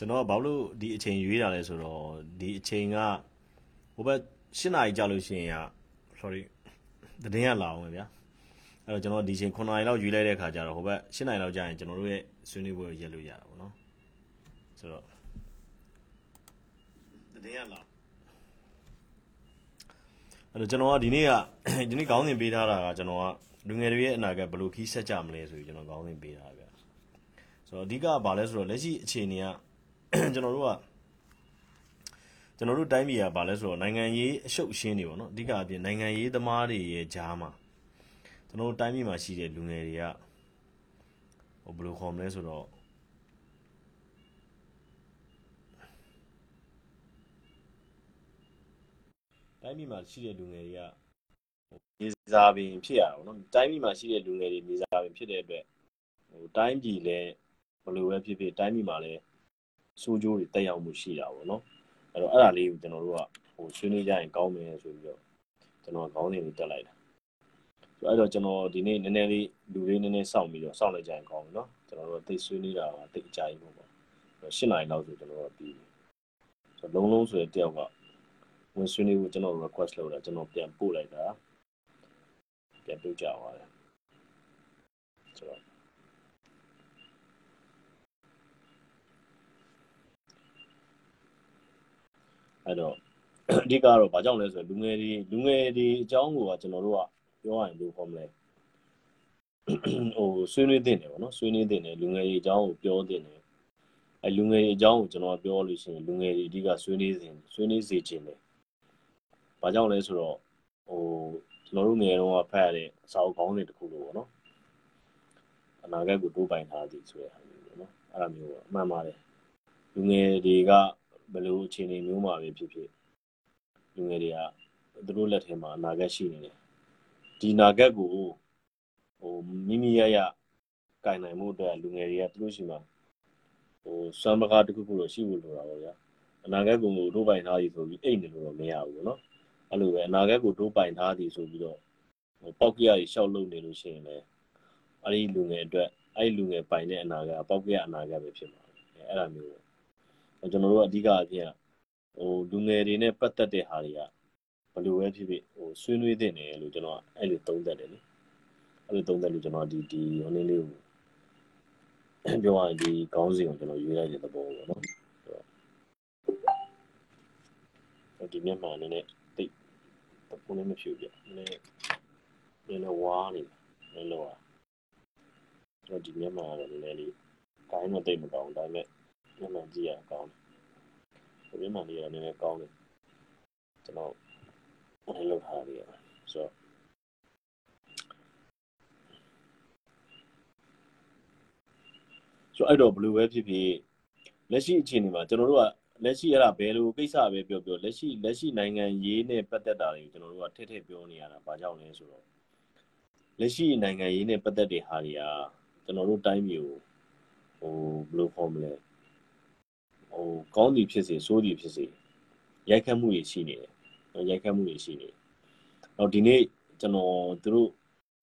ကျွန်တော်ကဘာလို့ဒီအချိန်ရွေးတာလဲဆိုတော့ဒီအချိန်ကဟိုဘက်၈နာရီကြာလို့ရှိရင်က sorry တည်င်းကလာအောင်ပဲဗျာအဲ့တော့ကျွန်တော်ဒီချိန်9နာရီလောက်ရွေးလိုက်တဲ့ခါကျတော့ဟိုဘက်၈နာရီလောက်ကြာရင်ကျွန်တော်တို့ရဲ့ဆွေးနွေးပွဲကိုရက်လို့ရတာပေါ့နော်ဆိုတော့တည်င်းကလာအဲ့တော့ကျွန်တော်ကဒီနေ့ကဒီနေ့ခေါင်းစဉ်ပေးထားတာကကျွန်တော်ကလူငယ်တွေရဲ့အနာဂတ်ဘယ်လိုခီးဆက်ကြမလဲဆိုပြီးကျွန်တော်ခေါင်းစဉ်ပေးထားဗျာဆိုတော့အဓိကကဘာလဲဆိုတော့လက်ရှိအခြေအနေက ကျွန်တော်တို့ကကျွန်တော်တို့တိုင်းပြည်ကဘာလဲဆိုတော့နိုင်ငံရေးအရှုပ်အရှင်းတွေပေါ့နော်အဓိကအပြင်နိုင်ငံရေးသမားတွေရဲ့ကြားမှာကျွန်တော်တို့တိုင်းပြည်မှာရှိတဲ့လူငယ်တွေကဟိုဘယ်လိုခေါ်မလဲဆိုတော့တိုင်းပြည်မှာရှိတဲ့လူငယ်တွေကဟိုနေစားပင်ဖြစ်ရအောင်နော်တိုင်းပြည်မှာရှိတဲ့လူငယ်တွေနေစားပင်ဖြစ်တဲ့အတွက်ဟိုတိုင်းပြည်လည်းဘယ်လိုပဲဖြစ်ဖြစ်တိုင်းပြည်မှာလည်း စိုးကျိုးတွေတက်ရောက်မှုရှိတာပေါ့နော်အဲ့တော့အဲ့ဒါလေးကိုကျွန်တော်တို့ကဟိုဆွေးနွေးကြရင်ကောင်းမယ်ဆိုပြီးတော့ကျွန်တော်ခေါင်းစဉ်လေးတက်လိုက်တာဆိုအဲ့တော့ကျွန်တော်ဒီနေ့နည်းနည်းလေးလူလေးနည်းနည်းစောင့်ပြီးတော့စောင့်လိုက်ကြရင်ကောင်းပြီနော်ကျွန်တော်တို့သိဆွေးနွေးတာကတိတ်အကြိုက်ပေါ့ပေါ့၈နိုင်လောက်ဆိုကျွန်တော်တို့ပြီးဆိုလုံးလုံးဆိုတဲ့တယောက်ကဝင်ဆွေးနွေးဖို့ကျွန်တော် request လုပ်တာကျွန်တော်ပြန်ပို့လိုက်တာပြန်ပြုတ်ကြသွားတယ်ဆိုတော့ အဲ့တော့အဓိကတော့ဘာကြောင့်လဲဆိုတော့လူငယ်တွေလူငယ်တွေအကြောင်းကိုကကျွန်တော်တို့ကပြောရရင်ဘယ်လိုခေါ်မလဲဟိုဆွေးနွေးတင်တယ်ပေါ့နော်ဆွေးနွေးတင်တယ်လူငယ်တွေအကြောင်းကိုပြောတင်တယ်အဲလူငယ်တွေအကြောင်းကိုကျွန်တော်ပြောလို့ရှိရင်လူငယ်တွေအဓိကဆွေးနွေးစဉ်ဆွေးနွေးစေခြင်းတယ်ဘာကြောင့်လဲဆိုတော့ဟိုကျွန်တော်တို့ငယ်တုန်းကဖတ်ရတဲ့အစာအုပ်ကောင်းတွေတခုလို့ပေါ့နော်အနာဂတ်ကိုတိုးပိုင်ထားသည်ဆိုတဲ့ဟာမျိုးပေါ့နော်အဲ့လိုမျိုးအမှန်ပါတယ်လူငယ်တွေက ဘယ်လိုအခြေအနေမျိုးမှာပဲဖြစ်ဖြစ်လူငယ်တွေကသူတို့လက်ထဲမှာအနာဂတ်ရှိနေတယ်ဒီအနာဂတ်ကိုဟိုမိမိရရကင်နိုင်မှုအတွက်လူငယ်တွေကသူတို့ရှိမှာဟိုစွမ်းပကားတစ်ခုခုတော့ရှိဖို့လိုတာပေါ့ဗျာအနာဂတ်ကိုတို့ပိုင်ထားပြီဆိုပြီးအိတ်နေလို့တော့မရဘူးပေါ့နော်အဲ့လိုပဲအနာဂတ်ကိုတို့ပိုင်ထားသည်ဆိုပြီးတော့ဟိုပောက်ကြရရှောက်လုပ်နေလို့ရှိရင်လည်းအဲ့ဒီလူငယ်အတွက်အဲ့ဒီလူငယ်ပိုင်တဲ့အနာဂတ်ပောက်ကြရအနာဂတ်ပဲဖြစ်မှာအဲ့ဒါမျိုး ကျွန်တော်တို့အဓိကအဖြစ်ဟိုလူငယ်တွေနဲ့ပတ်သက်တဲ့ဟာတွေကဘယ်လိုပဲဖြစ်ဖြစ်ဟိုဆွေးနွေးတဲ့နေလို့ကျွန်တော်အဲ့လိုသုံးသပ်တယ်လေအဲ့လိုသုံးသပ်လို့ကျွန်တော်ဒီဒီဟိုနေ့လေးကိုပြောရရင်ဒီခေါင်းစဉ်ကိုကျွန်တော်ရွေးလိုက်တဲ့သဘောပေါ့နော်ဒီမျက်မှန်နည်းနည်းတိတ်ဘုံနဲ့မဖြူပြနည်းနည်းနည်းနည်းဝါးနေနည်းလောကျွန်တော်ဒီမျက်မှန်ကတော့နည်းနည်းလေးကိုင်းတော့တိတ်မကောင်းဒါပေမဲ့ မျက်မှန်ကြည့်ရကောင်းတယ်မျက်မှန်လေးကနည်းနည်းကောင်းတယ်ကျွန်တော်အဲ့လောက်ထားရဆိုတော့ဆိုအဲ့တော့ဘယ်လိုပဲဖြစ်ဖြစ်လက်ရှိအခြေအနေမှာကျွန်တော်တို့ကလက်ရှိအဲ့ဒါဘယ်လိုကိစ္စပဲပြောပြောလက်ရှိလက်ရှိနိုင်ငံရေးနဲ့ပတ်သက်တာတွေကိုကျွန်တော်တို့ကထည့်ထည့်ပြောနေရတာဘာကြောင့်လဲဆိုတော့လက်ရှိနိုင်ငံရေးနဲ့ပတ်သက်တဲ့ဟာတွေကကျွန်တော်တို့တိုင်းပြည်ကိုဟိုဘယ်လိုခေါ်မလဲ ဟိုကောင်းသည်ဖြစ်စေဆိုးသည်ဖြစ်စေရိုက်ခတ်မှုတွေရှိနေတယ်ရိုက်ခတ်မှုတွေရှိနေတယ်။တော့ဒီနေ့ကျွန်တော်တို့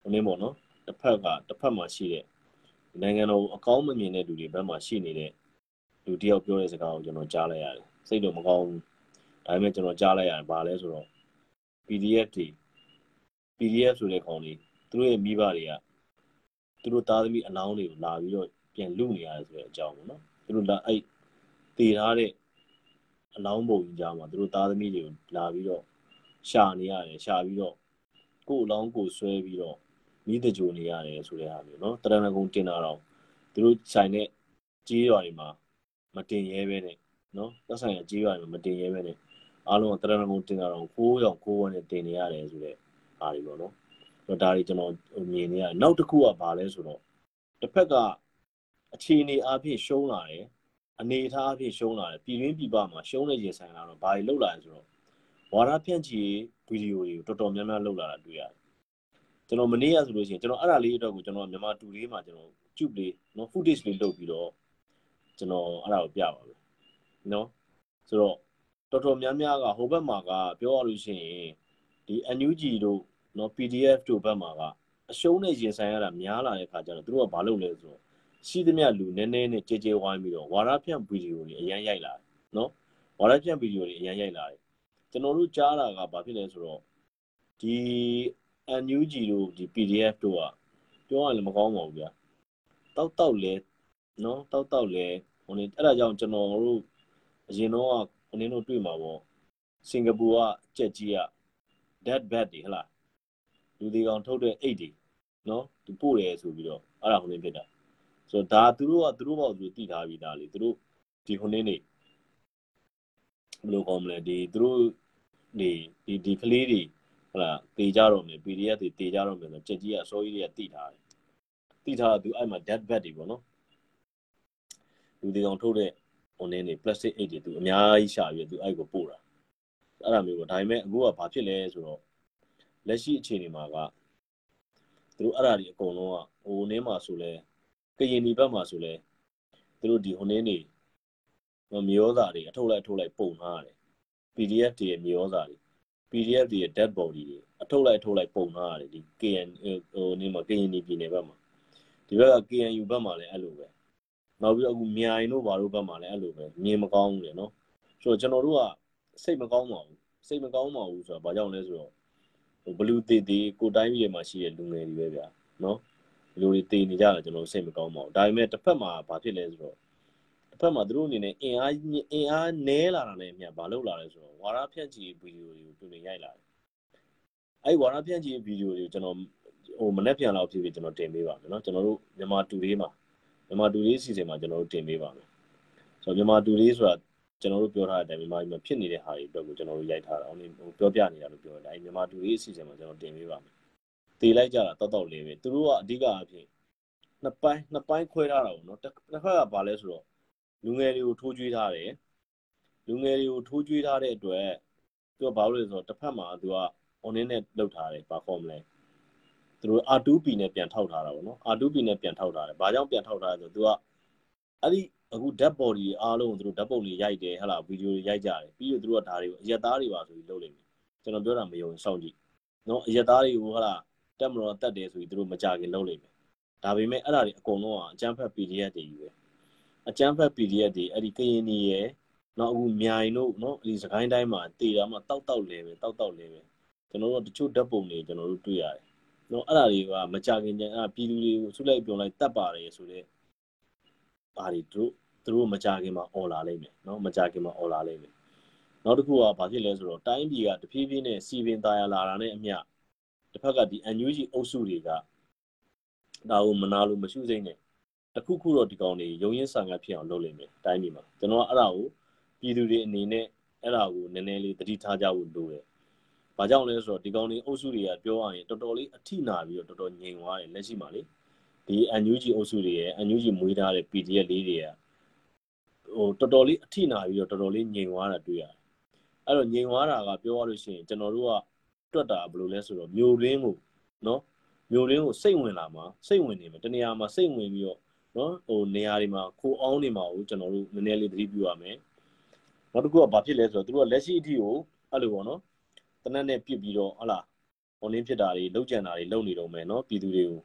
ဟိုနေ့ပေါ့နော်တစ်ဖက်ကတစ်ဖက်မှာရှိတဲ့နိုင်ငံတော်အကောင်းမမြင်တဲ့လူတွေဘက်မှာရှိနေတဲ့လူတယောက်ပြောတဲ့စကားကိုကျွန်တော်ကြားလိုက်ရတယ်။စိတ်တော့မကောင်းဘူး။ဒါပေမဲ့ကျွန်တော်ကြားလိုက်ရတယ်ဘာလဲဆိုတော့ PDF တွေ PDF ဆိုတဲ့ကောင်တွေသူတို့ရဲ့မိဘတွေကသူတို့သားသမီးအလောင်းတွေကိုလာပြီးတော့ပြန်လူနေရတယ်ဆိုတဲ့အကြောင်းပေါ့နော်။သူတို့လာအဲ့ တည်ထားတဲ့အလောင်းပုံကြီးကြားမှာသူတို့သားသမီးတွေကိုလာပြီးတော့ရှာနေရတယ်ရှာပြီးတော့ကို့အလောင်းကိုဆွဲပြီးတော့မိတကြိုနေရတယ်ဆိုတဲ့ဟာမျိုးเนาะတရဏဂုံတင်တာတော့သူတို့ဆိုင်တဲ့ကြေးရွာတွေမှာမတင်ရဲပဲနဲ့เนาะသက်ဆိုင်ရာကြေးရွာတွေမှာမတင်ရဲပဲနဲ့အားလုံးကတရဏဂုံတင်တာတော့ကိုးရောင်ကိုးဝန်းနဲ့တင်နေရတယ်ဆိုတဲ့ဟာတွေပေါ့เนาะတော့ဒါတွေကျွန်တော်မြင်နေရတယ်နောက်တစ်ခုကဘာလဲဆိုတော့တစ်ဖက်ကအခြေအနေအဖြစ်ရှုံးလာတယ် အနေအထားအဖြစ်ရှုံးလာတယ်ပြည်ရင်းပြည်ပမှာရှုံးနေရင်ဆိုင်လာတော့ဘာတွေလောက်လာလဲဆိုတော့ဝါဒဖြန့်ချီဗီဒီယိုတွေကိုတော်တော်များများလောက်လာတာတွေ့ရတယ်ကျွန်တော်မနေ့ကဆိုလို့ရှိရင်ကျွန်တော်အဲ့ဒါလေးအတွက်ကိုကျွန်တော်မြန်မာတူလေးမှာကျွန်တော်ကျုပ်လေးနော် footage လေးလုပ်ပြီးတော့ကျွန်တော်အဲ့ဒါကိုပြပါမယ်နော်ဆိုတော့တော်တော်များများကဟိုဘက်မှာကပြောရလို့ရှိရင်ဒီ NUG တို့နော် PDF တို့ဘက်မှာကအရှုံးနဲ့ရင်ဆိုင်ရတာများလာတဲ့ခါကျတော့သူတို့ကဘာလုပ်လဲဆိုတော့ ရှိသမျှလူနည်းနည်းနဲ့ကြဲကြဲဝိုင်းပြီးတော့ဝါရဖြန့်ဗီဒီယိုတွေအရန်ရိုက်လာတယ်နော်ဝါရဖြန့်ဗီဒီယိုတွေအရန်ရိုက်လာတယ်ကျွန်တော်တို့ကြားတာကဘာဖြစ်လဲဆိုတော့ဒီ NUG တို့ဒီ PDF တို့ကပြောရရင်မကောင်းပါဘူးဗျာတောက်တောက်လဲနော်တောက်တောက်လဲဟိုနေအဲ့ဒါကြောင့်ကျွန်တော်တို့အရင်တော့ဟိုနေတို့တွေ့မှာပေါ့စင်ကာပူကကြက်ကြီးက dead bat တွေဟလားလူဒီကောင်ထုတ်တဲ့အိတ်တွေနော်သူပို့တယ်ဆိုပြီးတော့အဲ့ဒါဟိုနေဖြစ်တာ ဆိုတော့ဒါသူတို့ကသူတို့ဘောသူတို့တည်ထားပြီးသားလေသူတို့ဒီဟိုနေနေဘယ်လိုကောင်းမလဲဒီသူတို့ဒီဒီဒီကလေးတွေဟလာတေကြတော့မယ် PDF တွေတေကြတော့မယ်ဆိုကြက်ကြီးကအစိုးရတွေကတည်ထားတယ်တည်ထားတာသူအဲ့မှာ dead bat တွေပေါ့နော်လူဒီကောင်ထုတ်တဲ့ဟိုနေနေ plastic အိတ်တွေသူအများကြီးရှာပြီးသူအဲ့ကိုပို့တာအဲ့ဒါမျိုးပေါ့ဒါပေမဲ့အခုကဘာဖြစ်လဲဆိုတော့လက်ရှိအခြေအနေမှာကသူတို့အဲ့ဒါတွေအကုန်လုံးကဟိုနေမှာဆိုလဲ ကရင်ဒီဘက်မှာဆိုလဲသူတို့ဒီဟိုနေနေမျိုးသားတွေအထုတ်လိုက်အထုတ်လိုက်ပုံထားရတယ် PDF တွေရဲ့မျိုးသားတွေ PDF တွေရဲ့ dead body တွေအထုတ်လိုက်အထုတ်လိုက်ပုံထားရတယ်ဒီ KN ဟိုနေမှာကရင်ဒီပြည်နယ်ဘက်မှာဒီဘက်က KNU ဘက်မှာလည်းအဲ့လိုပဲနောက်ပြီးတော့အခုမြိုင်တို့ဘာတို့ဘက်မှာလည်းအဲ့လိုပဲမြင်မကောင်းဘူးလေနော်ဆိုတော့ကျွန်တော်တို့ကစိတ်မကောင်းပါဘူးစိတ်မကောင်းပါဘူးဆိုတာဘာကြောင့်လဲဆိုတော့ဟိုဘလူးတေးတေးကိုတိုင်းပြည်မှာရှိတဲ့လူငယ်တွေပဲဗျာနော် လူတွေတေးနေကြတာကျွန်တော်စိတ်မကောင်းပါဘူးဒါပေမဲ့တစ်ဖက်မှာဘာဖြစ်လဲဆိုတော့တစ်ဖက်မှာသူတို့အနေနဲ့အင်အားအင်အားနည်းလာတာနဲ့အမျှဘာလုပ်လာလဲဆိုတော့ဝါရဖြန့်ချီဗီဒီယိုတွေကိုသူတွေရိုက်လာတယ်အဲ့ဝါရဖြန့်ချီဗီဒီယိုတွေကိုကျွန်တော်ဟိုမနေ့ပြန်လောက်ဖြစ်ဖြစ်ကျွန်တော်တင်ပေးပါမယ်เนาะကျွန်တော်တို့မြန်မာတူလေးမှာမြန်မာတူလေးစီစဉ်မှာကျွန်တော်တို့တင်ပေးပါမယ်ဆိုတော့မြန်မာတူလေးဆိုတာကျွန်တော်တို့ပြောထားတဲ့အတိုင်းမြန်မာပြည်မှာဖြစ်နေတဲ့ဟာတွေအတွက်ကိုကျွန်တော်တို့ရိုက်ထားတာဟိုပြောပြနေတာလို့ပြောတယ်အဲမြန်မာတူလေးအစီအစဉ်မှာကျွန်တော်တင်ပေးပါမယ် တည်လိုက်ကြတာတောက်တောက်လေးပဲသူတို့ကအဓိကအဖြစ်နှစ်ပိုင်းနှစ်ပိုင်းခွဲထားတာပေါ့နော်တစ်ခါကဘာလဲဆိုတော့လူငယ်တွေကိုထိုးကြွေးထားတယ်လူငယ်တွေကိုထိုးကြွေးထားတဲ့အတွက်သူကဘာလို့လဲဆိုတော့တစ်ဖက်မှာသူက online နဲ့လောက်ထားတယ်ဘာခေါ်မလဲသူတို့ R2P နဲ့ပြန်ထောက်ထားတာပေါ့နော် R2P နဲ့ပြန်ထောက်ထားတယ်ဘာကြောင့်ပြန်ထောက်ထားလဲဆိုတော့သူကအဲ့ဒီအခု dead body အားလုံးကိုသူတို့ဓာတ်ပုံတွေရိုက်တယ်ဟဟလားဗီဒီယိုတွေရိုက်ကြတယ်ပြီးတော့သူတို့ကဒါတွေကိုအရက်သားတွေပါဆိုပြီးလုပ်လိမ့်မယ်ကျွန်တော်ပြောတာမယုံစောင့်ကြည့်နော်အရက်သားတွေကိုဟဟလား တက်မတော်တက်တယ်ဆိုပြီးသူတို့မကြခင်လုပ်လိုက်မယ်ဒါပေမဲ့အဲ့ဒါတွေအကုန်လုံးကအကျန်းဖက် PDF တွေကြီးပဲအကျန်းဖက် PDF တွေအဲ့ဒီကရင်နေရယ်နောက်အခုမြိုင်တို့နော်အဲ့ဒီစကိုင်းတိုင်းမှာတေတာမှတောက်တောက်လဲပဲတောက်တောက်လဲပဲကျွန်တော်တို့တချို့ဓာတ်ပုံတွေကျွန်တော်တို့တွေ့ရတယ်နော်အဲ့ဒါတွေကမကြခင်ကျန်အဲ့ပြည်သူတွေကိုဆုလိုက်ပြုံလိုက်တတ်ပါတယ်ဆိုတော့ဘာတွေသူတို့သူတို့မကြခင်မှာអော်လာလိမ့်မယ်နော်မကြခင်မှာអော်လာလိမ့်မယ်နောက်တစ်ခုကဘာဖြစ်လဲဆိုတော့တိုင်းပြည်ကတဖြည်းဖြည်းနဲ့စီပင်သားရလာတာနဲ့အမျှ တစ်ဖက်ကဒီ NUG အုပ်စုတွေကဒါကိုမနာလို့မရှုစိမ့်နဲ့တခုခုတော့ဒီကောင်တွေရုံရင်းဆန်ကဖြစ်အောင်လုပ်လိမ့်မယ်တိုင်းပြည်မှာကျွန်တော်အဲ့ဒါကိုပြည်သူတွေအနေနဲ့အဲ့ဒါကိုနည်းနည်းလေးသတိထားကြဖို့လိုတယ်။ဘာကြောင့်လဲဆိုတော့ဒီကောင်တွေအုပ်စုတွေကပြောရရင်တော်တော်လေးအထိနာပြီးတော့တော်တော်ငြိမ်သွားတယ်လက်ရှိမှာလေ။ဒီ NUG အုပ်စုတွေရဲ့ NUG မွေးထားတဲ့ PDF လေးတွေကဟိုတော်တော်လေးအထိနာပြီးတော့တော်တော်လေးငြိမ်သွားတာတွေ့ရတယ်အဲ့တော့ငြိမ်သွားတာကပြောရလို့ရှိရင်ကျွန်တော်တို့က တွက်တာဘယ်လိုလဲဆိုတော့မျိုးရင်းကိုနော်မျိုးရင်းကိုစိတ်ဝင်လာမှာစိတ်ဝင်နေမှာတနေရာမှာစိတ်ဝင်ပြီးတော့နော်ဟိုနေရာတွေမှာခိုးအောင်နေမှာကိုကျွန်တော်တို့နည်းနည်းလေးသတိပြုရမယ်နောက်တစ်ခုကဘာဖြစ်လဲဆိုတော့သူတို့ကလက်ရှိအထိကိုအဲ့လိုပေါ့နော်တနက်နဲ့ပြစ်ပြီးတော့ဟလာဟိုနင်းဖြစ်တာတွေလောက်ကြံတာတွေလုပ်နေတော့မယ်နော်ပြည်သူတွေကို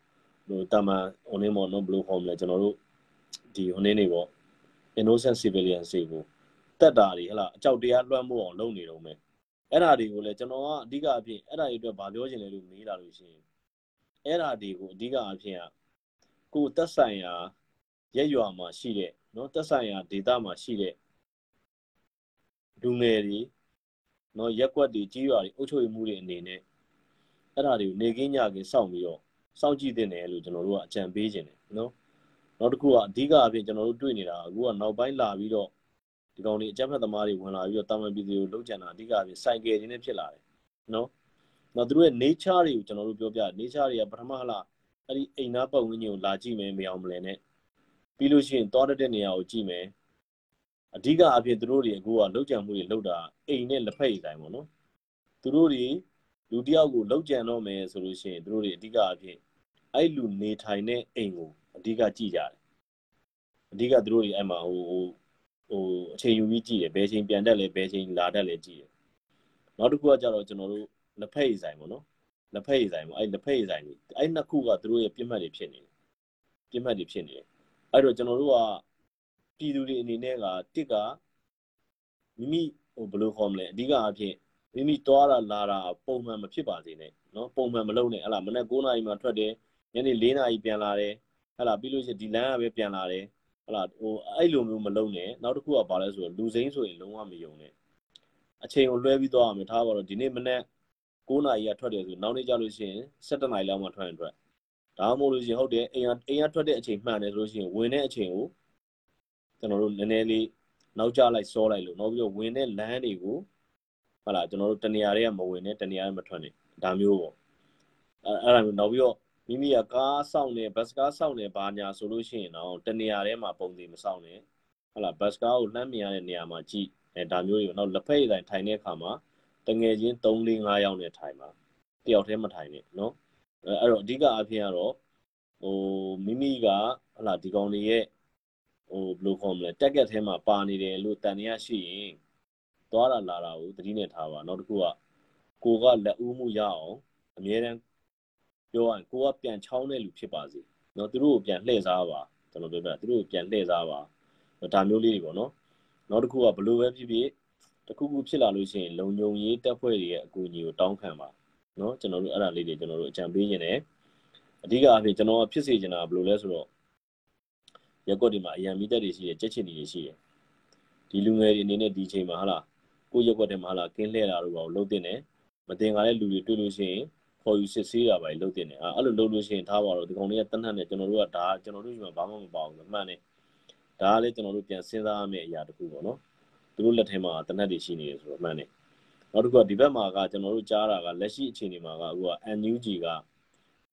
ဟိုတာမန်ဟိုနေမော်နော်ဘလို့ဟောမလဲကျွန်တော်တို့ဒီဟိုနေနေပေါ့ innocent civilians တွေကိုတက်တာတွေဟလာအကြောက်တရားလွှမ်းမိုးအောင်လုပ်နေတော့မယ် အဲ့ဓာတွေကိုလည်းကျွန်တော်ကအဓိကအဖြစ်အဲ့ဓာတွေအတွက်ဗာပြောချင်လဲလို့မေးလာလို့ရှိရင်အဲ့ဓာတွေကိုအဓိကအဖြစ်ကကိုတက်ဆိုင်ရာရက်ရွာမှာရှိတဲ့နော်တက်ဆိုင်ရာဒေသမှာရှိတဲ့လူငယ်တွေနော်ရက်ွက်တွေကြီးရွာတွေအုပ်ချုပ်မှုတွေအနေနဲ့အဲ့ဓာတွေကိုနေကင်းညကင်းစောင့်ပြီးတော့စောင့်ကြည့်တင်တယ်လို့ကျွန်တော်တို့ကအကြံပေးခြင်းတယ်နော်နောက်တစ်ခုကအဓိကအဖြစ်ကျွန်တော်တို့တွေ့နေတာအခုကနောက်ပိုင်းလာပြီးတော့ ဒီကောင်တွေအကြမ်းဖက်သမားတွေဝင်လာပြီးတော့တာမန်ပြည်သူကိုလုံးကျန်တာအဓိကအဖြစ်စိုက်ကယ်ခြင်းနဲ့ဖြစ်လာတယ်နော်နောက်သူတို့ရဲ့ nature တွေကိုကျွန်တော်တို့ပြောပြ nature တွေကပထမဟလာအဲ့ဒီအိမ်သားပတ်ဝန်းကျင်ကိုလာကြည့်မယ်မအောင်မလဲနဲ့ပြီးလို့ရှိရင်တောတဲ့နေရာကိုကြည့်မယ်အဓိကအဖြစ်သူတို့တွေအခုကလောက်ကြံမှုတွေလောက်တာအိမ်နဲ့လက်ဖက်ရည်တိုင်းပေါ့နော်သူတို့တွေလူတယောက်ကိုလောက်ကြံတော့မယ်ဆိုလို့ရှိရင်သူတို့တွေအဓိကအဖြစ်အဲ့လူနေထိုင်တဲ့အိမ်ကိုအဓိကကြည့်ကြတယ်အဓိကသူတို့တွေအဲ့မှာဟိုဟို ဟိုအချိန်ယူပြီးကြည့်တယ်ဘယ်ချိန်ပြန်တက်လဲဘယ်ချိန်လာတက်လဲကြည့်တယ်နောက်တစ်ခုကကြတော့ကျွန်တော်တို့လက်ဖက်ရည်ဆိုင်ပေါ့နော်လက်ဖက်ရည်ဆိုင်ပေါ့အဲ့လက်ဖက်ရည်ဆိုင်ကြီးအဲ့နှစ်ခုကသူတို့ရဲ့ပြစ်မှတ်တွေဖြစ်နေတယ်ပြစ်မှတ်တွေဖြစ်နေတယ်အဲ့တော့ကျွန်တော်တို့ကပြည်သူတွေအနေနဲ့ကတစ်ကမိမိဟိုဘယ်လိုခေါ်မလဲအဓိကအဖြစ်မိမိတွားတာလာတာပုံမှန်မဖြစ်ပါစေနဲ့နော်ပုံမှန်မလုပ်နဲ့ဟလာမနေ့9နာရီမှထွက်တယ်ညနေ4နာရီပြန်လာတယ်ဟလာပြီးလို့ရှိရင်ဒီလမ်းကပဲပြန်လာတယ် ဟလာဟိုအဲ့လိုမျိုးမလုပ်နဲ့နောက်တစ်ခုကဘာလဲဆိုတော့လူစိမ့်ဆိုရင်လုံးဝမယုံနဲ့အချိန်ကိုလွှဲပြီးသွားအောင်ထားပါတော့ဒီနေ့မနေ့9နာရီကထွက်တယ်ဆိုနောက်နေ့ကျလို့ရှိရင်7နာရီလောက်မှထွက်ရင်ထွက်ဒါမှမဟုတ်လို့ရှိရင်ဟုတ်တယ်အိမ်ကအိမ်ကထွက်တဲ့အချိန်မှန်တယ်ဆိုလို့ရှိရင်ဝင်တဲ့အချိန်ကိုကျွန်တော်တို့နည်းနည်းလေးနောက်ကျလိုက်စောလိုက်လို့နောက်ပြီးတော့ဝင်တဲ့လမ်းတွေကိုဟုတ်လားကျွန်တော်တို့တနေရာတွေကမဝင်နဲ့တနေရာတွေမထွက်နဲ့ဒါမျိုးပေါ့အဲအဲ့ဒါမျိုးနောက်ပြီးတော့ မိမိကကားစောင့်နေဘတ်စကားစောင့်နေဘာညာဆိုလို့ရှိရင်တော့တနေရာထဲမှာပုံစံမစောင့်နဲ့ဟုတ်လားဘတ်စကားကိုလှမ်းမြင်ရတဲ့နေရာမှာကြည့်အဲဒါမျိုးတွေနောက်လက်ဖက်ရည်တိုင်းထိုင်တဲ့အခါမှာတငယ်ချင်း3 4 5ယောက်နဲ့ထိုင်ပါတယောက်တည်းမထိုင်နဲ့နော်အဲအဲ့တော့အဓိကအဖြစ်ကတော့ဟိုမိမိကဟလာဒီကောင်တွေရဲ့ဟိုဘယ်လိုခေါ်မလဲတက်ကက်ထဲမှာပါနေတယ်လို့တန်ရရှိရင်သွားတာလာတာကိုသတိနဲ့ထားပါနောက်တစ်ခုကကိုကလက်ဦးမှုရအောင်အမြဲတမ်း ပြောရရင်ကိုကပြန်ချောင်းတဲ့လူဖြစ်ပါစေနော်သူတို့ကိုပြန်လှည့်စားပါကျွန်တော်ပြောပြသူတို့ကိုပြန်လှည့်စားပါဒါမျိုးလေးတွေပေါ့နော်နောက်တစ်ခုကဘလို့ပဲဖြစ်ဖြစ်တခုခုဖြစ်လာလို့ရှိရင်လုံခြုံရေးတပ်ဖွဲ့တွေရဲ့အကူအညီကိုတောင်းခံပါနော်ကျွန်တော်တို့အဲ့ဒါလေးတွေကျွန်တော်တို့အကြံပေးခြင်းတယ်အဓိကအဖြစ်ကျွန်တော်ဖြစ်စေချင်တာဘယ်လိုလဲဆိုတော့ရက်ကွက်တွေမှာအရန်မိတက်တွေရှိတယ်ကြက်ချင်တွေရှိတယ်ဒီလူငယ်တွေအနေနဲ့ဒီချိန်မှာဟာလားကိုရက်ကွက်တွေမှာဟာလားကင်းလှည့်တာတို့ပါလို့တင်တယ်မတင်ကားတဲ့လူတွေတွေ့လို့ရှိရင် ခေါ်ယူစစ်ဆေးတာပါလို့တင်တယ်အဲ့လိုလုပ်လို့ရှိရင်ထားပါတော့ဒီကောင်တွေကတန်းထန်နေကျွန်တော်တို့ကဒါကျွန်တော်တို့ဒီမှာဘာမှမပါဘူးမှန်တယ်ဒါကလည်းကျွန်တော်တို့ပြန်စဉ်းစားရမယ့်အရာတစ်ခုပေါ့နော်သူတို့လက်ထဲမှာတနက်တွေရှိနေတယ်ဆိုတော့မှန်တယ်နောက်တစ်ခုကဒီဘက်မှာကကျွန်တော်တို့ကြားတာကလက်ရှိအခြေအနေမှာကအခုက NUG က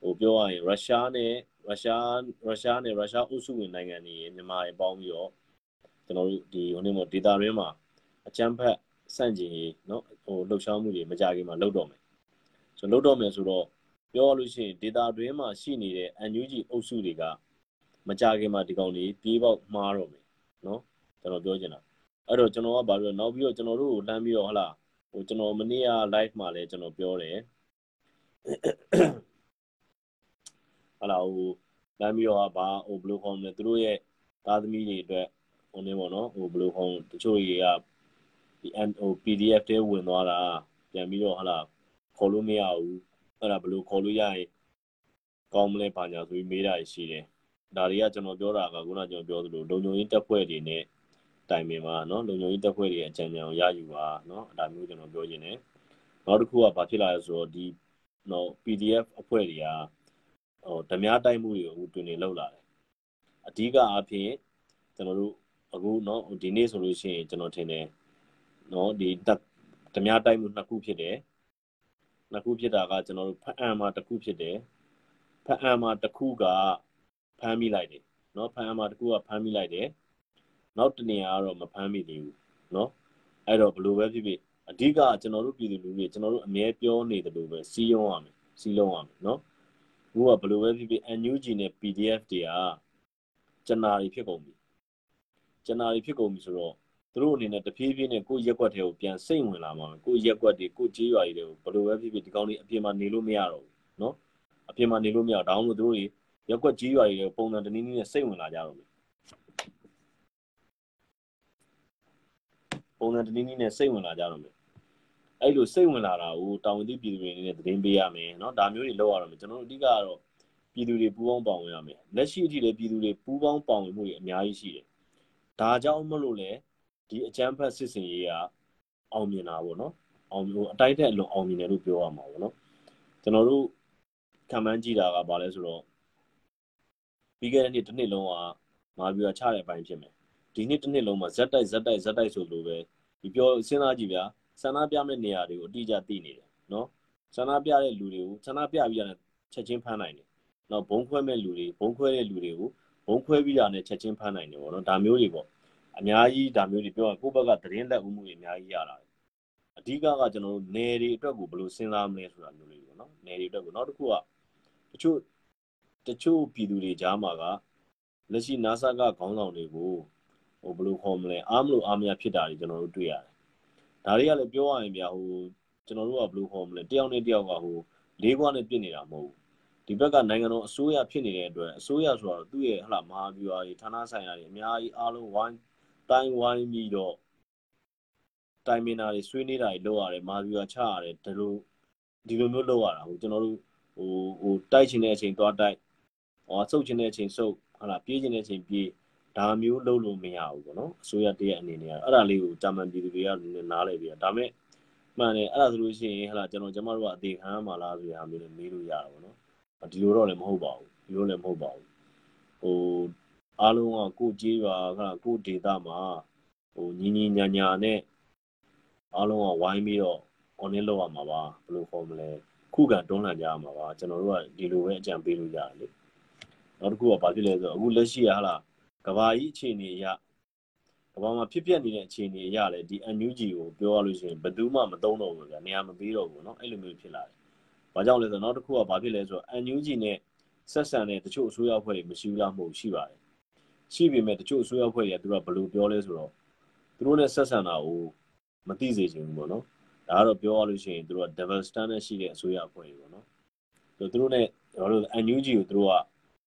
ဟိုပြောရရင်ရုရှားနဲ့ရုရှားရုရှားနဲ့ရုရှားအုပ်စုဝင်နိုင်ငံတွေမြန်မာတွေပေါင်းပြီးတော့ကျွန်တော်တို့ဒီဟိုနေ့မှာဒေတာရင်းမှာအချမ်းဖက်စန့်ကျင်ရေးเนาะဟိုလှုပ်ရှားမှုတွေမကြခင်မှာလုပ်တော့မယ် ကျွန်တော်လုပ်တော့မယ်ဆိုတော့ပြောလို့ရှိရင် data တွင်းမှာရှိနေတဲ့ UNG အုပ်စုတွေကမကြခင်မှာဒီကောင်တွေပြေးပေါက်မှားတော့မယ်နော်ကျွန်တော်ပြောချင်တာအဲ့တော့ကျွန်တော်ကဘာလို့နောက်ပြီးတော့ကျွန်တော်တို့ကိုလှမ်းပြီးတော့ဟလာဟိုကျွန်တော်မနေ့က live မှာလည်းကျွန်တော်ပြောတယ်ဟလာဟိုလှမ်းပြီးတော့ဘာဟိုဘယ်လိုခေါ်မလဲသူတို့ရဲ့သားသမီးတွေအတွက်ဟိုနေပေါ့နော်ဟိုဘယ်လိုခေါ်တချို့တွေကဒီ PDF တွေဝင်သွားတာပြန်ပြီးတော့ဟလာ ခေါ်လို့မရဘူးအဲ့ဒါဘယ်လိုခေါ်လို့ရရင်ကောင်းမလဲပါညာဆိုပြီးမေးတာရှိတယ်ဒါတွေကကျွန်တော်ပြောတာကခုနကျွန်တော်ပြောသလိုလုံခြုံရေးတပ်ဖွဲ့တွေနဲ့တိုင်ပင်ပါနော်လုံခြုံရေးတပ်ဖွဲ့တွေအကြံဉာဏ်ကိုရယူပါနော်ဒါမျိုးကျွန်တော်ပြောခြင်းတယ်နောက်တစ်ခုကဘာဖြစ်လာလဲဆိုတော့ဒီနော် PDF အဖွဲ့တွေကဟိုဓမြတိုက်မှုတွေကိုအခုတွင်နေလောက်လာတယ်အဓိကအားဖြင့်ကျွန်တော်တို့အခုနော်ဒီနေ့ဆိုလို့ရှိရင်ကျွန်တော်ထင်တယ်နော်ဒီဓမြတိုက်မှုနှစ်ခုဖြစ်တယ် နှစ်ခုဖြစ်တာကကျွန်တော်တို့ဖအံမှာတစ်ခုဖြစ်တယ်ဖအံမှာတစ်ခုကဖမ်းမိလိုက်တယ်နော်ဖအံမှာတစ်ခုကဖမ်းမိလိုက်တယ်နောက်တနေရာကတော့မဖမ်းမိသေးဘူးနော်အဲ့တော့ဘယ်လိုပဲဖြစ်ဖြစ်အဓိကကျွန်တော်တို့ပြည်သူလူတွေကျွန်တော်တို့အမြဲပြောနေတယ်လို့ပဲစီးရုံးရမယ်စီးလုံးရမယ်နော်အခုကဘယ်လိုပဲဖြစ်ဖြစ် NUG နဲ့ PDF တွေကကျွန်တော်တွေဖြစ်ကုန်ပြီကျွန်တော်တွေဖြစ်ကုန်ပြီဆိုတော့ သူတို့အနေနဲ့တဖြည်းဖြည်းနဲ့ကိုယ့်ရက်ွက်တွေကိုပြန်စိတ်ဝင်လာမှာကိုယ့်ရက်ွက်တွေကိုယ့်ကြေးရွာတွေကိုဘယ်လိုပဲဖြစ်ဖြစ်ဒီကောင်းလေးအပြင်မှာနေလို့မရတော့ဘူးเนาะအပြင်မှာနေလို့မရဒါမှမဟုတ်သူတို့တွေရက်ွက်ကြေးရွာတွေပုံစံတနည်းနည်းနဲ့စိတ်ဝင်လာကြတော့မယ်ပုံစံတနည်းနည်းနဲ့စိတ်ဝင်လာကြတော့မယ်အဲ့လိုစိတ်ဝင်လာတာကိုတောင်ဝင်သည့်ပြည်သူတွေအနေနဲ့သတင်းပေးရမယ်เนาะဒါမျိုးတွေလုပ်ရတော့မယ်ကျွန်တော်တို့အဓိကကတော့ပြည်သူတွေပူးပေါင်းပါဝင်ရမယ်လက်ရှိအထိလည်းပြည်သူတွေပူးပေါင်းပါဝင်မှုတွေအများကြီးရှိတယ်ဒါကြောင့်မလို့လေ ဒီအကြမ်းဖက်စစ်စင်ရေးကအောင်မြင်တာပေါ့နော်အောင်အတိုင်းထက်အလွန်အောင်မြင်တယ်လို့ပြောရမှာပေါ့နော်ကျွန်တော်တို့ခံမှန်းကြည့်တာကဘာလဲဆိုတော့ပြီးခဲ့တဲ့နှစ်တစ်နှစ်လုံးကမာပြီးတော့ချတဲ့အပိုင်းဖြစ်မယ်ဒီနှစ်တစ်နှစ်လုံးမှာဇက်တိုက်ဇက်တိုက်ဇက်တိုက်ဆိုလိုပဲဒီပြောစဉ်းစားကြည့်ဗျာဆန္ဒပြမဲ့နေရာတွေကိုအတိအကျသိနေတယ်နော်ဆန္ဒပြတဲ့လူတွေကိုဆန္ဒပြပြီးရတဲ့ချက်ချင်းဖမ်းနိုင်တယ်နော်ဘုံခွဲမဲ့လူတွေဘုံခွဲတဲ့လူတွေကိုဘုံခွဲပြီးတာနဲ့ချက်ချင်းဖမ်းနိုင်တယ်ပေါ့နော်ဒါမျိုးတွေပေါ့ အများကြီးဒါမျိုးတွေပြောရင်ကိုယ့်ဘက်ကသတင်းလက်ဦးမှုတွေအများကြီးရလာတယ်အဓိကကကျွန်တော်တို့နယ်တွေအတွက်ကိုဘယ်လိုစဉ်းစားမလဲဆိုတာမျိုးလေးပေါ့နော်နယ်တွေအတွက်ကိုနောက်တစ်ခုကတချို့တချို့ပြည်သူတွေကြားမှာကလက်ရှိ NASA ကခေါင်းဆောင်တွေကိုဟိုဘယ်လိုခေါ်မလဲအားမလို့အားမရဖြစ်တာတွေကျွန်တော်တို့တွေ့ရတယ်ဒါတွေကလည်းပြောရရင်ဗျာဟိုကျွန်တော်တို့ကဘယ်လိုခေါ်မလဲတယောက်နဲ့တယောက်ကဟိုလေးခွားနဲ့ပြစ်နေတာမဟုတ်ဘူးတဒီဘက်ကနိုင်ငံတော်အစိုးရဖြစ်နေတဲ့အတွက်အစိုးရဆိုတော့သူ့ရဲ့ဟလာမဟာဗျူဟာတွေဌာနဆိုင်ရာတွေအများကြီးအားလုံးဝိုင်း တိုင်းဝိုင်းပြီးတော့တိုင်မင်တာတွေဆွေးနေတာတွေလုပ်ရတယ်မဟာဗျူဟာချရတယ်ဒီလိုဒီလိုမျိုးလုပ်ရတာဟိုကျွန်တော်တို့ဟိုဟိုတိုက်ချင်တဲ့အချိန်သွားတိုက်ဟောဆုတ်ချင်တဲ့အချိန်ဆုတ်ဟလာပြေးချင်တဲ့အချိန်ပြေးဒါမျိုးလုပ်လို့မရဘူးပေါ့နော်အစိုးရတရက်အနေနဲ့အဲ့ဒါလေးကိုတာမန်ပြည်သူတွေကနားလည်ပြီးဒါမဲ့မှန်တယ်အဲ့ဒါဆိုလို့ရှိရင်ဟလာကျွန်တော်ကျမတို့ကအသေးခံရမှာလားဆိုရမျိုးလည်းမေးလို့ရတာပေါ့နော်ဒီလိုတော့လည်းမဟုတ်ပါဘူးဒီလိုလည်းမဟုတ်ပါဘူးဟို အားလုံးကကိုကြေးပါခါကိုဒေတာမှာဟိုညီညီညာညာနဲ့အားလုံးကဝိုင်းပြီးတော့ online လောက်ရမှာပါဘယ်လိုခေါ်မလဲခုခံတွန်းလှန်ကြရမှာပါကျွန်တော်တို့ကဒီလိုပဲအကြံပေးလို့ရတယ်လေနောက်တစ်ခုကဘာဖြစ်လဲဆိုတော့အခုလက်ရှိကဟာလားကဘာကြီးအခြေအနေအရကဘာမှာဖြစ်ပျက်နေတဲ့အခြေအနေအရလည်းဒီ NUG ကိုပြောရလို့ရှိရင်ဘယ်သူမှမသုံးတော့ဘူးဗျာနေရာမပေးတော့ဘူးเนาะအဲ့လိုမျိုးဖြစ်လာတယ်။ဘာကြောင့်လဲဆိုတော့နောက်တစ်ခုကဘာဖြစ်လဲဆိုတော့ NUG နဲ့ဆက်ဆံတဲ့တချို့အစိုးရအဖွဲ့တွေမရှိဘူးလားမဟုတ်ရှိပါတယ်။ ရှိပေမဲ့တချို့အစိုးရအဖွဲ့တွေကသူတို့ကဘယ်လိုပြောလဲဆိုတော့သူတို့နဲ့ဆက်ဆံတာကိုမသိစေချင်ဘူးပေါ့နော်။ဒါကတော့ပြောရလို့ရှိရင်သူတို့က double standard ရှိတဲ့အစိုးရအဖွဲ့တွေပေါ့နော်။သူတို့နဲ့ဘာလို့ NUG ကိုသူတို့က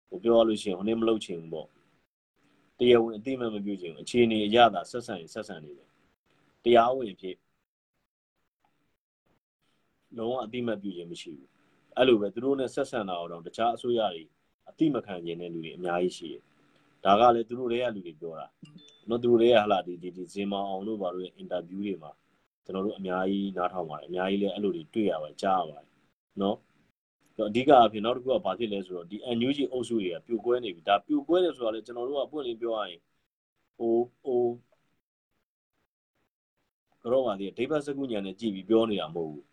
ဟိုပြောရလို့ရှိရင်ဟိုနေ့မလုပ်ချင်ဘူးပေါ့။တရားဝင်အသိမှမပြုချင်ဘူးအခြေအနေအရသာဆက်ဆံရင်ဆက်ဆံနေတယ်။တရားဝင်ဖြစ်လုံးဝအတိမတ်ပြုခြင်းမရှိဘူးအဲ့လိုပဲသူတို့နဲ့ဆက်ဆံတာတော့တခြားအစိုးရတွေအတိမခံခြင်းတဲ့လူတွေအများကြီးရှိတယ် ဒါကလည်းသူတို့တွေကလူတွေပြောတာနော်သူတို့တွေကဟလာဒီဒီဒီဇင်မောင်အောင်တို့ဘာလို့ရဲ့အင်တာဗျူးတွေမှာကျွန်တော်တို့အများကြီးနားထောင်ပါတယ်အများကြီးလည်းအဲ့လိုတွေတွေ့ရပါတယ်ကြားရပါတယ်နော်အဓိကအဖြစ်နောက်တစ်ခုကဘာဖြစ်လဲဆိုတော့ဒီ NUG အုပ်စုတွေကပြိုကွဲနေပြီဒါပြိုကွဲတယ်ဆိုတာလေကျွန်တော်တို့ကပွင့်လင်းပြောရရင်ဟိုဟိုကတော့ပါဒီဒိဗတ်စကုညာနဲ့ကြည်ပြီးပြောနေတာမဟုတ်ဘူး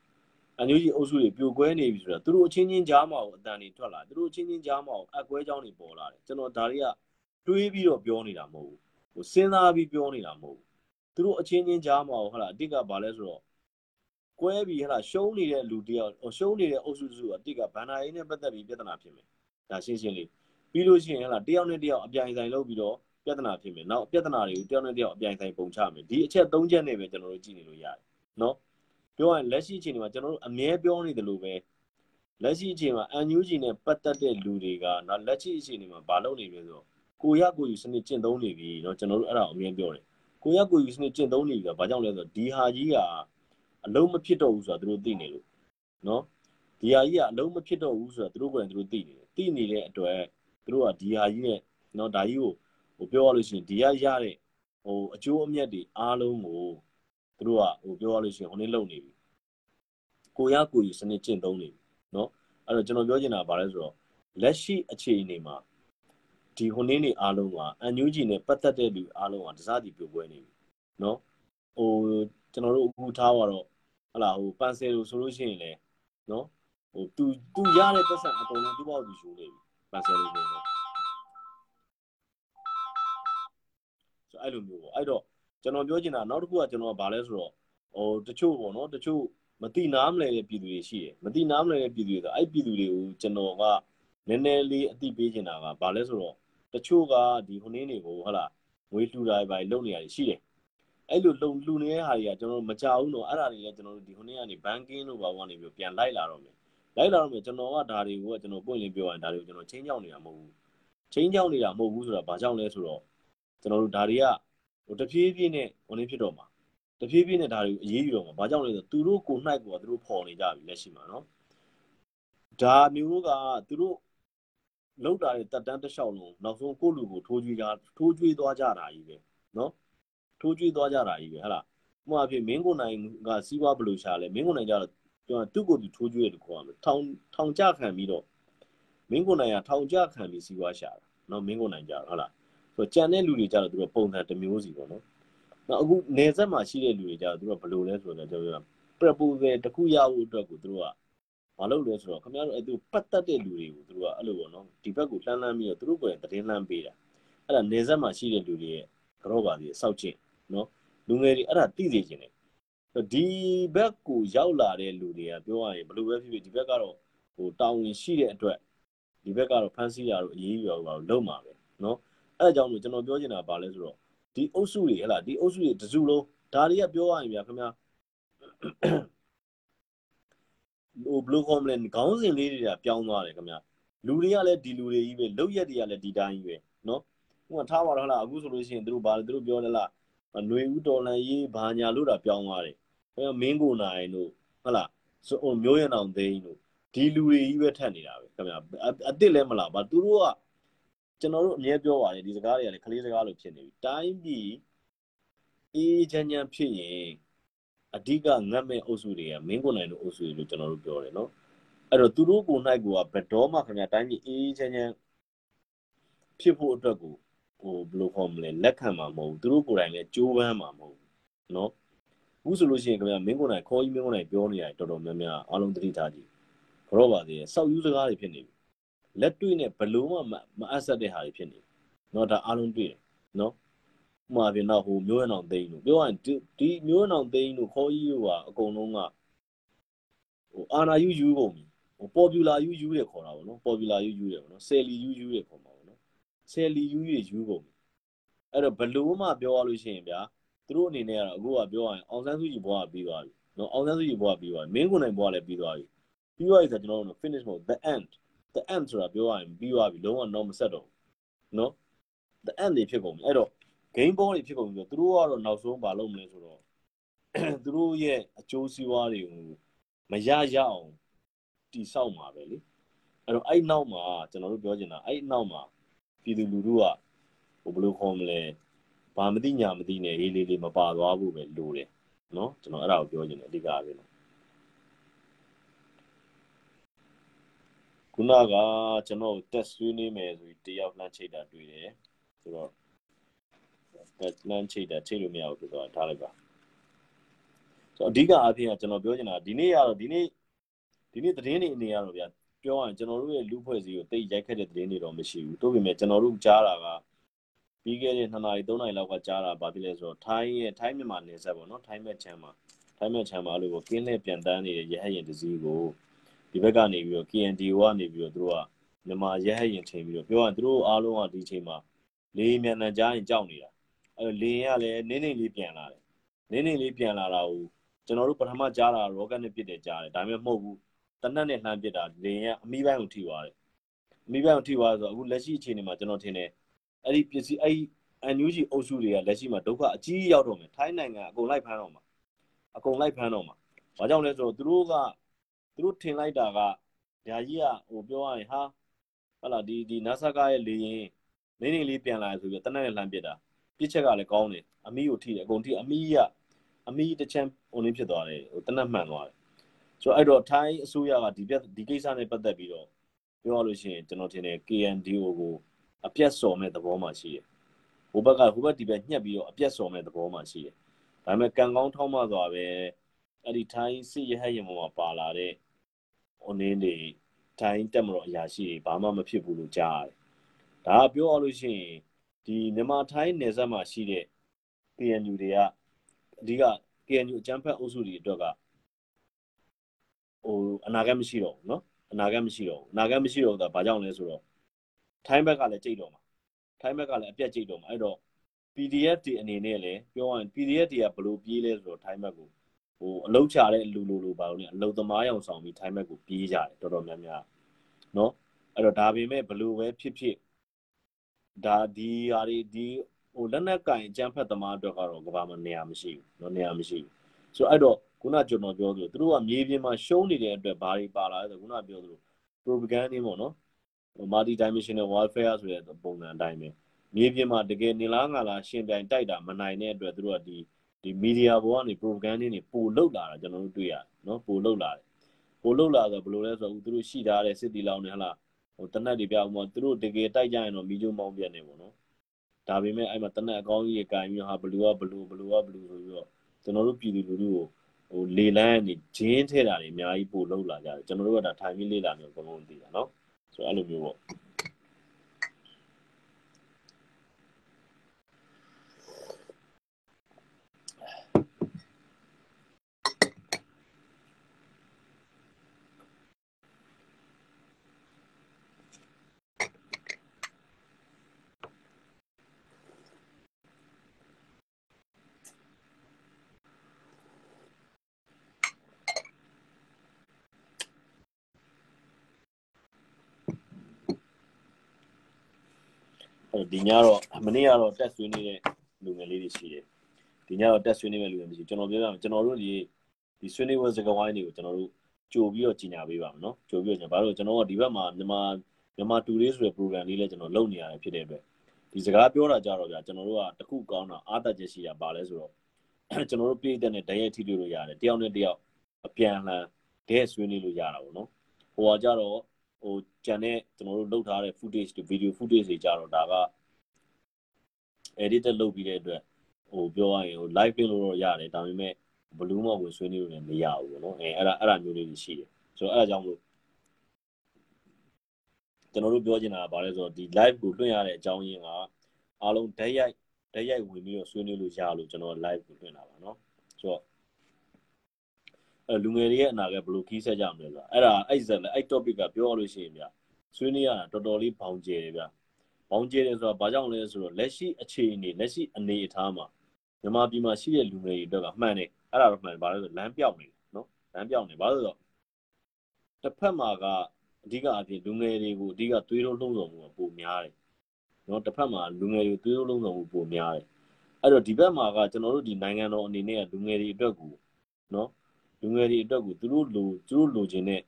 အမျိုးကြီးအုပ်စုတွေပြိုကွဲနေပြီဆိုတာသူတို့အချင်းချင်းကြားမှာကိုအတန်တွေထွက်လာသူတို့အချင်းချင်းကြားမှာကိုအကွဲကြောင်းတွေပေါ်လာတယ်ကျွန်တော်ဒါတွေက တွေးပြီးတော့ပြောနေတာမဟုတ်ဘူးဟိုစဉ်းစားပြီးပြောနေတာမဟုတ်ဘူးသူတို့အချင်းချင်းကြားမှာကိုဟုတ်လားအတိတ်ကဘာလဲဆိုတော့ကွဲပြီးဟလာရှုံးနေတဲ့လူတယောက်ရှုံးနေတဲ့အုပ်စုစုကအတိတ်ကဘန္နာရေးနဲ့ပတ်သက်ပြီးပြဿနာဖြစ်မယ်ဒါရှင်းရှင်းလေးပြီးလို့ရှိရင်ဟလာတယောက်နဲ့တယောက်အပြိုင်ဆိုင်လုပ်ပြီးတော့ပြဿနာဖြစ်မယ်နောက်ပြဿနာတွေကိုတယောက်နဲ့တယောက်အပြိုင်ဆိုင်ပုံချမယ်ဒီအချက်၃ချက်နဲ့ပဲကျွန်တော်တို့ကြည့်နေလို့ရတယ်နော်ပြောရရင်လက်ရှိအချိန်မှာကျွန်တော်တို့အမြဲပြောနေတယ်လို့ပဲလက်ရှိအချိန်မှာ NUG နဲ့ပတ်သက်တဲ့လူတွေကနော်လက်ရှိအချိန်မှာဘာလုပ်နေလဲဆိုတော့ ကိုရကိုယူစနစ်ကျင့်သုံးနေပြီเนาะကျွန်တော်တို့အဲ့ဒါအမြဲပြောတယ်ကိုရကိုယူစနစ်ကျင့်သုံးနေပြီကဘာကြောင့်လဲဆိုတော့ဒီဟာကြီးကအလုံးမဖြစ်တော့ဘူးဆိုတာသူတို့သိနေလို့เนาะဒီဟာကြီးကအလုံးမဖြစ်တော့ဘူးဆိုတာသူတို့ကလည်းသူတို့သိနေတယ်သိနေတဲ့အတွက်သူတို့ကဒီဟာကြီးနဲ့เนาะဒါကြီးကိုဟိုပြောရလို့ရှိရင်ဒီရရတဲ့ဟိုအကျိုးအမြတ်တွေအားလုံးကိုသူတို့ကဟိုပြောရလို့ရှိရင်ဟိုနေ့လုံနေပြီကိုရကိုယူစနစ်ကျင့်သုံးနေပြီเนาะအဲ့တော့ကျွန်တော်ပြောချင်တာကဘာလဲဆိုတော့လက်ရှိအခြေအနေမှာ ဒီဟိုနေ့နေအားလုံးကအန်ယူဂျီနဲ့ပတ်သက်တဲ့လူအားလုံးကတစားတီပြိုပွဲနေပြီနော်ဟိုကျွန်တော်တို့အခုထားတော့ဟလာဟိုပန်ဆယ်လို့ဆိုလို့ရှိရင်လည်းနော်ဟိုသူသူရတဲ့ပတ်စံအကုန်လုံးသူ့ဘောက်သူယူနေပြီပန်ဆယ်လို့ဆိုတော့ဆိုအဲ့လိုမျိုးပေါ့အဲ့တော့ကျွန်တော်ပြောချင်တာနောက်တစ်ခုကကျွန်တော်ကဘာလဲဆိုတော့ဟိုတချို့ပေါ့နော်တချို့မတိနာမလဲတဲ့ပြည်သူတွေရှိတယ်မတိနာမလဲတဲ့ပြည်သူတွေဆိုအဲ့ပြည်သူတွေကိုကျွန်တော်ကနည်းနည်းလေးအသိပေးချင်တာကဘာလဲဆိုတော့ တချို့ကဒီဟိုနင်းတွေကိုဟုတ်လားငွေလှူတာပဲလုံနေရတယ်ရှိတယ်အဲ့လိုလုံလှူနေတဲ့ဟာတွေကကျွန်တော်တို့မကြဘူးတော့အဲ့ဒါတွေလည်းကျွန်တော်တို့ဒီဟိုနေ့ကနေဘန်ကင်းတို့ဘာဘာနေပြီးပြန်လိုက်လာတော့မယ်လိုက်လာတော့မယ်ကျွန်တော်ကဒါတွေကိုကျွန်တော်ပွင့်လင်းပြောရင်ဒါတွေကိုကျွန်တော်ချင်းချောင်းနေတာမဟုတ်ဘူးချင်းချောင်းနေတာမဟုတ်ဘူးဆိုတာဘာကြောင့်လဲဆိုတော့ကျွန်တော်တို့ဒါတွေကဟိုတဖြည်းဖြည်းနဲ့ဟိုနေ့ဖြစ်တော့မှာတဖြည်းဖြည်းနဲ့ဒါတွေကိုအရေးယူတော့မှာဘာကြောင့်လဲဆိုတော့သူတို့ကိုနှိုက်ကသူတို့ပေါ်နေကြပြီလက်ရှိမှာနော်ဒါမျိုးကသူတို့ လောက်တာတဲ့တက်တန်းတစ်လျှောက်လုံးနောက်ဆုံးကိုလူကိုထိုးကြွေးကြထိုးကြွေးသွားကြတာကြီးပဲနော်ထိုးကြွေးသွားကြတာကြီးပဲဟဟလားဥပမာဖြစ်မင်းကိုနိုင်ကစီးပွားဘလူရှာလဲမင်းကိုနိုင်ကြတော့ကျွန်တော်သူ့ကိုသူထိုးကြွေးတယ်ခေါ်ရမယ်ထောင်ထောင်ကြခံပြီးတော့မင်းကိုနိုင်ကထောင်ကြခံပြီးစီးပွားရှာတာနော်မင်းကိုနိုင်ကြဟုတ်လားဆိုကြံတဲ့လူတွေကြတော့သူကပုံစံတစ်မျိုးစီပေါ့နော်နောက်အခုနေဆက်မှာရှိတဲ့လူတွေကြတော့သူကဘယ်လိုလဲဆိုတော့ကျွန်တော်ပြော proposal တခုရဖို့အတွက်ကိုသူတို့က မလုပ်လဲဆိုတော့ခင်ဗျားတို့အဲ့သူပတ်သက်တဲ့လူတွေကိုသူတို့ကအဲ့လိုပေါ့နော်ဒီဘက်ကိုလှမ်းလှမ်းပြီးတော့သူတို့ကိုယ်တိုင်တင်းလှမ်းပေးတာအဲ့ဒါနေဆက်မှာရှိတဲ့လူတွေရဲ့ကြောပါစီစောက်ကျင့်နော်လူငယ်တွေအဲ့ဒါသိစေခြင်းတယ်ဒီဘက်ကိုရောက်လာတဲ့လူတွေကပြောရရင်ဘယ်လိုပဲဖြစ်ဖြစ်ဒီဘက်ကတော့ဟိုတာဝန်ရှိတဲ့အတွက်ဒီဘက်ကတော့ဖန်ဆီးရတော့အရေးယူရတော့လုံးမှာပဲနော်အဲ့ဒါကြောင့်လို့ကျွန်တော်ပြောချင်တာကဘာလဲဆိုတော့ဒီအုပ်စုတွေဟဲ့လားဒီအုပ်စုတွေတစုလုံးဒါတွေကပြောရရင်ဗျာခင်ဗျာ ဟိုဘလူးကောမလန်ခေါင်းစဉ်လေးတွေကပြောင်းသွားတယ်ခင်ဗျာလူတွေကလည်းဒီလူတွေကြီးပဲလုတ်ရက်တွေကလည်းဒီတိုင်းကြီးပဲနော်ဟိုကထားပါတော့ဟလားအခုဆိုလို့ရှိရင်သူတို့ဘာလဲသူတို့ပြောတယ်လားຫນွေဦးတော်လန်ရေးဘာညာလို့တာပြောင်းသွားတယ်အဲမင်းကိုနိုင်တို့ဟုတ်လားဆိုဟိုမျိုးရံအောင်သိန်းတို့ဒီလူတွေကြီးပဲထက်နေတာပဲခင်ဗျာအစ်စ်လည်းမလားဘာသူတို့ကကျွန်တော်တို့အမြဲပြောပါတယ်ဒီစကားတွေကလည်းခလေးစကားလိုဖြစ်နေပြီတိုင်းပြည်အေးချမ်းချမ်းဖြစ်ရင် အဓိကငတ်မဲ့အုပ်စုတွေကမင်းကိုနိုင်တို့အုပ်စုတွေလို့ကျွန်တော်တို့ပြောတယ်နော်အဲ့တော့သူတို့ကိုနိုင်ကိုကဘတော်မှခင်ဗျာတိုင်းပြည်အေးချမ်းချမ်းဖြစ်ဖို့အတွက်ကိုဟိုဘယ်လိုခေါ်မလဲလက်ခံမှာမဟုတ်ဘူးသူတို့ကိုယ်တိုင်လည်းကြိုးပမ်းမှာမဟုတ်ဘူးနော်အခုဆိုလို့ရှိရင်ခင်ဗျာမင်းကိုနိုင်ခေါ်ကြီးမင်းကိုနိုင်ပြောနေရတယ်တော်တော်များများအားလုံးသတိထားကြည့်ဘရော့ပါသေးရယ်စောက်ယူစကားတွေဖြစ်နေပြီလက်တွေ့နဲ့ဘလို့မှမအပ်ဆက်တဲ့ဟာတွေဖြစ်နေပြီနော်ဒါအားလုံးတွေ့တယ်နော် မာပြင်တော့ဟိုမျိုးရအောင်သိန်းလို့ပြောရရင်ဒီမျိုးရအောင်သိန်းလို့ခေါ်ကြီးတို့ကအကုန်လုံးကဟိုအာနာယူယူကုန်ပြီဟို popular ယူယူတယ်ခေါ်တာပေါ့နော် popular ယူယူတယ်ပေါ့နော် selly ယူယူတယ်ခေါ်မှာပေါ့နော် selly ယူယူယူကုန်ပြီအဲ့တော့ဘလို့မှပြောရလို့ရှိရင်ဗျာသူတို့အနေနဲ့ကတော့အခုကပြောရရင်အောင်ဆန်းစုကြည်ဘွားကပြီးသွားပြီနော်အောင်ဆန်းစုကြည်ဘွားကပြီးသွားပြီမင်းကိုနိုင်ဘွားလည်းပြီးသွားပြီပြီးသွားပြီဆိုတော့ကျွန်တော်တို့ finish mode the end the end ဆိုတာပြောရရင်ပြီးသွားပြီလုံးဝတော့မဆက်တော့ဘူးနော် the end တွေဖြစ်ကုန်ပြီအဲ့တော့ game ball တွေဖြစ်ကုန်ပြီဆိုတော့သူတို့ကတော့နောက်ဆုံးမလုပ်မလဲဆိုတော့သူတို့ရဲ့အကျိုးစီးပွားတွေကိုမရရအောင်တိဆောက်မှာပဲလေအဲ့တော့အဲ့နောက်မှာကျွန်တော်တို့ပြောချင်တာအဲ့နောက်မှာပြည်သူလူထုကဟိုဘယ်လိုခေါ်မလဲဘာမသိညာမသိနဲ့ရေးလေးလေးမပါသွားဘူးပဲလိုတယ်နော်ကျွန်တော်အဲ့ဒါကိုပြောချင်တယ်အဓိကပဲနော်ခုနကကျွန်တော်တက်ဆွေးနေမယ်ဆိုပြီးတယောက်လှမ်းချိတ်တာတွေ့တယ်ဆိုတော့တက် လှမ်းချိတ်တာချိတ်လို့မရဘူးဆိုတော့ထားလိုက်ပါဆိုတော့အဓိကအားဖြင့်ကကျွန်တော်ပြောချင်တာဒီနေ့ကတော့ဒီနေ့ဒီနေ့သတင်းတွေအနေရတော့ဗျာပြောရရင်ကျွန်တော်တို့ရဲ့လူဖွဲ့စည်းကိုတိတ်ရိုက်ခတ်တဲ့သတင်းတွေတော့မရှိဘူးတိုးပေမဲ့ကျွန်တော်တို့ကြားတာကပြီးခဲ့တဲ့2နာရီ3နာရီလောက်ကကြားတာဘာဖြစ်လဲဆိုတော့ထိုင်းရဲ့ထိုင်းမြန်မာနယ်စပ်ပေါ့နော်ထိုင်းမဲ့ချမ်းမှာထိုင်းမဲ့ချမ်းမှာလို့ကင်းလှည့်ပြန်တန်းနေတဲ့ရဟတ်ရင်တစည်းကိုဒီဘက်ကနေပြီးတော့ KNDO ကနေပြီးတော့သူတို့ကမြန်မာရဟတ်ရင်ချိန်ပြီးတော့ပြောရရင်သူတို့အားလုံးကဒီချိန်မှာလေမြန်နံကြားရင်ကြောက်နေတာ အဲလေရင်ကလည်းနင်းနေလေးပြန်လာတယ်နင်းနေလေးပြန်လာတာကိုကျွန်တော်တို့ပထမကြားတာရောကက်နဲ့ပစ်တယ်ကြားတယ်ဒါပေမဲ့မဟုတ်ဘူးတနက်နဲ့လှမ်းပစ်တာလေရင်ကအမီးပိုင်းကိုထိသွားတယ်အမီးပိုင်းကိုထိသွားဆိုတော့အခုလက်ရှိအခြေအနေမှာကျွန်တော်ထင်တယ်အဲ့ဒီပစ္စည်းအဲ့အန်ယူဂျီအုပ်စုတွေကလက်ရှိမှာဒုက္ခအကြီးရောက်တော့မယ်ထိုင်းနိုင်ငံအကုန်လိုက်ဖမ်းတော့မှာအကုန်လိုက်ဖမ်းတော့မှာဘာကြောင့်လဲဆိုတော့သူတို့ကသူတို့ထင်လိုက်တာကညာကြီးကဟိုပြောရရင်ဟာဟလာဒီဒီ NASA ကရဲ့လေရင်နေနေလေးပြန်လာဆိုပြီးတနက်နဲ့လှမ်းပစ်တာ ပြစ်ချက်ကလည်းကောင်းတယ်အမီးကိုထိတယ်အကုန်ထိအမီးကအမီးတစ်ချမ်းဟိုနည်းဖြစ်သွားတယ်ဟိုတနက်မှန်သွားတယ်ဆိုတော့အဲ့တော့ထိုင်းအစိုးရကဒီပြဒီကိစ္စနဲ့ပတ်သက်ပြီးတော့ပြောရလို့ရှိရင်ကျွန်တော်ထင်တယ် KNDO ကိုအပြတ်စော်မဲ့သဘောမှရှိတယ်ဟိုဘက်ကဟိုဘက်ဒီဘက်ညှက်ပြီးတော့အပြတ်စော်မဲ့သဘောမှရှိတယ်ဒါပေမဲ့ကံကောင်းထောင်းမှသွားပဲအဲ့ဒီထိုင်းစစ်ရဟတ်ရင်ပေါ်မှာပါလာတဲ့ဟိုနင်းတွေထိုင်းတက်မတော်အရာရှိတွေဘာမှမဖြစ်ဘူးလို့ကြားရတယ်ဒါကပြောရလို့ရှိရင် ဒီမြန်မာထိုင်းနယ်စပ်မှာရှိတဲ့ KNU တွေကအဓိက KNU အကြမ်းဖက်အုပ်စုတွေအတွက်ကဟိုအနာဂတ်မရှိတော့ဘူးเนาะအနာဂတ်မရှိတော့ဘူးအနာဂတ်မရှိတော့တာဘာကြောင့်လဲဆိုတော့ထိုင်းဘက်ကလည်းကြိတ်တော့မှာထိုင်းဘက်ကလည်းအပြတ်ကြိတ်တော့မှာအဲ့တော့ PDF တွေအနေနဲ့လည်းပြောရရင် PDF တွေကဘလို့ပြေးလဲဆိုတော့ထိုင်းဘက်ကိုဟိုအလုတ်ချတဲ့လူလူလိုပါလို့ねအလုတ်သမားရောင်ဆောင်ပြီးထိုင်းဘက်ကိုပြေးကြတယ်တော်တော်များများเนาะအဲ့တော့ဒါပေမဲ့ဘလို့ပဲဖြစ်ဖြစ် ဒါဒီဟာတွေဒီဟိုလက်နက်ကင်ကြမ်းဖက်သမားအတွက်ကတော့ကဘာမှနေရာမရှိဘူးနော်နေရာမရှိဘူးဆိုတော့အဲ့တော့ခုနကျွန်တော်ပြောသလိုသူတို့ကမြေပြင်မှာရှုံးနေတဲ့အတွက်ဘာတွေပါလာလဲဆိုခုနပြောသလို propaganda ပေါ့နော် multi dimensional warfare ဆိုတဲ့ပုံစံအတိုင်းပဲမြေပြင်မှာတကယ်နေလားငါလားရှင်ပြိုင်တိုက်တာမနိုင်တဲ့အတွက်သူတို့ကဒီဒီ media ဘောကနေ propaganda တွေပို့လောက်လာတာကျွန်တော်တို့တွေ့ရတယ်နော်ပို့လောက်လာတယ်ပို့လောက်လာဆိုဘယ်လိုလဲဆိုတော့သူတို့ရှိထားတဲ့စစ်တီလောင်တွေဟလား ဟိုတနက်တွေပြအောင်ပေါ့သူတို့တကယ်တိုက်ကြရင်တော့မိကျုံမောင်းပြနေပေါ့နော်ဒါပေမဲ့အဲ့မှာတနက်အကောင်းကြီးကင်ပြီးဟာဘလူကဘလူဘလူကဘလူဆိုပြီးတော့ကျွန်တော်တို့ပြည်သူလူထုကိုဟိုလေလန်းနေဂျင်းထဲတာတွေအများကြီးပို့လောက်လာကြတယ်ကျွန်တော်တို့ကဒါထိုင်ပြီးလေ့လာမျိုးအကုန်လုံးသိတာနော်ဆိုတော့အဲ့လိုမျိုးပေါ့ အဲ့ဒီညတော့မနေ့ကတော့တက်ဆွေးနေတဲ့လူငယ်လေးတွေရှိတယ်ဒီညတော့တက်ဆွေးနေမဲ့လူငယ်တွေရှိကျွန်တော်ပြောပြမယ်ကျွန်တော်တို့ဒီဒီဆွေးနွေးပွဲစကားဝိုင်းတွေကိုကျွန်တော်တို့ကြိုပြီးတော့ကြီးညာပေးပါမယ်နော်ကြိုပြီးတော့ကျွန်တော်ဘာလို့ကျွန်တော်ကဒီဘက်မှာမြန်မာမြန်မာတူလေးဆိုတဲ့ program လေးလည်းကျွန်တော်လုပ်နေရတယ်ဖြစ်တဲ့အတွက်ဒီစကားပြောတာကြတော့ဗျာကျွန်တော်တို့ကတခုကောင်းတာအားတက်ချက်ရှိတာပါလဲဆိုတော့ကျွန်တော်တို့ပြည်တဲ့နဲ့တရက်ထိတွေ့လို့ရတယ်တယောက်နဲ့တယောက်အပြန်အလှန်တဲ့ဆွေးနွေးလို့ရတာပေါ့နော်ဟိုကကြတော့ ဟိုကြံတဲ့ကျွန်တော်တို့လုပ်ထားတဲ့ footage တွေ video footage တွေကြတော့ဒါက edit လုပ်ပြီးတဲ့အတွက်ဟိုပြောရရင်ဟို live ပြင်လို့တော့ရတယ်ဒါပေမဲ့ဘလူးမော့ဝင်ဆွေးနွေးလို့လည်းမရဘူးပေါ့နော်အဲအဲ့ဒါအဲ့ဒါမျိုးလေးတွေရှိတယ်ဆိုတော့အဲ့ဒါကြောင့်မလို့ကျွန်တော်တို့ပြောချင်တာကဘာလဲဆိုတော့ဒီ live ကိုလွှင့်ရတဲ့အကြောင်းရင်းကအားလုံးဓာတ်ရိုက်ဓာတ်ရိုက်ဝင်ပြီးတော့ဆွေးနွေးလို့ရလို့ကျွန်တော် live ကိုလွှင့်တာပါနော်ဆိုတော့ အဲလူငယ်တွေရဲ့အနာကဘယ်လိုခီးဆက်ကြမလဲဆိုတာအဲ့ဒါအဲ့ဇက်လည်းအဲ့ topic ကပြောရလို့ရှိရင်ဗျဆွေးနွေးရတာတော်တော်လေးဘောင်ကျယ်တယ်ဗျဘောင်ကျယ်တယ်ဆိုတာဘာကြောင့်လဲဆိုတော့လက်ရှိအခြေအနေလက်ရှိအနေအထားမှာမြန်မာပြည်မှာရှိတဲ့လူငယ်တွေအတွက်ကမှန်တယ်အဲ့ဒါတော့မှန်ဘာလို့လဲဆိုလမ်းပြောက်နေနော်လမ်းပြောက်နေဘာလို့လဲဆိုတော့တစ်ဖက်မှာကအဓိကအပြင်လူငယ်တွေကိုအဓိကသွေးလုံးလုံးဆောင်မှုပိုများတယ်နော်တစ်ဖက်မှာလူငယ်တွေသွေးလုံးလုံးဆောင်မှုပိုများတယ်အဲ့တော့ဒီဘက်မှာကကျွန်တော်တို့ဒီနိုင်ငံတော်အနေနဲ့လူငယ်တွေအတွက်ကိုနော် လူငယ်တွေအတွက်ကိုသူတို့လိုသူတို့လိုချင်တဲ့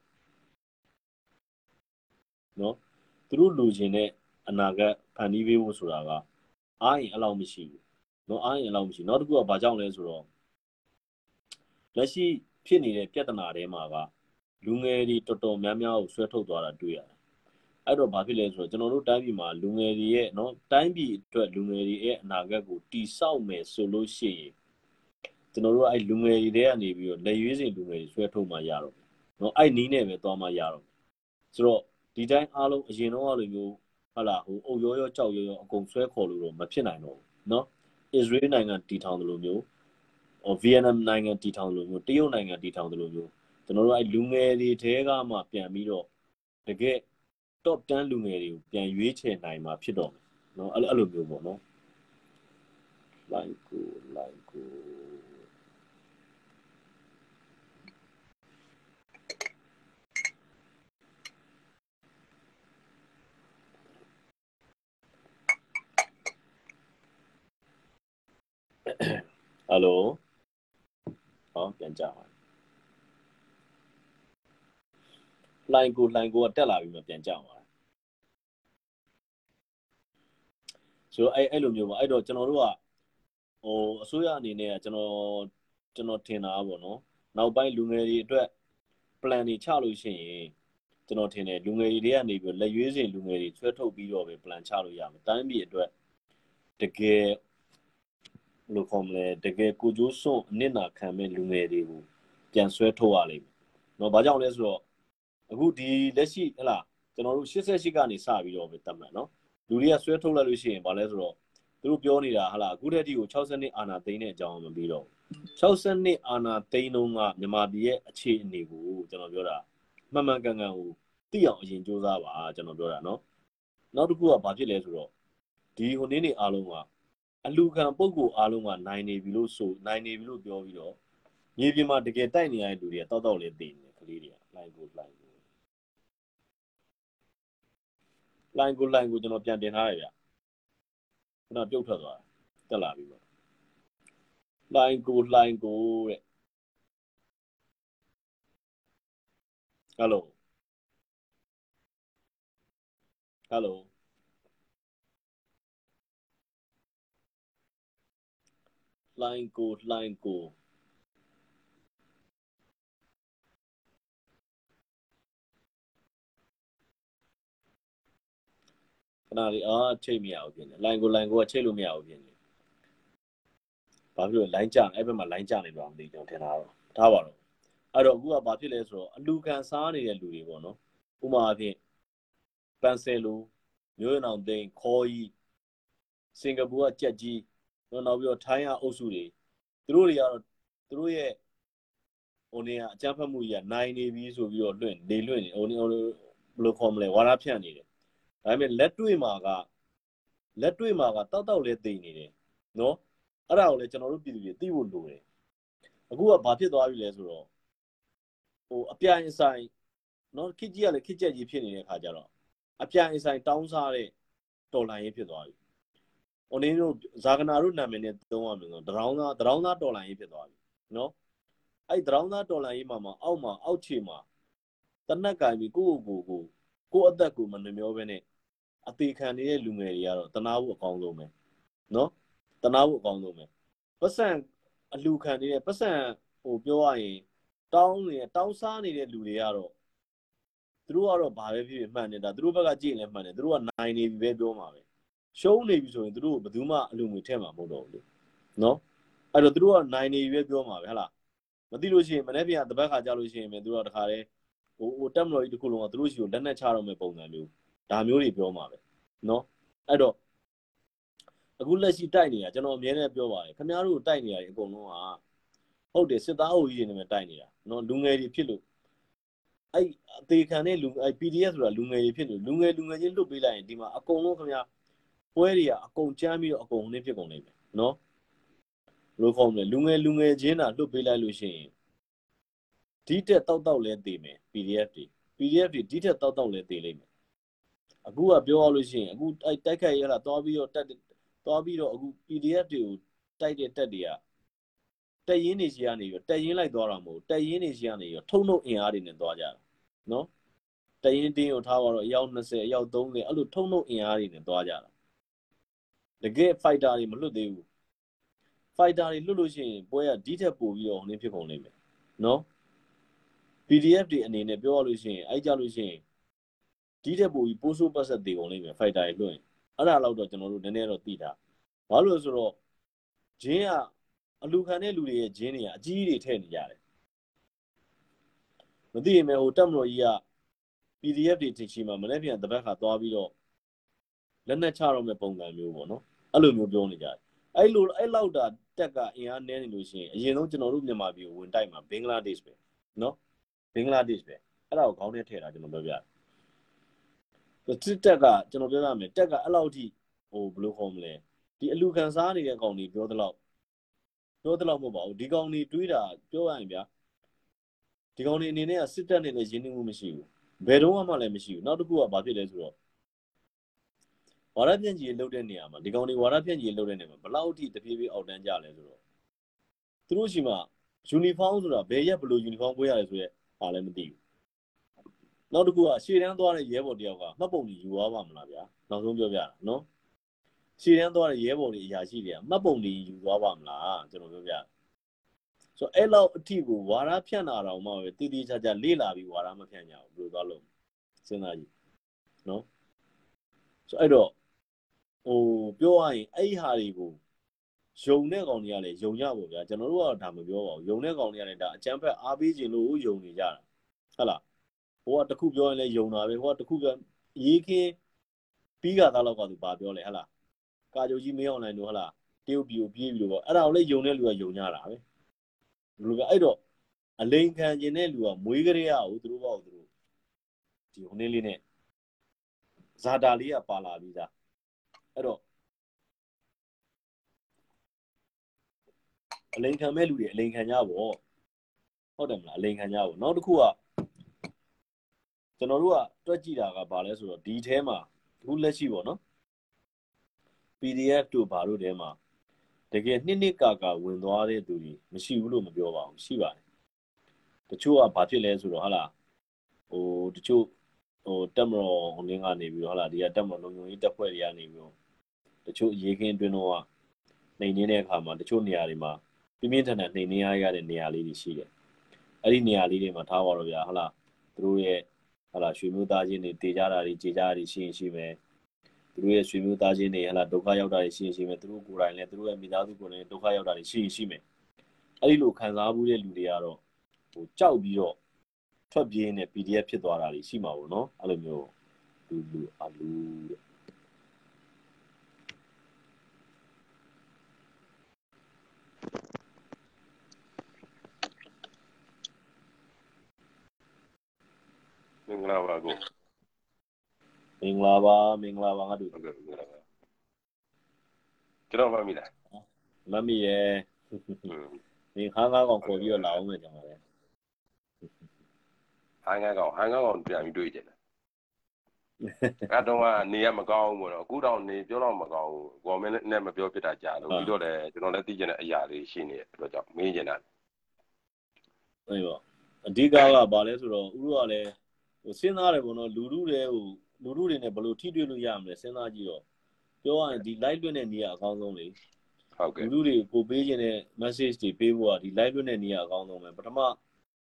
နော်သူတို့လိုချင်တဲ့အနာဂတ်ဖန်တီးပေးဖို့ဆိုတာကအားရင်အလောက်မရှိဘူးနော်အားရင်အလောက်မရှိနောက်တစ်ခုကဘာကြောင့်လဲဆိုတော့လက်ရှိဖြစ်နေတဲ့ပြဿနာတွေမှာကလူငယ်တွေတော်တော်များများကိုဆွဲထုတ်သွားတာတွေ့ရတယ်အဲ့တော့ဘာဖြစ်လဲဆိုတော့ကျွန်တော်တို့တိုင်းပြည်မှာလူငယ်တွေရဲ့နော်တိုင်းပြည်အတွက်လူငယ်တွေရဲ့အနာဂတ်ကိုတိဆောက်မယ်ဆိုလို့ရှိရင် ကျွန်တော်တို့အဲ့လူငယ်တွေတဲ့ကနေပြီးတော့လက်ရွေးစင်လူငယ်တွေဆွဲထုတ်မှရတော့မယ်။နော်အဲ့နီးနဲ့ပဲသွားမှရတော့မယ်။ဆိုတော့ဒီတိုင်းအားလုံးအရင်တော့ကလိုမျိုးဟလာဟိုအုပ်ရောရောကြောက်ရောရောအကုန်ဆွဲခေါ်လို့တော့မဖြစ်နိုင်တော့ဘူးနော်။ Israel နိုင်ငံတီထောင်တယ်လို့မျိုးဟို Vietnam နိုင်ငံတီထောင်တယ်လို့မျိုးတရုတ်နိုင်ငံတီထောင်တယ်လို့မျိုးကျွန်တော်တို့အဲ့လူငယ်တွေထဲကမှပြန်ပြီးတော့တကယ် top 10လူငယ်တွေကိုပြန်ရွေးချယ်နိုင်မှာဖြစ်တော့မယ်နော်အဲ့လိုမျိုးပေါ့နော် like go like go ကို line ကို Hello ဟောပြန်ကြပါ line ကို line ကိုကတက်လာပြီးမှပြန်ကြပါဆိုတော့အဲ့အဲ့လိုမျိုးပါအဲ့တော့ကျွန်တော်တို့ကဟိုအစိုးရအနေနဲ့ကကျွန်တော်ကျွန်တော်ထင်တာပေါ့နော်နောက်ပိုင်းလူငယ်တွေအတွက် plan တွေချလို့ရှိရင်ကျွန်တော်ထင်တယ်လူငယ်တွေတွေကနေပြီးလက်ရွေးစင်လူငယ်တွေဆွဲထုတ်ပြီးတော့ပဲ plan ချလို့ရမယ်တိုင်းပြည်အတွက်တကယ် လို့ခေါ်မလဲတကယ်ကိုကျိုးစွန့်အနစ်နာခံမဲ့လူငယ်တွေကိုပြန်ဆွဲထုတ်ရလိမ့်မယ်။နော်ဘာကြောင့်လဲဆိုတော့အခုဒီလက်ရှိဟလာကျွန်တော်တို့88ကနေစပြီးတော့ပဲတတ်မှတ်နော်လူတွေကဆွဲထုတ်လိုက်လို့ရှိရင်ဘာလဲဆိုတော့သူတို့ပြောနေတာဟလာအခုတည်းက60နှစ်အာနာသိန်းတဲ့အကြောင်းမပြီးတော့60နှစ်အာနာသိန်းလုံးကမြန်မာပြည်ရဲ့အခြေအနေကိုကျွန်တော်ပြောတာမှန်မှန်ကန်ကန်ကိုသိအောင်အရင်စူးစမ်းပါကျွန်တော်ပြောတာနော်နောက်တစ်ခုကဘာဖြစ်လဲဆိုတော့ဒီဟိုနေ့နေ့အားလုံးက အလူခံပုံကိုအားလုံးကနိုင်နေပြီလို့ဆိုနိုင်နေပြီလို့ပြောပြီးတော့မြေပြင်မှာတကယ်တိုက်နေရတဲ့လူတွေကတောက်တောက်လေးသိနေကလေးတွေကလိုက်ကိုလိုက်ကို line ကို line ကိုကျွန်တော်ပြန်တင်ထားရဗျခုနပြုတ်ထွက်သွားတက်လာပြီပေါ့ line ကို line ကိုတဲ့ hello hello line ကို line ကိုခဏလေးအာချိန်မရဘူးပြင်တယ် line ကို line ကိုကချိန်လို့မရဘူးပြင်တယ်ဘာဖြစ်လို့ line ကြအဲ့ဘက်မှာ line ကြနေတော့မသိကျွန်တော်ထင်တာတော့ထားပါတော့အဲ့တော့အခုကဘာဖြစ်လဲဆိုတော့အလူခံစားနေတဲ့လူတွေပေါ့နော်ဥမာအဖြစ်ပန်ဆယ်လိုမျိုးရအောင်သိန်းခေါ်ကြီးစင်ကာပူကကြက်ကြီး နောက်ပြီးတော့ထိုင်းကအုပ်စုတွေသူတို့တွေကတော့သူတို့ရဲ့ဟိုနေကအကြမ်းဖက်မှုကြီးကနိုင်နေပြီဆိုပြီးတော့လွင့်နေလွင့်နေဟိုနေဟိုဘယ်လိုခေါ်မလဲဝါရဖြန့်နေတယ်ဒါပေမဲ့လက်တွေ့မှာကလက်တွေ့မှာကတောက်တောက်လေးသိနေတယ်နော်အဲ့ဒါကိုလည်းကျွန်တော်တို့ပြည်သူတွေသိဖို့လိုတယ်အခုကဘာဖြစ်သွားပြီလဲဆိုတော့ဟိုအပြိုင်ဆိုင်နော်ခစ်ကြီးကလည်းခစ်ကြက်ကြီးဖြစ်နေတဲ့ခါကြတော့အပြိုင်ဆိုင်တောင်းစားတဲ့တော်လှန်ရေးဖြစ်သွားပြီ။ ဟိုနေတို့ဇာကနာတို့နာမည်နဲ့သုံးရမယ်ဆိုတော့ဒရောင်းသားဒရောင်းသားတော်လှန်ရေးဖြစ်သွားပြီနော်။အဲ့ဒရောင်းသားတော်လှန်ရေးမှာမှာအောက်မှာအောက်ခြေမှာတနက်ကင်ပြီးကိုယ့်ကိုယ်ကိုကိုယ့်အသက်ကိုမနှမျောပဲနဲ့အသေးခံနေတဲ့လူငယ်တွေကတော့တနာဖို့အကောင်းဆုံးပဲနော်။တနာဖို့အကောင်းဆုံးပဲ။ပတ်စံအလူခံနေတဲ့ပတ်စံဟိုပြောရရင်တောင်းနေတောင်းစားနေတဲ့လူတွေကတော့သူတို့ကတော့ဘာပဲဖြစ်ဖြစ်မှန်နေတာသူတို့ဘက်ကကြည့်ရင်လည်းမှန်တယ်သူတို့ကနိုင်နေပြီပဲပြောမှာပဲ ရှုံးနေပြီဆိုရင်သူတို့ဘယ်သူမှအလူငွေထည့်မှာမဟုတ်တော့ဘူးလေနော်အဲ့တော့သူတို့ကနိုင်နေပြီပဲပြောမှာပဲဟလားမသိလို့ရှိရင်မနေ့ပြန်တပတ်ခါကြာလို့ရှိရင်ပဲသူတို့ကတခါတည်းဟိုဟိုတက်မလို့ကြီးတစ်ခုလုံးကသူတို့ရှိကိုလက်နဲ့ချတော့မဲ့ပုံစံမျိုးဒါမျိုးတွေပြောမှာပဲနော်အဲ့တော့အခုလက်ရှိတိုက်နေတာကျွန်တော်အမြဲတမ်းပြောပါတယ်ခင်ဗျားတို့တိုက်နေရတယ်အကုန်လုံးကဟုတ်တယ်စစ်သားအုပ်ကြီးတွေနဲ့တိုက်နေတာနော်လူငယ်တွေဖြစ်လို့အဲ့အသေးခံတဲ့လူအဲ့ PDF ဆိုတာလူငယ်တွေဖြစ်လို့လူငယ်လူငယ်ချင်းလွတ်ပေးလိုက်ရင်ဒီမှာအကုန်လုံးခင်ဗျာ ပွဲတွေကအကုန်ကြမ်းပြီးတော့အကုန်နှင်းဖြစ်ကုန်နေပြီနော်ဘယ်လိုခေါ်မလဲလူငယ်လူငယ်ချင်းတာလွတ်ပေးလိုက်လို့ရှိရင်ဒီတက်တောက်တောက်လဲတည်မယ် PDF တွေ PDF တွေဒီတက်တောက်တောက်လဲတည်လိမ့်မယ်အခုကပြောရလို့ရှိရင်အခုအဲ့တိုက်ခိုက်ရလာသွားပြီးတော့တက်သွားပြီးတော့အခု PDF တွေကိုတိုက်တဲ့တက်တွေကတက်ရင်းနေစီကနေပြီးတက်ရင်းလိုက်သွားတာမဟုတ်တက်ရင်းနေစီကနေပြီးထုံထုံအင်အားတွေနဲ့သွားကြတာနော်တရင်တင်းကိုထားတော့အယောက်20အယောက်30အဲ့လိုထုံထုံအင်အားတွေနဲ့သွားကြတာ တကယ် fighter တွေမလွတ်သေးဘူး fighter တွေလွတ်လို့ရှိရင်ပွဲကဒီထက်ပိုပြီးတော့ဟိုနေဖြစ်ကုန်လိမ့်မယ်နော် PDF တွေအနေနဲ့ပြောရလို့ရှိရင်အဲ့ကြလို့ရှိရင်ဒီထက်ပိုပြီးပိုးဆိုးပတ်ဆက်သေးကုန်လိမ့်မယ် fighter တွေလွတ်ရင်အဲ့ဒါတော့ကျွန်တော်တို့နည်းနည်းတော့သိတာဘာလို့လဲဆိုတော့ဂျင်းကအလူခံတဲ့လူတွေရဲ့ဂျင်းတွေကအကြီးကြီးတွေထည့်နေကြတယ်မသိရင်ပဲဟိုတက်မတော်ကြီးက PDF တွေတင်ချီမှာမနေ့ပြန်တပတ်ခါသွားပြီးတော့ လက်နက်ချတော့မဲ့ပုံစံမျိုးပေါ့နော်အဲ့လိုမျိုးပြောနေကြတယ်အဲ့လိုအဲ့လောက်တာတက်ကအင်အားနည်းနေလို့ရှိရင်အရင်ဆုံးကျွန်တော်တို့မြန်မာပြည်ကိုဝင်တိုက်မှာဘင်္ဂလားဒေ့ရှ်ပဲနော်ဘင်္ဂလားဒေ့ရှ်ပဲအဲ့ဒါကိုခေါင်းထဲထည့်တာကျွန်တော်ပြောပြတယ်တစ်တက်ကကျွန်တော်ပြောရမယ်တက်ကအဲ့လောက်ထိဟိုဘယ်လိုခေါ်မလဲဒီအလူခံစားနေတဲ့ကောင်တွေပြောသလောက်ပြောသလောက်မဟုတ်ပါဘူးဒီကောင်တွေတွေးတာပြောရရင်ဗျာဒီကောင်တွေအနေနဲ့ကစစ်တပ်နဲ့လည်းရင်းနှီးမှုမရှိဘူးဘယ်တော့မှလည်းမရှိဘူးနောက်တစ်ခုကဘာဖြစ်လဲဆိုတော့ ဝါရပြန့်ကြီးလှုပ်တဲ့နေရာမှာဒီကောင်တွေဝါရပြန့်ကြီးလှုပ်တဲ့နေရာမှာဘလောက်ထိတပြေးပြေးအောက်တန်းကြလဲဆိုတော့သူတို့ရှိမှယူနီဖောင်းဆိုတာဘယ်ရက်ဘယ်လိုယူနီဖောင်းပွဲရတယ်ဆိုရက်ဟာလည်းမသိဘူးနောက်တစ်ခုကရှေ့တန်းသွားတဲ့ရဲဘော်တယောက်ကမှတ်ပုံကြီးယူသွားပါမလားဗျာနောက်ဆုံးပြောပြတာနော်ရှေ့တန်းသွားတဲ့ရဲဘော်တွေအရာရှိတွေကမှတ်ပုံကြီးယူသွားပါမလားကျွန်တော်ပြောပြဆိုအဲ့လောက်အထိကိုဝါရဖြန့်တာတော့မှပဲတည်တည်ချာချာလေ့လာပြီးဝါရမဖြန့်ကြဘူးဘယ်လိုသွားလို့စဉ်းစားကြည့်နော်ဆိုအဲ့တော့ ဟိုပြောရရင်အဲ့ဒီဟာတွေကိုယုံတဲ့ကောင်တွေကလည်းယုံကြပါဗျာကျွန်တော်တို့ကဒါမပြောပါဘူးယုံတဲ့ကောင်တွေကလည်းဒါအချမ်းဖက်အားပေးခြင်းလို့ယုံနေကြတာဟုတ်လားဟိုကတခုပြောရင်လည်းယုံတာပဲဟိုကတခုပြောရေးခင်းပြီးကသားလောက်ကသူဘာပြောလဲဟုတ်လားကာကြိုကြီးမင်းအောင်လိုင်းတို့ဟုတ်လားတရုတ်ပြည်ကိုပြေးပြီးလို့ပေါ့အဲ့ဒါကိုလည်းယုံတဲ့လူကယုံကြတာပဲဘယ်လိုပဲအဲ့တော့အလိန်ခံခြင်းတဲ့လူကမွေးကြရအောင်သူတို့ပေါ့သူတို့ဒီဟိုနေ့လေးနဲ့ဇာတာလေးကပါလာပြီးသား အဲ့တော့အလိန်ခံမဲ့လူတွေအလိန်ခံကြပေါ့ဟုတ်တယ်မလားအလိန်ခံကြပေါ့နောက်တစ်ခုကကျွန်တော်တို့ကတွက်ကြည့်တာကဘာလဲဆိုတော့ဒီထဲမှာအခုလက်ရှိပေါ့နော် PDF တို့ဘာလို့ထဲမှာတကယ်နှစ်နှစ်ကာကာဝင်သွားတဲ့သူတွေမရှိဘူးလို့မပြောပါဘူးရှိပါတယ်တချို့ကဘာဖြစ်လဲဆိုတော့ဟာလားဟိုတချို့ဟိုတက်မတော်ဟိုနင်းကနေပြီးတော့ဟာလားဒီကတက်မတော်လုံခြုံရေးတပ်ဖွဲ့တွေကနေပြီးတော့ တချို့ရေခင်းအတွင်းတော့နှိမ်နေတဲ့အခါမှာတချို့နေရာတွေမှာပြင်းပြင်းထန်ထန်နှိမ်နေရရတဲ့နေရာလေးတွေရှိတယ်အဲ့ဒီနေရာလေးတွေမှာထားပါတော့ဗျာဟာလားသူတို့ရဲ့ဟာလားရွှေမျိုးသားချင်းတွေတေကြတာတွေကြေကြတာတွေရှိရင်ရှိမယ်သူတို့ရဲ့ရွှေမျိုးသားချင်းတွေဟာလားဒုက္ခရောက်တာတွေရှိရင်ရှိမယ်သူတို့ကိုယ်တိုင်လည်းသူတို့ရဲ့မိသားစုကိုယ်တိုင်ဒုက္ခရောက်တာတွေရှိရင်ရှိမယ်အဲ့ဒီလိုခံစားမှုတဲ့လူတွေကတော့ဟိုကြောက်ပြီးတော့ထွက်ပြေးနေ PDF ဖြစ်သွားတာတွေရှိမှာပေါ့နော်အဲ့လိုမျိုးလူလူအလူတဲ့ မင်္ဂလာပါကိုမင်္ဂလာပါမင်္ဂလာပါငါတို့ဟုတ်ကဲ့မင်္ဂလာပါကျွန်တော်မှမိလားမမီရဲ့อืมဒီခါးကားကောင်ခေါ်ပြီးတော့လာအောင်မယ်ကျွန်တော်လည်းဟိုင်းငါကောင်ဟိုင်းငါကောင်ပြန်ပြီးတွေ့ကြတယ်အဲ့တော့ကနေရမကောင်းဘူးပေါ့နော်အခုတော့နေပြောတော့မကောင်းဘူးဂေါ်မင်းနဲ့မပြောဖြစ်တာကြာလို့ပြီးတော့လည်းကျွန်တော်လည်းသိကျင်တဲ့အရာလေးရှိနေတယ်အတွက်ကြောင့်မေးကျင်တာအဲ့ပေါ့အဓိကကဘာလဲဆိုတော့ဥရောကလည်း ဟိုစဉ်းစားတယ်ပေါ့နော်လူလူတွေဟိုလူလူတွေနဲ့ဘယ်လိုထိတွေ့လို့ရမလဲစဉ်းစားကြည့်တော့ပြောရရင်ဒီ live လွှင့်တဲ့နေရာအကောင်းဆုံးလေဟုတ်ကဲ့လူလူတွေကိုပေးခြင်းတဲ့ message တွေပေးဖို့ကဒီ live လွှင့်တဲ့နေရာအကောင်းဆုံးပဲပထမဒါ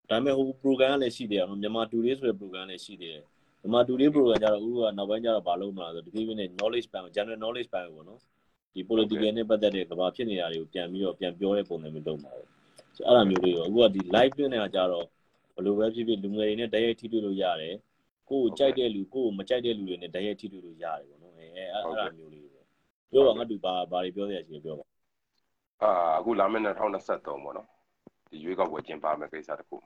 ပေမဲ့ဟို program ကလည်းရှိတယ်နော်မြန်မာ today ဆိုတဲ့ program လည်းရှိတယ်မြန်မာ today program ကျတော့ဥရောကနောက်ပိုင်းကျတော့ဘာလုပ်မလားဆိုတော့ဒီကိစ္စနဲ့ knowledge ပိုင်း general knowledge ပိုင်းပေါ့နော်ဒီ political နဲ့ပတ်သက်တဲ့ကဘာဖြစ်နေတာတွေကိုပြန်ပြီးတော့ပြန်ပြောတဲ့ပုံစံမျိုးလုပ်မှာပေါ့ဆိုအဲ့လိုမျိုးလေးရောအခုကဒီ live လွှင့်နေတာကျတော့ ဘယ်လိုပဲဖြစ်ဖြစ်လူငယ်တွေနဲ့တိုက်ရိုက်ထိတွေ့လို့ရတယ်ကိုယ်ကြိုက်တဲ့လူကိုယ်မကြိုက်တဲ့လူတွေနဲ့တိုက်ရိုက်ထိတွေ့လို့ရတယ်ပေါ့နော်အဲအဲ့အဲ့လိုမျိုးလေးပေါ့ပြောတော့ငါတူဘာဘာတွေပြောရချင်ပြောပါအာအခုလာမယ့်2023ပေါ့နော်ဒီရွေးကောက်ပွဲကျင်းပမယ်ကိစ္စတခု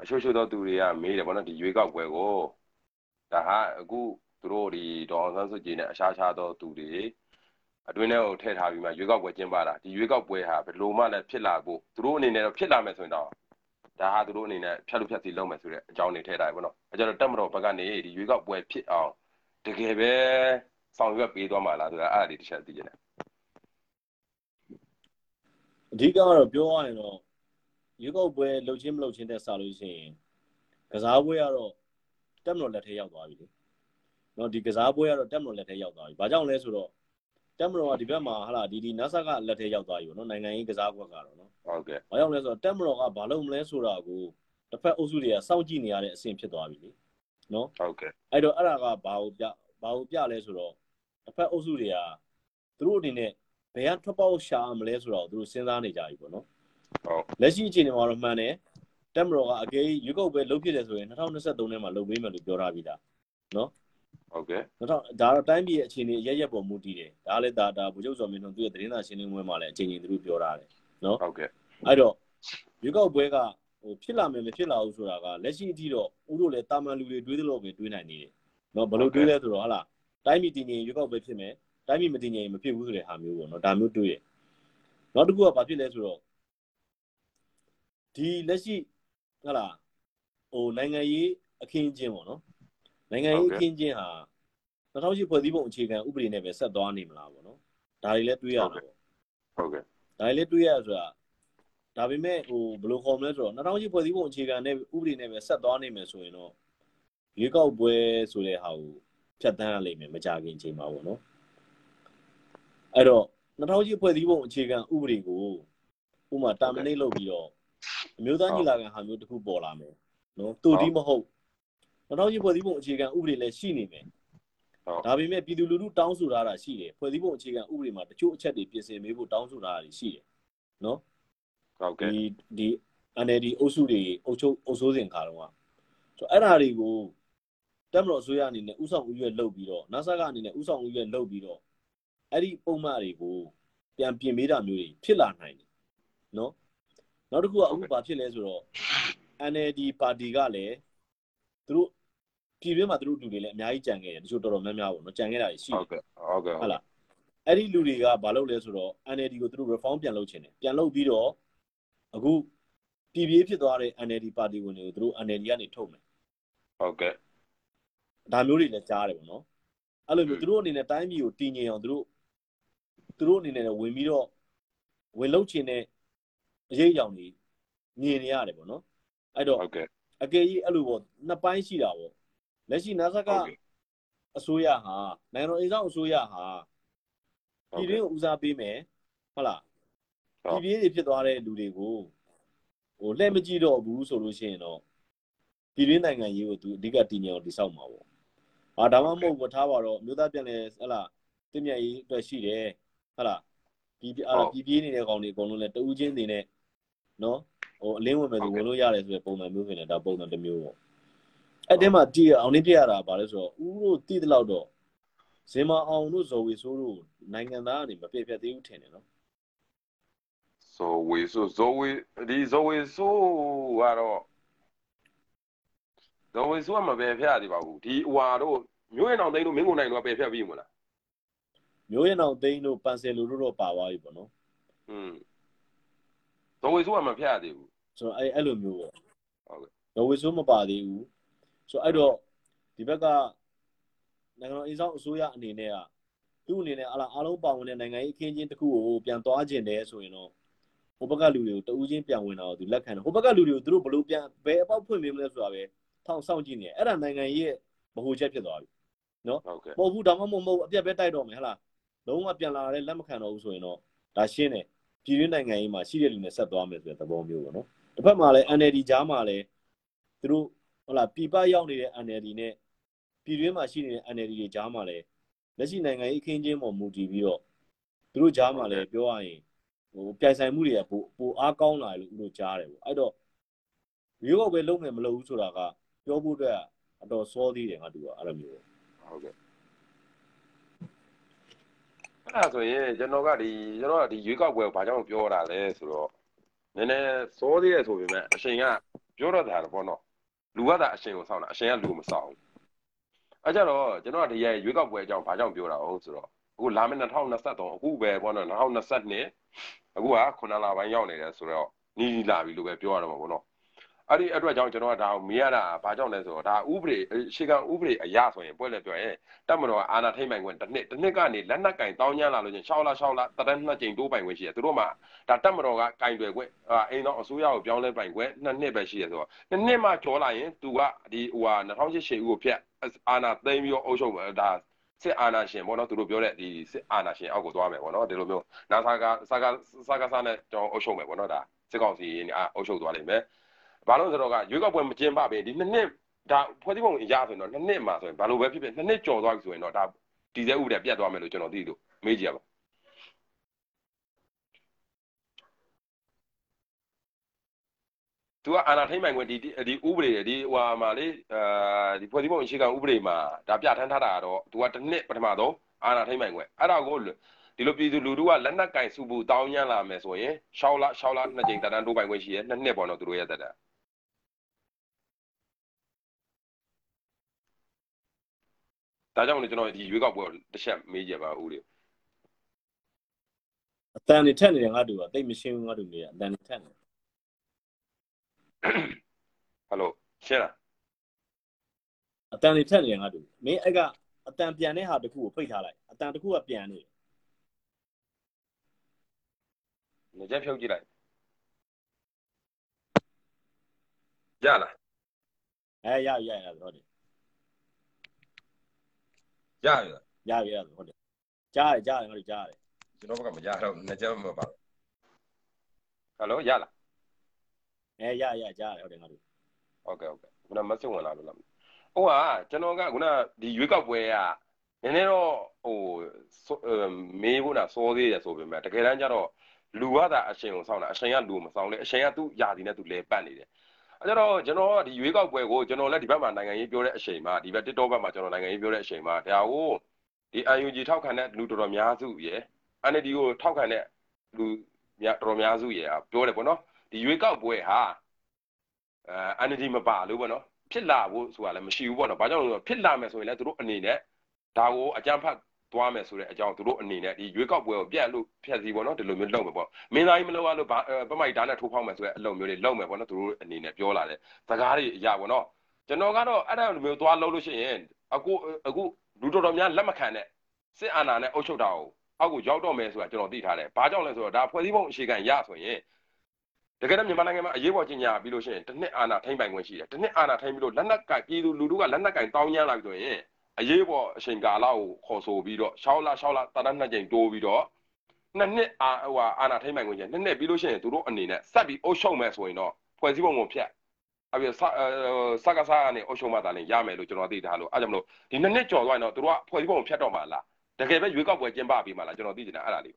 အချို့ချို့သောသူတွေကမေးတယ်ပေါ့နော်ဒီရွေးကောက်ပွဲကိုဒါဟာအခုသူတို့ဒီဒေါအောင်ဆန်းစုကြည်နဲ့အရှားရှားသောသူတွေအတွင်းထဲကိုထည့်ထားပြီးမှရွေးကောက်ပွဲကျင်းပတာဒီရွေးကောက်ပွဲဟာဘယ်လိုမှလည်းဖြစ်လာဖို့သူတို့အနေနဲ့တော့ဖြစ်လာမယ်ဆိုရင်တော့ ဒါဟာသူတို့အနေနဲ့ဖြတ်လို့ဖြတ်စီလုပ်မယ်ဆိုတဲ့အကြောင်းတွေထည့်ထားတယ်ပေါ့နော်အဲကြတော့တက်မတော်ဘက်ကနေဒီရွေးကောက်ပွဲဖြစ်အောင်တကယ်ပဲဆောင်ရွက်ပေးသွားမှာလားဆိုတာအဲ့ဒါလေးတစ်ချက်သိချင်တယ်အဓိကကတော့ပြောရရင်တော့ရွေးကောက်ပွဲလှုပ်ချင်းမလှုပ်ချင်းတက်စားလို့ရှိရင်ကစားပွဲကတော့တက်မတော်လက်ထဲရောက်သွားပြီလေ။နော်ဒီကစားပွဲကတော့တက်မတော်လက်ထဲရောက်သွားပြီ။ဘာကြောင့်လဲဆိုတော့ တက်မတော်ကဒီဘက်မှာဟာလာဒီဒီ NASA ကလက်ထဲရောက်သွားပြီပေါ့နော်နိုင်ငံရေးကစားကွက်ကတော့နော်ဟုတ်ကဲ့။ဘာကြောင့်လဲဆိုတော့တက်မတော်ကဘာလုပ်မလဲဆိုတာကိုတစ်ဖက်အုပ်စုတွေကစောင့်ကြည့်နေရတဲ့အဆင့်ဖြစ်သွားပြီလေ။နော်ဟုတ်ကဲ့အဲ့တော့အဲ့ဒါကဘာကိုပြဘာကိုပြလဲဆိုတော့တစ်ဖက်အုပ်စုတွေကသူတို့အနေနဲ့ဘယ်ကထွက်ပေါက်ရှာမလဲဆိုတော့သူတို့စဉ်းစားနေကြပြီပေါ့နော်ဟုတ်လက်ရှိအခြေအနေမှာတော့မှန်တယ်တက်မတော်ကအကေရွေးကောက်ပွဲလုပ်ဖြစ်တယ်ဆိုရင်2023ထဲမှာလုပ်ပေးမယ်လို့ပြောထားပြီးသား ဟုတ်ကဲ့2000ဒါတော့တိုင်းပြည်ရဲ့အခြေအနေအရရက်ပေါ်မူတည်တယ်ဒါလည်းဒါဒါဗိုလ်ချုပ်စော်မင်းတို့သူ့ရဲ့သတင်းစာရှင်းလင်းပွဲမှာလည်းအချိန်ချင်းသူတို့ပြောထားတယ်ဟုတ်ကဲ့အဲ့တော့ရွေးကောက်ပွဲကဟိုဖြစ်လာမယ်မဖြစ်လာဘူးဆိုတာကလက်ရှိအထိတော့ဦးတို့လည်းတာမန်လူတွေတွေးသလိုပဲတွေးနိုင်နေတယ်နော်ဘယ်လိုတွေးလဲဆိုတော့ဟာလားတိုင်းပြည်တည်ငြိမ်ရွေးကောက်ပွဲဖြစ်မယ်တိုင်းပြည်မတည်ငြိမ်မဖြစ်ဘူးဆိုတဲ့ဟာမျိုးပေါ့နော်ဒါမျိုးတွေးရနောက်တစ်ခုကဘာဖြစ်လဲဆိုတော့ဒီလက်ရှိဟာလားဟိုနိုင်ငံရေးအခင်းအကျင်းပေါ့နော် နိုင်ငံရေးအခင်းအကျင်းဟာ2008ဖွဲ့စည်းပုံအခြေခံဥပဒေနဲ့ပဲဆက်သွားနေမလားပေါ့နော်ဒါတွေလည်းတွေးရတာပေါ့ဟုတ်ကဲ့ဒါလည်းတွေးရဆိုတာဒါပေမဲ့ဟိုဘယ်လိုခေါ်မလဲဆိုတော့2008ဖွဲ့စည်းပုံအခြေခံနဲ့ဥပဒေနဲ့ပဲဆက်သွားနိုင်မယ်ဆိုရင်တော့ရွေးကောက်ပွဲဆိုတဲ့ဟာကိုဖြတ်တန်းရလိမ့်မယ်မကြခင်ချိန်မှာပေါ့နော်အဲ့တော့2008ဖွဲ့စည်းပုံအခြေခံဥပဒေကိုဥပမာတာမနိတ်လုပ်ပြီးတော့အမျိုးသားညီလာခံဟာမျိုးတစ်ခုပေါ်လာမယ်နော်တူတီးမဟုတ် 2008ဖွဲ့စည်းပုံအခြေခံဥပဒေလည်းရှိနေမယ်ဟုတ်ဒါပေမဲ့ပြည်သူလူထုတောင်းဆိုထားတာရှိတယ်ဖွဲ့စည်းပုံအခြေခံဥပဒေမှာတချို့အချက်တွေပြင်ဆင်ပေးဖို့တောင်းဆိုထားတာရှိတယ်နော်ဟုတ်ကဲ့ဒီဒီ NLD အုပ်စုတွေအုပ်ချုပ်အုပ်စိုးစဉ်ခါတော့ကဆိုအဲ့ဓာတွေကိုတက်မတော်အစိုးရအနေနဲ့ဥဆောင်ဥရွက်လုပ်ပြီးတော့ NASA ကအနေနဲ့ဥဆောင်ဥရွက်လုပ်ပြီးတော့အဲ့ဒီပုံမှန်တွေကိုပြန်ပြင်ပေးတာမျိုးတွေဖြစ်လာနိုင်တယ်နော်နောက်တစ်ခုကအခုဘာဖြစ်လဲဆိုတော့ NLD ပါတီကလည်းသူတို့ ပြည်တွင်းမှာသူတို့လူတွေလည်းအများကြီးကြံခဲ့တယ်တချို့တော်တော်များများပေါ့နော်ကြံခဲ့တာရှိဟုတ်တယ်ကဲ့ဟုတ်ကဲ့ဟုတ်လားအဲ့ဒီလူတွေကဘာလုပ်လဲဆိုတော့ NLD ကိုသူတို့ reform ပြန်လုပ်ချင်တယ်ပြန်လုပ်ပြီးတော့အခုပြည်ပြေးဖြစ်သွားတဲ့ NLD ပါတီဝင်တွေကိုသူတို့ NLD ကနေထုတ်မယ်ဟုတ်ကဲ့ဒါမျိုးတွေလည်းကြားတယ်ပေါ့နော်အဲ့လိုမျိုးသူတို့အနေနဲ့တိုင်းပြည်ကိုတည်ငြိမ်အောင်သူတို့သူတို့အနေနဲ့ဝင်ပြီးတော့ဝင်လုပ်ချင်တဲ့အရေးအယောင်တွေမြင်နေရတယ်ပေါ့နော်အဲ့တော့ဟုတ်ကဲ့အကယ်ကြီးအဲ့လိုပေါ့နှစ်ပိုင်းရှိတာပေါ့ လက်ရှိ NASA ကဟုတ်ကဲ့အစိုးရဟာနိုင်ငံတော်အိမ်ဆောင်အစိုးရဟာဟုတ်ပြည်ကဲ့တွင်းကိုဦးစားပေးမယ်ဟုတ်လားဟုတ်ပြည်ပြေးတွေဖြစ်သွားတဲ့လူတွေကိုဟိုလှည့်မကြည့်တော့ဘူးဆိုလို့ရှိရင်တော့ပြည်တွင်းနိုင်ငံရေးကိုသူအဓိကတည်ငြိမ်အောင်တည်ဆောက်မှာပေါ့။အာဒါမှမဟုတ်ဘူးထားပါတော့မြို့သားပြန်လဲဟလာတင့်မြတ်ရေးအတွက်ရှိတယ်ဟုတ်လားပြည်အာပြည်ပြေးနေတဲ့ကောင်တွေအကုန်လုံးလဲတဦးချင်းနေနဲ့နော်ဟိုအလင်းဝင်မယ်ဆိုဝင်လို့ရတယ်ဆိုတဲ့ပုံစံမျိုးဆိုရင်ဒါပုံစံတစ်မျိုးပေါ့။ အဲ့တဲမှာတည်ရအောင်နေပြရတာပါလဲဆိုတော့ဦးတို့တည်တဲ့လောက်တော့ဇင်မအောင်တို့ဇော်ဝေဆိုးတို့နိုင်ငံသားကနေမပြည့်ပြတ်သေးဘူးထင်တယ်နော်ဆိုဝေဆိုဇိုဝေဒီဇိုဝေဆိုကတော့ဇိုဝေဆိုကမပဲဖျက်သေးပါဘူးဒီဟွာတို့မျိုးရင်အောင်သိန်းတို့မင်းကုန်နိုင်တို့ကပဲဖျက်ပြီးမလားမျိုးရင်အောင်သိန်းတို့ပန်ဆယ်လူတို့တော့ပါသွားပြီပေါ့နော်อืมဇိုဝေဆိုကမဖျက်သေးဘူးဆိုတော့အဲ့အဲ့လိုမျိုးပေါ့ဟုတ်ကဲ့နော်ဝေဆိုးမပါသေးဘူး ဆိုတော့အဲ့တော့ဒီဘက်ကနိုင်ငံတော်အစိုးရအစိုးရအနေနဲ့ကသူ့အနေနဲ့အလားအားလုံးပါဝင်တဲ့နိုင်ငံရေးအခင်းချင်းတစ်ခုကိုပြန်သွားခြင်းတယ်ဆိုရင်တော့ဟိုဘက်ကလူတွေကိုတဦးချင်းပြန်ဝင်တော့သူလက်ခံတယ်ဟိုဘက်ကလူတွေကိုသူတို့ဘလို့ပြန်ဘယ်အပေါက်ဖွင့်ပေးမလဲဆိုတာပဲထောင်ဆောင်ကြည့်နေတယ်အဲ့ဒါနိုင်ငံရေးရဲ့ဗဟိုချက်ဖြစ်သွားပြီနော်ဟုတ်ကဲ့မဟုတ်ဘူးဒါမှမဟုတ်မဟုတ်အပြက်ပဲတိုက်တော့မယ်ဟဟလားလုံးဝပြန်လာတဲ့လက်မခံတော့ဘူးဆိုရင်တော့ဒါရှင်းတယ်ပြည်တွင်းနိုင်ငံရေးမှာရှိတဲ့လူနဲ့ဆက်သွားမယ်ဆိုတဲ့သဘောမျိုးပေါ့နော်တစ်ဖက်မှာလည်း NLD ကြားမှာလည်းသူတို့ ဟုတ်လားပြပရောက်နေတဲ့ NLD နဲ့ပြည်တွင်းမှာရှိနေတဲ့ NLD တွေကြားမှာလည်းလက်ရှိနိုင်ငံရေးအခင်းချင်းပေါ်မူတည်ပြီးတော့သူတို့ကြားမှာလည်းပြောရရင်ဟိုပြိုင်ဆိုင်မှုတွေကပိုပိုအားကောင်းလာတယ်လို့ဦးတို့ကြားတယ်ပေါ့အဲ့တော့ရိုးကောက်ပဲလုံးမယ်မလုပ်ဘူးဆိုတာကပြောဖို့အတွက်အတော်စောသေးတယ်ငါတူကအဲ့လိုမျိုးဟုတ်ကဲ့အဲ့ဒါဆိုရင်ကျွန်တော်ကဒီကျွန်တော်ကဒီရွေးကောက်ပွဲကိုဘာကြောင့်ပြောတာလဲဆိုတော့နည်းနည်းစောသေးရဆိုပေမဲ့အရှင်ကပြောတော့တာပေါ့နော် လူကသာအရှင်ကိုစောင့်တာအရှင်ကလူမစောင့်ဘူးအဲ့ကြတော့ကျွန်တော်ကဒီရဲ့ရွေးကောက်ပွဲအကြောင်းဘာကြောင့်ပြောတာဟုတ်ဆိုတော့အခုလာမယ့်2023အခုပဲပေါ့နော်2022အခုက9လပိုင်းရောက်နေတယ်ဆိုတော့နီးနီးလာပြီလို့ပဲပြောရတော့မှာပေါ့နော် အဲ့ဒီအတွက်ကြောင့်ကျွန်တော်ကဒါကိုမေးရတာဘာကြောင့်လဲဆိုတော့ဒါဥပဒေရှေ့ကဥပဒေအရဆိုရင်ပွဲလဲပြောရင်တက်မတော်အာနာထိမ့်ပိုင်ခွင့်တစ်နှစ်တစ်နှစ်ကနေလက်နက်ကင်တောင်းညမ်းလာလို့ချင်း6လ6လတရနှစ်ကြိမ်တိုးပိုင်ခွင့်ရှိတယ်သူတို့မှဒါတက်မတော်ကကင်တွယ်ခွင့်အိမ်တော်အစိုးရကိုပြောင်းလဲပိုင်ခွင့်နှစ်နှစ်ပဲရှိတယ်ဆိုတော့နှစ်နှစ်မှကျော်လာရင်သူကဒီဟိုဟာ2008ရှေ့ဦးကိုဖျက်အာနာသိမ်းပြီးတော့အုပ်ချုပ်ဒါစစ်အာဏာရှင်ပေါ့နော်သူတို့ပြောတဲ့ဒီစစ်အာဏာရှင်အောက်ကိုသွားမယ်ပေါ့နော်ဒီလိုမျိုးနာဆာကစကားစကားစားနဲ့ကျွန်တော်အုပ်ချုပ်မယ်ပေါ့နော်ဒါစစ်ကောင်စီအုပ်ချုပ်သွားလိမ့်မယ် ဘာလို့ဆိုတော့ကရွေးကောက်ပွဲမကျင်းပဘဲဒီနှစ်နှစ်ဒါဖွဲ့စည်းပုံအရာဆိုရင်တော့နှစ်နှစ်မှာဆိုရင်ဘာလို့ပဲဖြစ်ဖြစ်နှစ်နှစ်ကျော်သွားပြီဆိုရင်တော့ဒါဒီစဲဥပဒေပြတ်သွားမယ်လို့ကျွန်တော်သိလို့မေးကြည့်ရပါသူကအာဏာထိမ့်ပိုင်ခွင့်ဒီဒီဥပဒေဒီဟိုဟာမှာလေအဲဒီဖွဲ့စည်းပုံအခြေခံဥပဒေမှာဒါပြဋ္ဌာန်းထားတာကတော့သူကတစ်နှစ်ပထမဆုံးအာဏာထိမ့်ပိုင်ခွင့်အဲ့ဒါကိုဒီလိုပြည်သူလူထုကလက်နက်ကင်စုပူတောင်းညံ့လာမယ်ဆိုရင်6လ6လနှစ်ကြိမ်တန်းတိုးပိုင်ခွင့်ရှိရဲနှစ်နှစ်ပေါ့နော်သူတို့ရဲ့တက်တာ ဒါကြောင့်လေကျွန်တော်ဒီရွေးကောက်ပွဲတစ်ချက်မေးကြပါဦးလေအတန်နေထက်နေတယ်ငါတူကတိတ်မရှင်းဘူးငါတူနေရအတန်နေထက်နေဟယ်လိုရှင်းလားအတန်နေထက်နေတယ်ငါတူမင်းအဲ့ကအတန်ပြန်တဲ့ဟာတခုကိုဖိတ်ထားလိုက်အတန်တခုကပြန်နေတယ်ငကြက်ဖြုတ်ကြည့်လိုက်ရလားအဲရရရဟုတ်တယ် ရရလားရရရဟုတ်တယ်ကြားတယ်ကြားတယ်ငါတို့ကြားတယ်ကျွန်တော်ဘက်ကမရတော့ငကြက်မပါဟယ်လိုရလားအဲရရကြားတယ်ဟုတ်တယ်ငါတို့ဟုတ်ကဲ့ဟုတ်ကဲ့ခုနမစစ်ဝင်လာလို့လားဟိုကကျွန်တော်ကခုနဒီရွေးကောက်ပွဲကနည်းနည်းတော့ဟိုမေးဖို့တာစောသေးတယ်ဆိုပေမဲ့တကယ်တမ်းကျတော့လူကသာအရှင်ကိုစောင့်တာအရှင်ကလူမစောင့်လေအရှင်ကသူ့ယာတီနဲ့သူလဲပတ်နေတယ် အဲကြတော့ကျွန်တော်ဒီရွေးကောက်ပွဲကိုကျွန်တော်လည်းဒီဘက်မှာနိုင်ငံရေးပြောတဲ့အချိန်မှာဒီဘက် TikTok ဘက်မှာကျွန်တော်နိုင်ငံရေးပြောတဲ့အချိန်မှာဒါကိုဒီ UNG ထောက်ခံတဲ့လူတော်တော်များစုရယ် NLD ကိုထောက်ခံတဲ့လူများတော်တော်များစုရယ်ပြောတယ်ပေါ့နော်ဒီရွေးကောက်ပွဲဟာအဲ NLD မပါလို့ပေါ့နော်ဖြစ်လာဖို့ဆိုတာလည်းမရှိဘူးပေါ့နော်ဘာကြောင့်လဲဆိုတော့ဖြစ်လာမယ်ဆိုရင်လည်းသူတို့အနေနဲ့ဒါကိုအကြမ်းဖက် သွားမယ်ဆိုတဲ့အကြောင်းသူတို့အနေနဲ့ဒီရွေးကောက်ပွဲကိုပြက်လို့ဖြက်စီပေါ့နော်ဒီလိုမျိုးလုပ်မယ်ပေါ့မင်းသားကြီးမလုပ်ရလို့ပမိုက်တားနဲ့ထိုးဖောက်မယ်ဆိုတဲ့အလုပ်မျိုးတွေလုပ်မယ်ပေါ့နော်သူတို့အနေနဲ့ပြောလာတယ်စကားတွေအရာပေါ့နော်ကျွန်တော်ကတော့အဲ့ဒါမျိုးသွားလုပ်လို့ရှိရင်အခုအခုလူတော်တော်များလက်မခံတဲ့စစ်အာဏာနဲ့အုပ်ချုပ်တာကိုအောက်ကိုရောက်တော့မယ်ဆိုတာကျွန်တော်သိထားတယ်ဘာကြောင့်လဲဆိုတော့ဒါဖွဲ့စည်းပုံအခြေခံရဆိုရင်တကယ်တော့မြန်မာနိုင်ငံမှာအရေးပေါ်ကြီးညာပြီးလို့ရှိရင်တစ်နှစ်အာဏာထိမ့်ပိုင်ခွင့်ရှိတယ်တစ်နှစ်အာဏာထိမ့်ပြီးလို့လက်နက်ကပြည်သူလူထုကလက်နက်ကင်တောင်းညမ်းလာပြီဆိုရင် အရေးပေါ်အချိန်ကာလကိုခေါ်ဆိုပြီးတော့6လ6လတာရနှစ်ကြိမ်တိုးပြီးတော့နှစ်နှစ်အာဟိုအာဏာထိမ့်ပိုင်ခွင့်ကျနှစ်နှစ်ပြီးလို့ရှိရင်သူတို့အနေနဲ့ဆက်ပြီးအုပ်ချုပ်မယ်ဆိုရင်တော့ဖွဲ့စည်းပုံကိုဖျက်အပြစစကားစားကနေအုပ်ချုပ်မှသာလင်ရမယ်လို့ကျွန်တော်သိထားလို့အဲကြောင့်မလို့ဒီနှစ်နှစ်ကျော်သွားရင်တော့သူတို့ကဖွဲ့စည်းပုံကိုဖျက်တော့မှာလားတကယ်ပဲရွေးကောက်ပွဲကျင်းပပြီးမှလားကျွန်တော်သိချင်တာအဲ့ဒါလေး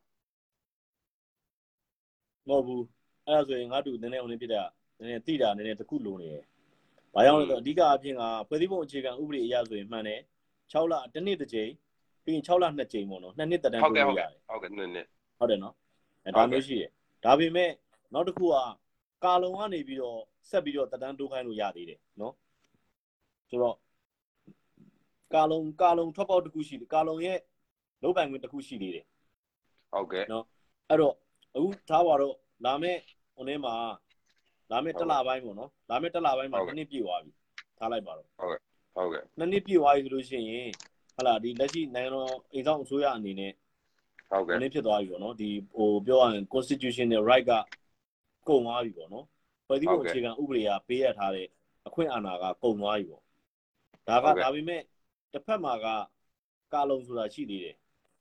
မဟုတ်ဘူးအဲ့ဒါဆိုရင်ငါတူနည်းနည်းအောင်နေဖြစ်တာနည်းနည်းတိတာနည်းနည်းတခုလိုနေတယ်ဘာကြောင့်လဲဆိုတော့အဓိကအဖြစ်ကဖွဲ့စည်းပုံအခြေခံဥပဒေအရဆိုရင်မှန်တယ် 6လတစ်နှစ်တစ်ကြိမ်ပြီးရင်6လ2ကြိမ်ပေါ့နော်နှစ်နှစ်တက်တန်းဟုတ်တိုးကဲ့လို့ဟုတ်ရကဲ့တယ်ဟုတ်ကဲ့နည်းနည်းဟုတ်တယ်နော်အဲဒါမျိုးရှိတယ်ဒါပေမဲ့နောက်တစ်ခုကကာလုံကနေပြီးတော့ဆက်ပြီးတော့တက်တန်းတိုးခိုင်းလို့ရသေးတယ်နော်ဆိုတော့ကာလုံကာလုံထွက်ပေါက်တစ်ခုရှိတယ်ကာလုံရဲ့လုံးပိုင်ခွင့်တစ်ခုရှိသေးတယ်ဟုတ်ကဲ့အဲ့တော့အခုထားပါတော့လာမယ့်ဟိုနေ့မှာလာမယ့်တစ်လပိုင်းပေါ့နော်လာမယ့်တစ်လပိုင်းမှာဟုတ်ကဲ့တစ်နှစ်ပြည့်သွားပြီထားလိုက်ပါတော့ဟုတ်ကဲ့ ဟုတ်ကဲ့နှစ်နှစ်ပြည့်သွားပြီဆိုလို့ရှိရင်ဟလာဒီလက်ရှိနိုင်ငံတော်အိမ်ဆောင်အစိုးရအနေနဲ့ဟုတ်ကဲ့နည်းဖြစ်သွားပြီပေါ့နော်ဒီဟိုပြောရရင် constitution နဲ့ right ကကုန်သွားပြီပေါ့နော်ဖွဲ့စည်းပုံအခြေခံဥပဒေကပေးရထားတဲ့အခွင့်အာဏာကကုန်သွားပြီပေါ့ဒါကဒါပေမဲ့တစ်ဖက်မှာကကာလုံဆိုတာရှိသေးတယ်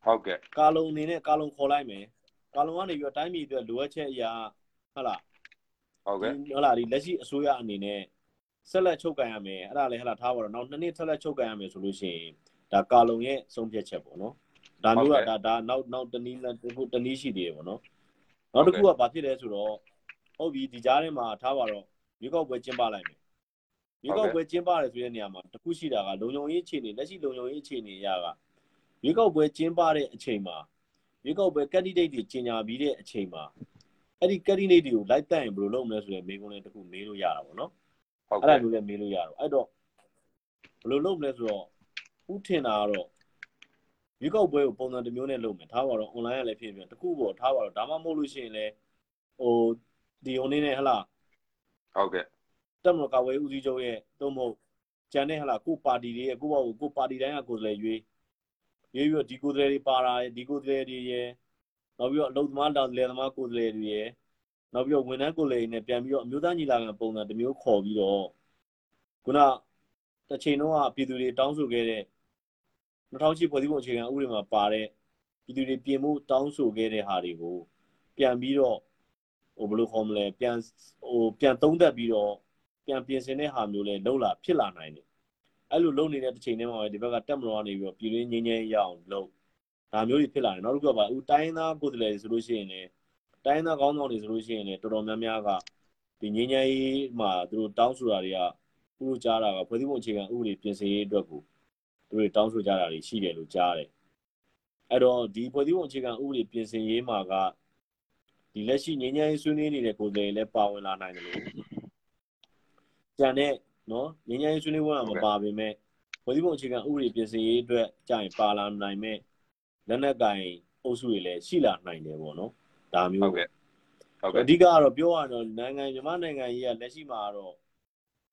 ဟုတ်ကဲ့ကာလုံအနေနဲ့ကာလုံခေါ်လိုက်မယ်ကာလုံကနေပြီးတော့တိုင်းပြည်အတွက်လိုအပ်ချက်အရာဟုတ်လားဟုတ်ကဲ့ဒီဟုတ်လားဒီလက်ရှိအစိုးရအနေနဲ့ ဆက်လက်ချုပ်ကန်ရမယ်အဲ့ဒါလည်းဟလာထားပါတော့နောက်နှစ်နှစ်ဆက်လက်ချုပ်ကန်ရမယ်ဆိုလို့ရှိရင်ဒါကာလုံရဲ့ဆုံးဖြတ်ချက်ပေါ့နော်ဒါမျိုးကဒါဒါနောက်နောက်တနည်းနဲ့ဟိုတနည်းရှိသေးတယ်ပေါ့နော်နောက်တစ်ခုကဘာဖြစ်လဲဆိုတော့ဟုတ်ပြီဒီကြားထဲမှာထားပါတော့ရွေးကောက်ပွဲကျင်းပလိုက်မယ်ရွေးကောက်ပွဲကျင်းပတယ်ဆိုတဲ့နေရာမှာတစ်ခုရှိတာကလုံခြုံရေးအခြေအနေလက်ရှိလုံခြုံရေးအခြေအနေအရကရွေးကောက်ပွဲကျင်းပတဲ့အချိန်မှာရွေးကောက်ပွဲ candidate တွေကျင်ညာပြီးတဲ့အချိန်မှာအဲ့ဒီ candidate တွေကိုလိုက်တက်ရင်ဘယ်လိုလုပ်မလဲဆိုတဲ့မေးခွန်းလေးတစ်ခုမေးလို့ရတာပေါ့နော်ဟုတ် အဲ့ဒါကဲ့မျိုးလည်းမေးလို့ရတော့အဲ့တော့ဘယ်လိုလုပ်မလဲဆိုတော့ဥထင်တာကတော့ရွေးကောက်ပွဲကိုပုံစံတစ်မျိုးနဲ့လုပ်မယ်ထားပါတော့ online ကလည်းဖြစ်ဖြစ်တခုပေါ့ထားပါတော့ဒါမှမဟုတ်လို့ရှိရင်လည်းဟိုဒီဟိုနေနဲ့ဟလာဟုတ်ကဲ့တက်မတော်ကာဝေးဦးစီးချုပ်ရဲ့သို့မဟုတ်ကျန်တဲ့ဟလာကိုပါတီတွေရဲ့ကိုပေါ့ကိုပါတီတိုင်းကကိုယ်စားလှယ်ရွေးရွေးပြီးတော့ဒီကိုယ်စားလှယ်တွေပါတာဒီကိုယ်စားလှယ်တွေရဲ့နောက်ပြီးတော့အလုံသမားတောင်လယ်သမားကိုယ်စားလှယ်တွေရဲ့ နောက်ပြီးတော့ဝန်ထမ်းကိုယ်စားလှယ်တွေနဲ့ပြန်ပြီးတော့အမျိုးသားညီလာခံပုံစံတစ်မျိုးခေါ်ပြီးတော့ခုနတစ်ချိန်လုံးကပြည်သူတွေတောင်းဆိုခဲ့တဲ့2008ဖွဲ့စည်းပုံအခြေခံဥပဒေမှာပါတဲ့ပြည်သူတွေပြင်မှုတောင်းဆိုခဲ့တဲ့ဟာတွေကိုပြန်ပြီးတော့ဟိုဘယ်လိုခေါ်မလဲပြန်ဟိုပြန်သုံးသပ်ပြီးတော့ပြန်ပြင်ဆင်တဲ့ဟာမျိုးလဲလုံလာဖြစ်လာနိုင်တယ်အဲ့လိုလုံနေတဲ့တစ်ချိန်တည်းမှာပဲဒီဘက်ကတက်မတော်ကနေပြီးတော့ပြည်တွင်းငင်းငင်းရအောင်လုပ်ဒါမျိုးတွေဖြစ်လာတယ်နောက်တစ်ခုကပါဦးတိုင်းသားကိုယ်စားလှယ်တွေဆိုလို့ရှိရင်လည်း တိုင်းသားကောင်းဆောင်တွေဆိုလို့ရှိရင်လည်းတော်တော်များများကဒီငင်းငင်းရေးမှာသူတို့တောင်းဆိုတာတွေကဥလို့ကြားတာကဖွဲ့စည်းပုံအခြေခံဥပဒေပြင်ဆင်ရေးအတွက်ကိုသူတို့တောင်းဆိုကြတာတွေရှိတယ်လို့ကြားတယ်အဲ့တော့ဒီဖွဲ့စည်းပုံအခြေခံဥပဒေပြင်ဆင်ရေးမှာကဒီလက်ရှိငင်းငင်းရေးဆွေးနွေးနေတဲ့ကိုယ်စားလှယ်လည်းပါဝင်လာနိုင်တယ်လို့ကြံတဲ့နော်ငင်းငင်းရေးဆွေးနွေးပွဲမှာမပါပေမဲ့ဖွဲ့စည်းပုံအခြေခံဥပဒေပြင်ဆင်ရေးအတွက်ကြာရင်ပါလာနိုင်မဲ့လက်နက်ကင်အုပ်စုတွေလည်းရှိလာနိုင်တယ်ပေါ့နော် ဒါမျိုးဟုတ်ကဲ့ဟုတ်ကဲ့အဓိကကတော့ပြောရတော့နိုင်ငံမြန်မာနိုင်ငံကြီးကလက်ရှိမှာတော့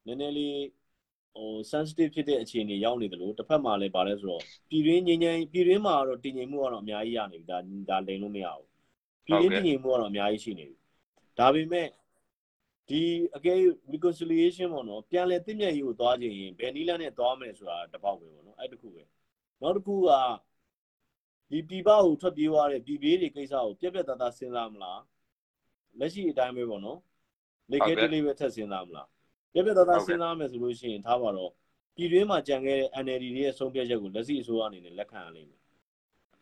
နည်းနည်းလေးဟို sensitive ဖြစ်တဲ့အခြေအနေရောက်နေတယ်လို့တစ်ဖက်မှာလည်းဗာလဲဆိုတော့ပြည်တွင်းငြိမ်းချမ်းပြည်တွင်းမှာတော့တည်ငြိမ်မှုကတော့အများကြီးရနေပြီဒါဒါလိန်လို့မရဘူးပြည်တွင်းတည်ငြိမ်မှုကတော့အများကြီးရှိနေပြီဒါပေမဲ့ဒီအကဲ reconciliation ပေါ့နော်ပြန်လည်တည်မြဲရေးကိုသွားခြင်းရင်ဘယ်နည်းလမ်းနဲ့သွားမယ်ဆိုတာတပေါက်ပဲပေါ့နော်အဲ့တခုပဲနောက်တစ်ခုက ဒီပြည်ပကိုထွက်ပြေးသွားတဲ့ပြည်ပြေးတွေကိစ္စကိုပြက်ပြက်သားသားစဉ်းစားမလားလက်ရှိအတိုင်းပဲပေါ့နော်လေကဲတလေးပဲထက်စဉ်းစားမလားပြပြသားသားစဉ်းစားမယ်ဆိုလို့ရှိရင်ထားပါတော့ပြည်တွင်းမှာကြံခဲ့တဲ့ NLD တွေရဲ့ဆုံးဖြတ်ချက်ကိုလက်ရှိအစိုးရအနေနဲ့လက်ခံရလိမ့်မယ်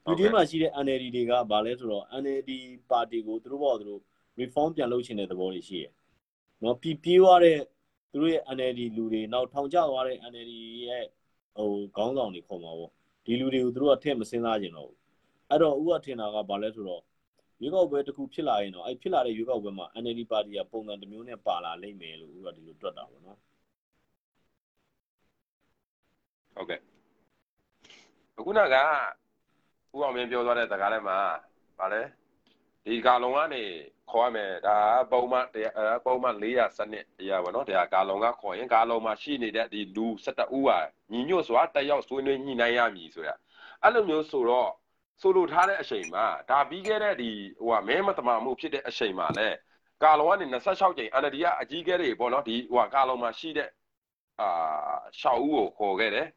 ပြည်တွင်းမှာရှိတဲ့ NLD တွေကဘာလဲဆိုတော့ NLD ပါတီကိုသူတို့ဘောသူတို့ reform ပြန်လုပ်ချင်တဲ့သဘောတွေရှိတယ်နော်ပြည်ပြေးသွားတဲ့သူတို့ရဲ့ NLD လူတွေနောက်ထောင်ကျသွားတဲ့ NLD ရဲ့ဟိုခေါင်းဆောင်တွေခေါ်မှာပေါ့ဒီလူတွေကိုသူတို့ကထည့်မစဉ်းစားကြတော့ဘူး အဲ့တော့ဥပထင်တာကဘာလဲဆိုတော့ရွေးကောက်ပွဲတစ်ခုဖြစ်လာရင်တော့အဲ့ဖြစ်လာတဲ့ရွေးကောက်ပွဲမှာ NLD ပါတီကပုံစံတစ်မျိုးနဲ့ပါလာလိမ့်မယ်လို့ဥတော့ဒီလိုတွက်တာပေါ့နော်ဟုတ်ကဲ့အခုနကဦးအောင်မင်းပြောသွားတဲ့စကားထဲမှာဗာလဲဒီကာလုံကနေခေါ်ရမယ်ဒါပုံမှန်တရားပုံမှန်400စနစ်အရာပေါ့နော်တရားကာလုံကခေါ်ရင်ကာလုံမှာရှိနေတဲ့ဒီလူ17ဦးဟာညီညွတ်စွာတက်ရောက်ဆွေးနွေးညှိနှိုင်းရမည်ဆိုတာအဲ့လိုမျိုးဆိုတော့ ဆိုလိုထားတဲ့အချိန်မှာဒါပြီးခဲ့တဲ့ဒီဟိုကမဲမတမာမှုဖြစ်တဲ့အချိန်မှာလဲကာလုံကနေ26ကြိမ် NLD ကအကြီးကဲတွေပေါ့နော်ဒီဟိုကကာလုံမှာရှိတဲ့အာ6ဦးကိုခေါ်ခဲ့တယ်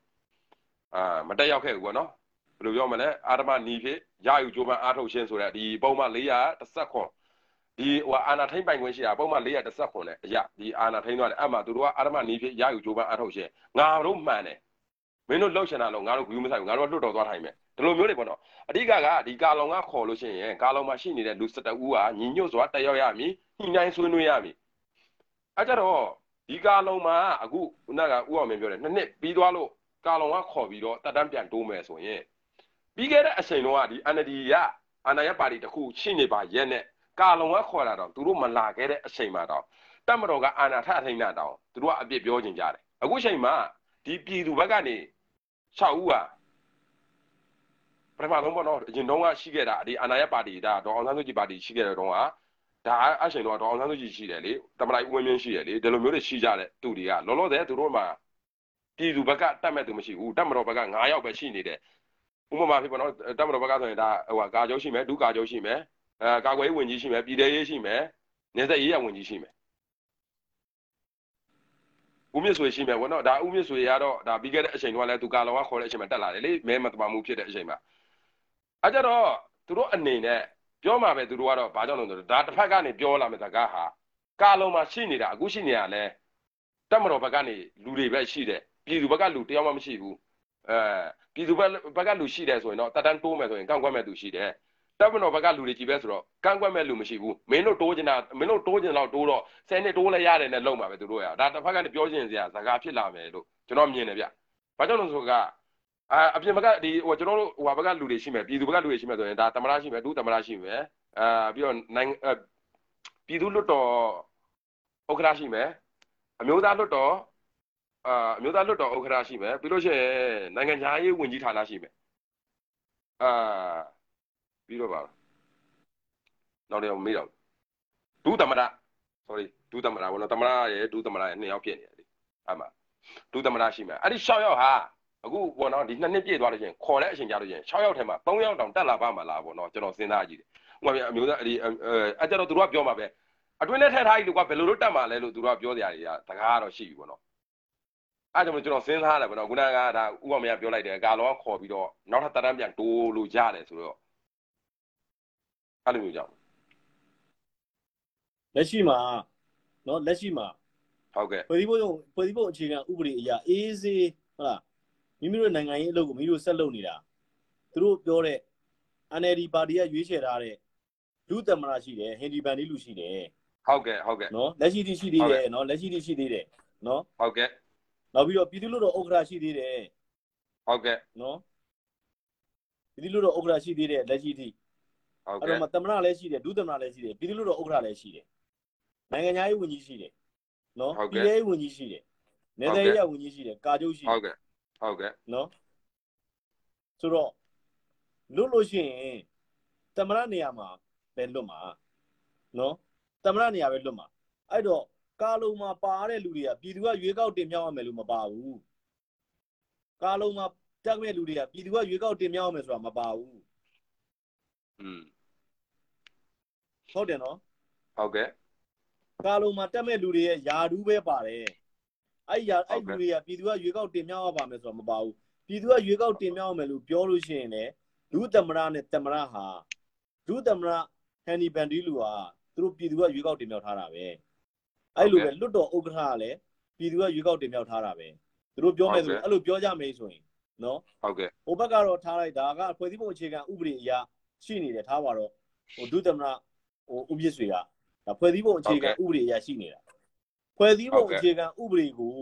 အာမတက်ရောက်ခဲ့ဘူးပေါ့နော်ဘယ်လိုပြောမလဲအာရမနီဖြစ်ရယူကြိုးပမ်းအားထုတ်ခြင်းဆိုတဲ့ဒီပုံမှန်419ဒီဟိုအာနာထိန်ပိုင်ခွင့်ရှိတာပုံမှန်419နဲ့အရာဒီအာနာထိန်သွားတယ်အဲ့မှာသူတို့ကအာရမနီဖြစ်ရယူကြိုးပမ်းအားထုတ်ခြင်းငါတို့မှန်တယ်မင်းတို့လှုပ်ရှင်တာလို့ငါတို့ဂူးမဆိုင်ဘူးငါတို့ကလွတ်တော်သွားထိုင်မယ် ဒီလိုမျိုးတွေပေါ့နော်အဓိကကဒီကာလုံကခေါ်လို့ရှိရင်ကာလုံမှာရှိနေတဲ့လူ17ဦးဟာညီညွတ်စွာတက်ရောက်ရမည်ညှိနှိုင်းဆွေးနွေးရမည်အဲ့ကြတော့ဒီကာလုံမှာအခုခုနကဥအောင်မင်းပြောတယ်နှစ်နှစ်ပြီးသွားလို့ကာလုံကခေါ်ပြီးတော့တက်တန်းပြန်တိုးမယ်ဆိုရင်ပြီးခဲ့တဲ့အချိန်တော့ဒီ NLD ကအာဏာရပါတီတစ်ခုရှိနေပါရဲ့နဲ့ကာလုံကခေါ်လာတော့သူတို့မလာခဲ့တဲ့အချိန်မှာတော့တက်မတော်ကအာဏာထအထိန်တာတောင်သူတို့ကအပြစ်ပြောကြကြတယ်အခုချိန်မှာဒီပြည်သူဘက်ကနေ6ဦးဟာပ ထမဆုံးပေါ့နော်အရင်တုန်းကရှိခဲ့တာဒီအာဏာရပါတီဒါဒေါအောင်ဆန်းစုကြည်ပါတီရှိခဲ့တဲ့တုန်းကဒါအချိန်တော့ဒေါအောင်ဆန်းစုကြည်ရှိတယ်လေတမလိုက်ဦးဝင်းမြင့်ရှိတယ်လေဒီလိုမျိုးတွေရှိကြတဲ့သူတွေကလောလောဆယ်သူတို့မှာပြည်သူဘက်ကတတ်မဲ့သူမရှိဘူးတက်မတော်ဘက်က9ယောက်ပဲရှိနေတယ်ဥပမာဖြစ်ပေါ့နော်တက်မတော်ဘက်ကဆိုရင်ဒါဟိုဟာကာကျုပ်ရှိမယ်ဒုကာကျုပ်ရှိမယ်အဲကာကွယ်ရေးဝန်ကြီးရှိမယ်ပြည်ထောင်ရေးရှိမယ်နေသက်ရေးရဝန်ကြီးရှိမယ်ဦးမြင့်ဆွေရှိမယ်ဗောနော်ဒါဦးမြင့်ဆွေကတော့ဒါပြီးခဲ့တဲ့အချိန်ကလည်းသူကာလောကခေါ်တဲ့အချိန်မှာတက်လာတယ်လေမဲမတမာမှုဖြစ်တဲ့အချိန်မှာ အဲကြတော့သူတို့အနေနဲ့ပြောမှာပဲသူတို့ကတော့ဘာကြောင့်လဲဆိုတော့ဒါတစ်ဖက်ကနေပြောလာမယ့်စကားဟာကာလုံးမှာရှိနေတာအခုရှိနေရလဲတက်မတော်ဘက်ကနေလူတွေပဲရှိတယ်ပြည်သူဘက်ကလူတယောက်မှမရှိဘူးအဲပြည်သူဘက်ဘက်ကလူရှိတယ်ဆိုရင်တော့တက်တန်းတိုးမယ်ဆိုရင်ကန့်ကွက်မဲ့သူရှိတယ်တက်မတော်ဘက်ကလူတွေကြီးပဲဆိုတော့ကန့်ကွက်မဲ့လူမရှိဘူးမင်းတို့တိုးချင်တာမင်းတို့တိုးချင်တော့တိုးတော့ဆယ်နှစ်တိုးလဲရတယ်နဲ့လုံပါပဲသူတို့ရဒါတစ်ဖက်ကနေပြောချင်စရာစကားဖြစ်လာမယ်လို့ကျွန်တော်မြင်တယ်ဗျဘာကြောင့်လဲဆိုတော့ အာအပြင်ဘက်ကဒီဟိုကျွန်တော်တို့ဟိုဘက်ကလူတွေရှိမယ်ပြည်သူဘက်ကလူတွေရှိမယ်ဆိုရင်ဒါသမရရှိမယ်ဒုသမရရှိမယ်အာပြီးတော့နိုင်ငံပြည်သူလွတ်တော်ဥက္ကဋ္ဌရှိမယ်အမျိုးသားလွတ်တော်အာအမျိုးသားလွတ်တော်ဥက္ကဋ္ဌရှိမယ်ပြီးလို့ရှိရင်နိုင်ငံခြားရေးဝန်ကြီးဌာနရှိမယ်အာပြီးတော့ပါနောက်တော့မေးတော့ဒုသမရ sorry ဒုသမရဘောနော်သမရရဲ့ဒုသမရရဲ့နှစ်ယောက်ဖြစ်နေတယ်လေအဲ့မှာဒုသမရရှိမယ်အဲ့ဒီ6ယောက်ဟာ အခုဘောနော်ဒီနှစ်နှစ်ပြည့်သွားလို့ရှိရင်ခေါ်တဲ့အချိန်ကြာလို့ရှိရင်6ယောက်ထဲမှာ3ယောက်တောင်တက်လာပါမလားဘောနော်ကျွန်တော်စဉ်းစားကြည့်တယ်ဥပမာအမျိုးသားဒီအဲ့ကြတော့သူတို့ကပြောမှာပဲအတွင်းနဲ့ထည့်ထားကြီးလူကဘယ်လိုလုပ်တက်မှာလဲလို့သူတို့ကပြောကြရတယ်တကားကတော့ရှိပြီပေါ့နော်အဲ့ကြောင့်ကျွန်တော်စဉ်းစားရတယ်ပေါ့နော်ခုနကဒါဥပမာပြောလိုက်တယ်ကာလောကခေါ်ပြီးတော့နောက်ထပ်တန်းပြန်တိုးလို့ရတယ်ဆိုတော့အဲ့လိုမျိုးကြောင့်လက်ရှိမှာနော်လက်ရှိမှာဟုတ်ကဲ့ဖွဲ့စည်းပုံဖွဲ့စည်းပုံအခြေခံဥပဒေအရအေးစေးဟုတ်လား မိမိတို့နိုင်ငံရေးအလုပ်ကိုမိမိတို့ဆက်လုပ်နေတာသူတို့ပြောတဲ့ NLD ပါတီကရွေးချယ်ထားတဲ့လူသမရရှိတယ်ဟင်ဒီဘန်ဒီလူရှိတယ်ဟုတ်ကဲ့ဟုတ်ကဲ့နော်လက်ရှိတိရှိသေးတယ်နော်လက်ရှိတိရှိသေးတယ်နော်ဟုတ်ကဲ့နောက်ပြီးတော့ပြည်သူ့လူတော်ဥက္ကဋ္ဌရှိသေးတယ်ဟုတ်ကဲ့နော်ပြည်သူ့လူတော်ဥက္ကဋ္ဌရှိသေးတယ်လက်ရှိတိဟုတ်အဲ့ကဲ့တော့မှသမရလည်းရှိတယ်ဒုသမရလည်းရှိတယ်ပြည်သူ့လူတော်ဥက္ကဋ္ဌလည်းရှိတယ်နိုင်ငံသားရေးဝန်ကြီးရှိတယ်နော်ပြည်ရေးဝန်ကြီးရှိတယ်နေသားရေးဝန်ကြီးရှိတယ်ကာချုပ်ရှိတယ်ဟုတ်ကဲ့ ဟုတ်ကဲ့နော်ဆိုတော့လွတ်လို့ရှိရင်တမရနေရာမှာပဲလွတ်မှာနော်တမရနေရာပဲလွတ်မှာအဲ့တော့ကာလုံမှာပါတဲ့လူတွေကပြည်သူကရွေးကောက်တင်မြှောက်ရမယ်လို့မပါဘူးကာလုံမှာတက်မဲ့လူတွေကပြည်သူကရွေးကောက်တင်မြှောက်ရမယ်ဆိုတာမပါဘူးอืมဟုတ်တယ်နော်ဟုတ်ကဲ့ကာလုံမှာတက်မဲ့လူတွေရဲ့ယာဒူးပဲပါတယ် အဲ့ယာဟုအဲ့တ်ကဲ့လူတွေကပြည်သူကရွေးကောက်တင်မြှောက်ရပါမယ်ဆိုတာမပါဘူးပြည်သူကရွေးကောက်တင်မြှောက်ရမယ်လို့ပြောလို့ရှိရင်လေဒုသမရနဲ့သမရဟာဒုသမရဟန်နီဘန်ဒီလူဟာသူတို့ပြည်သူကရွေးကောက်တင်မြှောက်ထားတာပဲအဲ့လိုပဲလွတ်တော်ဥက္ကဋ္ဌကလည်းပြည်သူကရွေးကောက်တင်မြှောက်ထားတာပဲသူတို့ပြောမယ်ဆိုအဲ့လိုပြောကြမယ်ဆိုရင်နော်ဟုတ်ကဲ့ဟိုဘက်ကတော့ထားလိုက်တာကဖွဲ့စည်းပုံအခြေခံဥပဒေအရရှိနေတယ်ထားပါတော့ဟိုဒုသမရဟိုဥပစ္စေကဒါဖွဲ့စည်းပုံအခြေခံဥပဒေအရရှိနေတာ ဖွဲ့စည်းပုံအခြေခံဥပဒေကို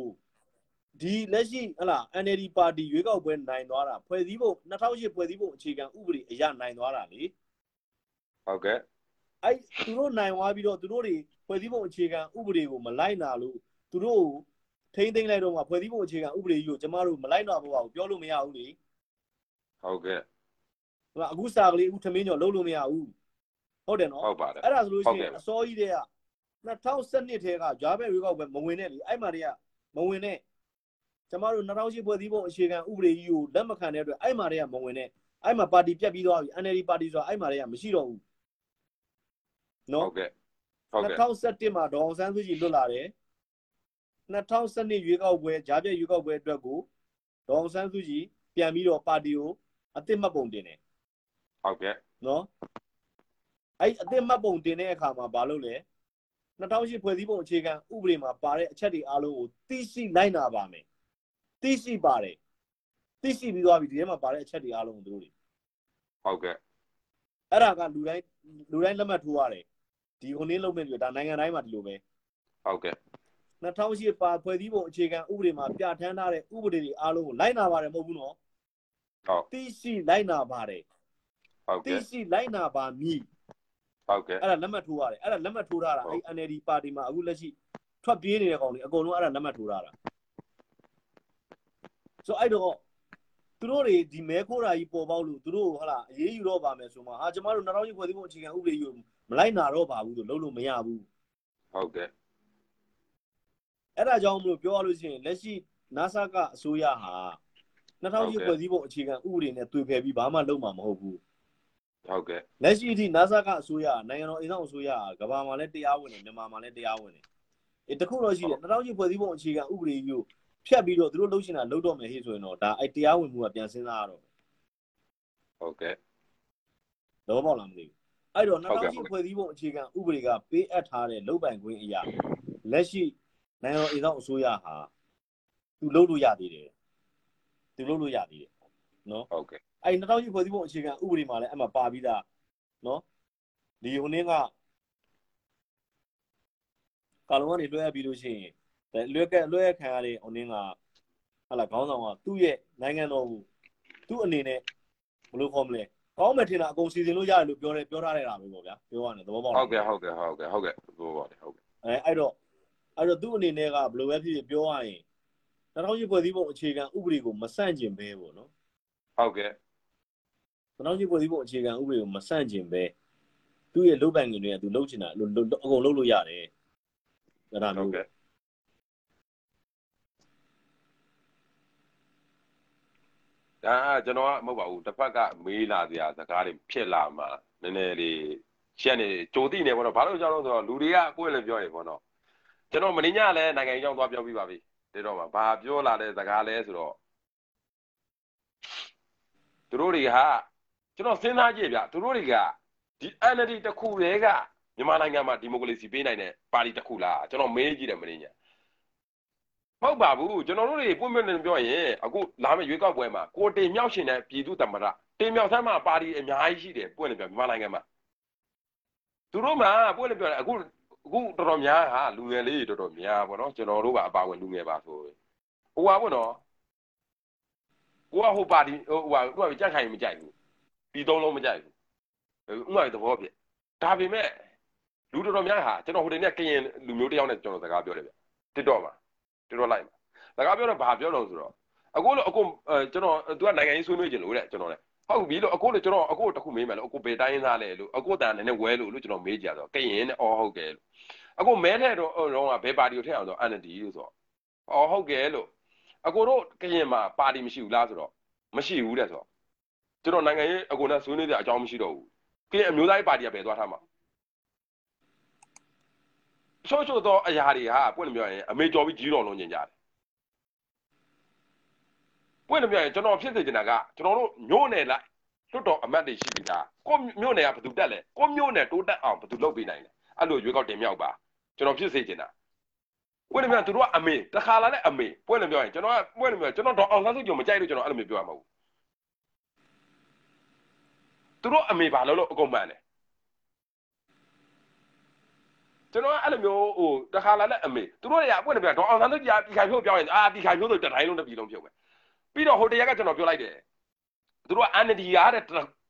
ဒီလက်ရှိဟလာ NLD ပါတီရွေးကောက်ပွဲနိုင်သွားတာဖွဲ့စည်းပုံ2008ဖွဲ့စည်းပုံအခြေခံဥပဒေအရနိုင်သွားတာလေဟုတ်ကဲ့အဲ့သူတို့နိုင်သွားပြီးတော့သူတို့တွေဖွဲ့စည်းပုံအခြေခံဥပဒေကိုမလိုက်နာလို့သူတို့ထိမ့်သိမ့်လိုက်တော့မှဖွဲ့စည်းပုံအခြေခံဥပဒေကြီးကိုကျမတို့မလိုက်နာဖို့ပါဘူးပြောလို့မရဘူးလေဟုတ်ကဲ့ဟိုအခုစာကလေးအခုထမင်းကျော်လုံးလို့မရဘူးဟုတ်တယ်နော်ဟုတ်ပါတယ်အဲ့ဒါဆိုလို့ရှိရဟုတ်ကဲ့င်အစောကြီးတည်းက 2012ထဲကဂျာဘက်ရွေးကောက်ပွဲမဝင်နဲ့လေအဲ့မှာတည်းကမဝင်နဲ့ကျမတို့2008ဖွဲ့စည်းပုံအခြေခံဥပဒေကြီးကိုလက်မခံတဲ့အတွက်အဲ့မှာတည်းကမဝင်နဲ့အဲ့မှာပါတီပြတ်ပြီးသွားပြီ NLD ပါတီဆိုတာအဲ့မှာတည်းကမရှိတော့ဘူးနော်ဟုတ်ကဲ့ဟုတ်ကဲ့2017မှာဒေါအောင်ဆန်းစုကြည်လွတ်လာတယ်2012ရွေးကောက်ပွဲဂျာပြက်ရွေးကောက်ပွဲအတွက်ကိုဒေါအောင်ဆန်းစုကြည်ပြန်ပြီးတော့ပါတီကိုအသစ်မှတ်ပုံတင်တယ်ဟုတ်ကဲ့နော်အဲ့အသစ်မှတ်ပုံတင်တဲ့အခါမှာဘာလုပ်လဲ 2008ဖွဲ့စည်းပုံအခြေခံဥပဒေမှာပါတဲ့အချက်တွေအားလုံးကိုသိရှိလိုက်နာပါမယ်သိရှိပါတယ်သိရှိပြီးသွားပြီဒီထဲမှာပါတဲ့အချက်တွေအားလုံးကိုသူတို့တွေဟုတ်ကဲ့အဲ့ဒါကလူတိုင်းလူတိုင်းလက်မှတ်ထိုးရတယ်ဒီခုနင်းလုံးမဲ့တွေဒါနိုင်ငံတိုင်းမှာဒီလိုပဲဟုတ်ကဲ့2008ပါဖွဲ့စည်းပုံအခြေခံဥပဒေမှာပြဋ္ဌာန်းထားတဲ့ဥပဒေတွေအားလုံးကိုလိုက်နာပါတယ်မဟုတ်ဘူးနော်ဟုတ်သိရှိလိုက်နာပါတယ်ဟုတ်သိကဲ့ရှိလိုက်နာပါမည် ဟုတ်ကဲ့အဲ့ဒါလက်မှတ်ထိုးရတယ်အဲ့ဒါလက်မှတ်ထိုးထားတာအဲ့ NLD ပါတီမှာအခုလက်ရှိထွက်ပြေးနေတဲ့ကောင်တွေအကုန်လုံးအဲ့ဒါလက်မှတ်ထိုးထားတာဆိုအဲ့တော့သူတို့တွေဒီမဲခိုးတာကြီးပေါ်ပေါက်လို့သူတို့ဟလာအေးအေးယူတော့ပါမယ်ဆိုမှဟာကျမတို့2000ဖွဲ့စည်းပုံအခြေခံဥပဒေကြီးကိုမလိုက်နာတော့ပါဘူးလို့လုပ်လို့မရဘူးဟုတ်ကဲ့အဲ့ဒါကြောင့်မလို့ပြောရလို့ရှိရင်လက်ရှိ NASA ကအစိုးရဟာ2000ဖွဲ့စည်းပုံအခြေခံဥပဒေနဲ့တွေ့ဖယ်ပြီးဘာမှလုပ်မှာမဟုတ်ဘူး ဟုတ်ကဲ့လက်ရှိအထိ NASA ကအစိုးရနိုင်ငံတော်အိမ်ဆောင်အစိုးရကဘာမှလည်းတရားဝင်တယ်မြန်မာမှာလည်းတရားဝင်တယ်အဲတခုတော့ရှိတယ်2000ဖွဲ့စည်းပုံအခြေခံဥပဒေကြီးကိုဖြတ်ပြီးတော့သူတို့လုပ်ချင်တာလုပ်တော့မယ်ဟေ့ဆိုရင်တော့ဒါအဲတရားဝင်မှုကပြန်စဉ်းစားရတော့ဟုတ်ကဲ့တော့ပေါက်လာမသိဘူးအဲ့တော့2000ဖွဲ့စည်းပုံအခြေခံဥပဒေကပေးအပ်ထားတဲ့လုပ်ပိုင်ခွင့်အရာလက်ရှိနိုင်ငံတော်အိမ်ဆောင်အစိုးရဟာသူလုပ်လို့ရသေးတယ်သူလုပ်လို့ရသေးတယ်နော်ဟုတ်ကဲ့ အဲ့2000ဖွဲ့စည်းပုံအခြေခံဥပဒေမှာလည်းအဲ့မှာပါပြီးသားနော်ဒီဟိုနေ့ကကာလုံကနေလွှဲရပြီးလို့ရှိရင်လွှဲကလွှဲခံရတဲ့ဟိုနေ့ကဟာလာခေါင်းဆောင်ကသူ့ရဲ့နိုင်ငံတော်ကိုသူ့အနေနဲ့ဘယ်လိုခေါ်မလဲကောင်းမယ်ထင်တာအကုန်စီစဉ်လို့ရတယ်လို့ပြောတယ်ပြောထားရတာပဲပေါ့ဗျာပြောရတယ်သဘောပေါက်လားဟုတ်ကဲ့ဟုတ်ကဲ့ဟုတ်ကဲ့ဟုတ်ကဲ့ဘောပါတယ်ဟုတ်ကဲ့အဲအဲ့တော့အဲ့တော့သူ့အနေနဲ့ကဘယ်လိုပဲဖြစ်ဖြစ်ပြောရရင်2000ဖွဲ့စည်းပုံအခြေခံဥပဒေကိုမဆန့်ကျင်ပဲပေါ့နော်ဟုတ်ကဲ့ 2000ဖွဲ့စည်းပုံအခြေခံဥပဒေကိုမဆန့်ကျင်ပဲသူ့ရဲ့လုပ်ပိုင်ခွင့်တွေကသူလုပ်ချင်တာအကုန်လုပ်လို့ရတယ်အဲ့ဒါဟုတ်မျိုးကဲ့ဒါကျွန်တော်ကမဟုတ်ပါဘူးတစ်ဖက်ကမေးလာစရာစကားတွေဖြစ်လာမှာနည်းနည်းလေးရှက်နေကြိုတိနေပေါ့နော်ဘာလို့ကြောက်လို့ဆိုတော့လူတွေကကိုယ့်လည်းပြောရပေါ့နော်ကျွန်တော်မင်းညလည်းနိုင်ငံရေးကြောင်းသွားပြောပြပါပြီတဲ့တော့မှာဘာပြောလာတဲ့စကားလဲဆိုတော့သူတို့တွေက ကျွန်တော်စဉ်းစားကြည့်ဗျသူတို့တွေကဒီ NLD တစ်ခုတည်းကမြန်မာနိုင်ငံမှာဒီမိုကရေစီပေးနိုင်တဲ့ပါတီတစ်ခုလားကျွန်တော်မေးကြည့်တယ်မင်းညဟုတ်ပါဘူးကျွန်တော်တို့တွေပွင့်ပွင့်လင်းပြောရင်အခုလာမယ့်ရွေးကောက်ပွဲမှာကိုတင်မြောက်ရှင်တဲ့ပြည်သူသမ္မတတင်မြောက်ဆမ်းမှာပါတီအများကြီးရှိတယ်ပွင့်လင်းပြောမြန်မာနိုင်ငံမှာသူတို့မှာပွင့်လင်းပြောတယ်အခုအခုတော်တော်များဟာလူငယ်လေးတွေတော်တော်များပေါ့နော်ကျွန်တော်တို့ကအပါဝင်လူငယ်ပါဆိုဟိုပါပေါ့နော်ကိုကဟိုပါတီဟိုဟာသူကကြက်ခိုင်မကြိုက်ဘူး ဒီသုံးလုံးမကြိုက်ဘူးဥမာသဘောပြဒါပေမဲ့လူတော်တော်များဟာကျွန်တော်ဟိုတင်နဲ့ကရင်လူမျိုးတယောက်နဲ့ကျွန်တော်စကားပြောတယ်ဗျတစ်တော့မှာတစ်တော့လိုက်မှာစကားပြောတော့ဘာပြောလို့ဆိုတော့အခုလို့အခုကျွန်တော်သူကနိုင်ငံရေးဆွေးနွေးကြလို့တဲ့ကျွန်တော်လည်းဟုတ်ပြီလို့အခုလို့ကျွန်တော်အခုတခုမေးမယ်လို့အခုဘယ်တိုင်းသားလဲလို့အခုတန်နည်းနည်းဝဲလို့လို့ကျွန်တော်မေးကြတော့ကရင်နဲ့အော်ဟုတ်ကဲလို့အခုမဲထဲတော့တော့ကဘယ်ပါတီကိုထည့်အောင်ဆို NLD လို့ဆိုတော့အော်ဟုတ်ကဲလို့အခုတို့ကရင်မှာပါတီမရှိဘူးလားဆိုတော့မရှိဘူးတဲ့ဆိုတော့ ကျွန်တော်နိုင်ငံရေးအခုနဲ့ဆွေးနွေးတဲ့အကြောင်းမရှိတော့ဘူးကရင်အမျိုးသားရေးပါတီကဘယ်သွားထားမှာချို့ချို့သောအရာတွေဟာပွင့်လို့ပြောရင်အမေကျော်ပြီးကြီးတော်လုံးညင်ကြတယ်ပွင့်လို့ပြောရင်ကျွန်တော်ဖြစ်စေချင်တာကကျွန်တော်တို့ညို့နယ်လိုက်လွတ်တော်အမတ်တွေရှိပြီသားကိုမြို့နယ်ကဘယ်သူတက်လဲကိုမြို့နယ်တိုးတက်အောင်ဘယ်သူလုပ်ပေးနိုင်လဲအဲ့လိုရွေးကောက်တင်မြောက်ပါကျွန်တော်ဖြစ်စေချင်တာပွင့်လို့ပြောရင်သူတို့ကအမေတခါလာတဲ့အမေပွင့်လို့ပြောရင်ကျွန်တော်ကပွင့်လို့ပြောကျွန်တော်တော့အောင်ဆန်းစုကြုံမကြိုက်လို့ကျွန်တော်အဲ့လိုမျိုးပြောရမှာဘူး သူတို့အမေဘာလို့လို့အကုန်မှန်တယ်ကျွန်တော်အဲ့လိုမျိုးဟိုတခါလာနဲ့အမေသူတို့တွေကပွင့်တယ်ပြန်ဒေါအောင်ဆန်းစုကြည်ကပြည်ခိုင်ဖြိုးပြောရင်အာပြည်ခိုင်ဖြိုးဆိုတတိုင်းလုံးတစ်ပြည်လုံးဖြုတ်ပဲပြီးတော့ဟိုတရက်ကကျွန်တော်ပြောလိုက်တယ်သူတို့က NLD ရတဲ့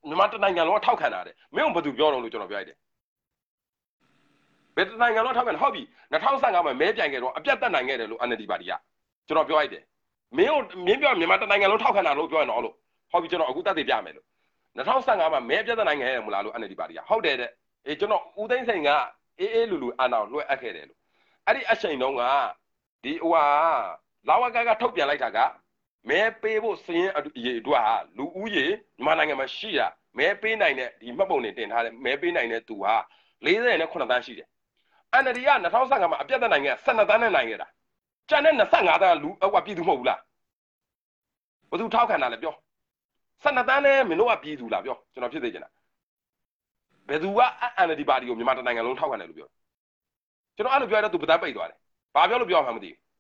မြန်မာတနိုင်ငံလုံးထောက်ခံတာတဲ့မင်းကဘာသူပြောတော့လို့ကျွန်တော်ပြောလိုက်တယ်ဘယ်တနိုင်ငံလုံးထောက်ခံဟုတ်ပြီ2015မှာမဲပြိုင်ခဲ့တော့အပြတ်တက်နိုင်ခဲ့တယ်လို့ NLD ပါတီကကျွန်တော်ပြောလိုက်တယ်မင်းကိုမင်းပြောမြန်မာတနိုင်ငံလုံးထောက်ခံတာလို့ပြောရင်တော့လို့ဟုတ်ပြီကျွန်တော်အခုတက်သေးပြမယ်လို့ 2015မှာမဲပြတ်တက်နိုင်ခဲ့တယ်မလားလို့ NLD ပါတီကဟုတ်တယ်တဲ့အေးကျွန်တော်ဦးသိန်းစိန်ကအေးအေးလူလူအာနာလွှဲအပ်ခဲ့တယ်လို့အဲ့ဒီအချိန်တုန်းကဒီဟိုဟာလာဝကကထုတ်ပြန်လိုက်တာကမဲပေးဖို့စရင်အရေအတွက်ဟာလူဦးရေမြန်မာနိုင်ငံမှာရှိတာမဲပေးနိုင်တဲ့ဒီမှတ်ပုံတွေတင်ထားတဲ့မဲပေးနိုင်တဲ့သူဟာ48တန်းရှိတယ်။ NLD က2015မှာအပြတ်သက်နိုင်ခဲ့12တန်းနဲ့နိုင်ခဲ့တာ။ကျန်တဲ့25တန်းလူဟိုပြည်သူမဟုတ်ဘူးလား။ဘယ်သူထောက်ခံတာလဲပြော။ 12တန်းနဲ့မင်းတို့ကပြည်သူလားပြောကျွန်တော်ဖြစ်သေးချင်တာ။ဘယ်သူက NLD ပါတီကိုမြန်မာနိုင်ငံလုံးထောက်ခံတယ်လို့ပြော။ကျွန်တော်အဲ့လိုပြောရတော့သူပဒပိတ်သွားတယ်။ဘာပြောလို့ပြောမှမသိဘူး။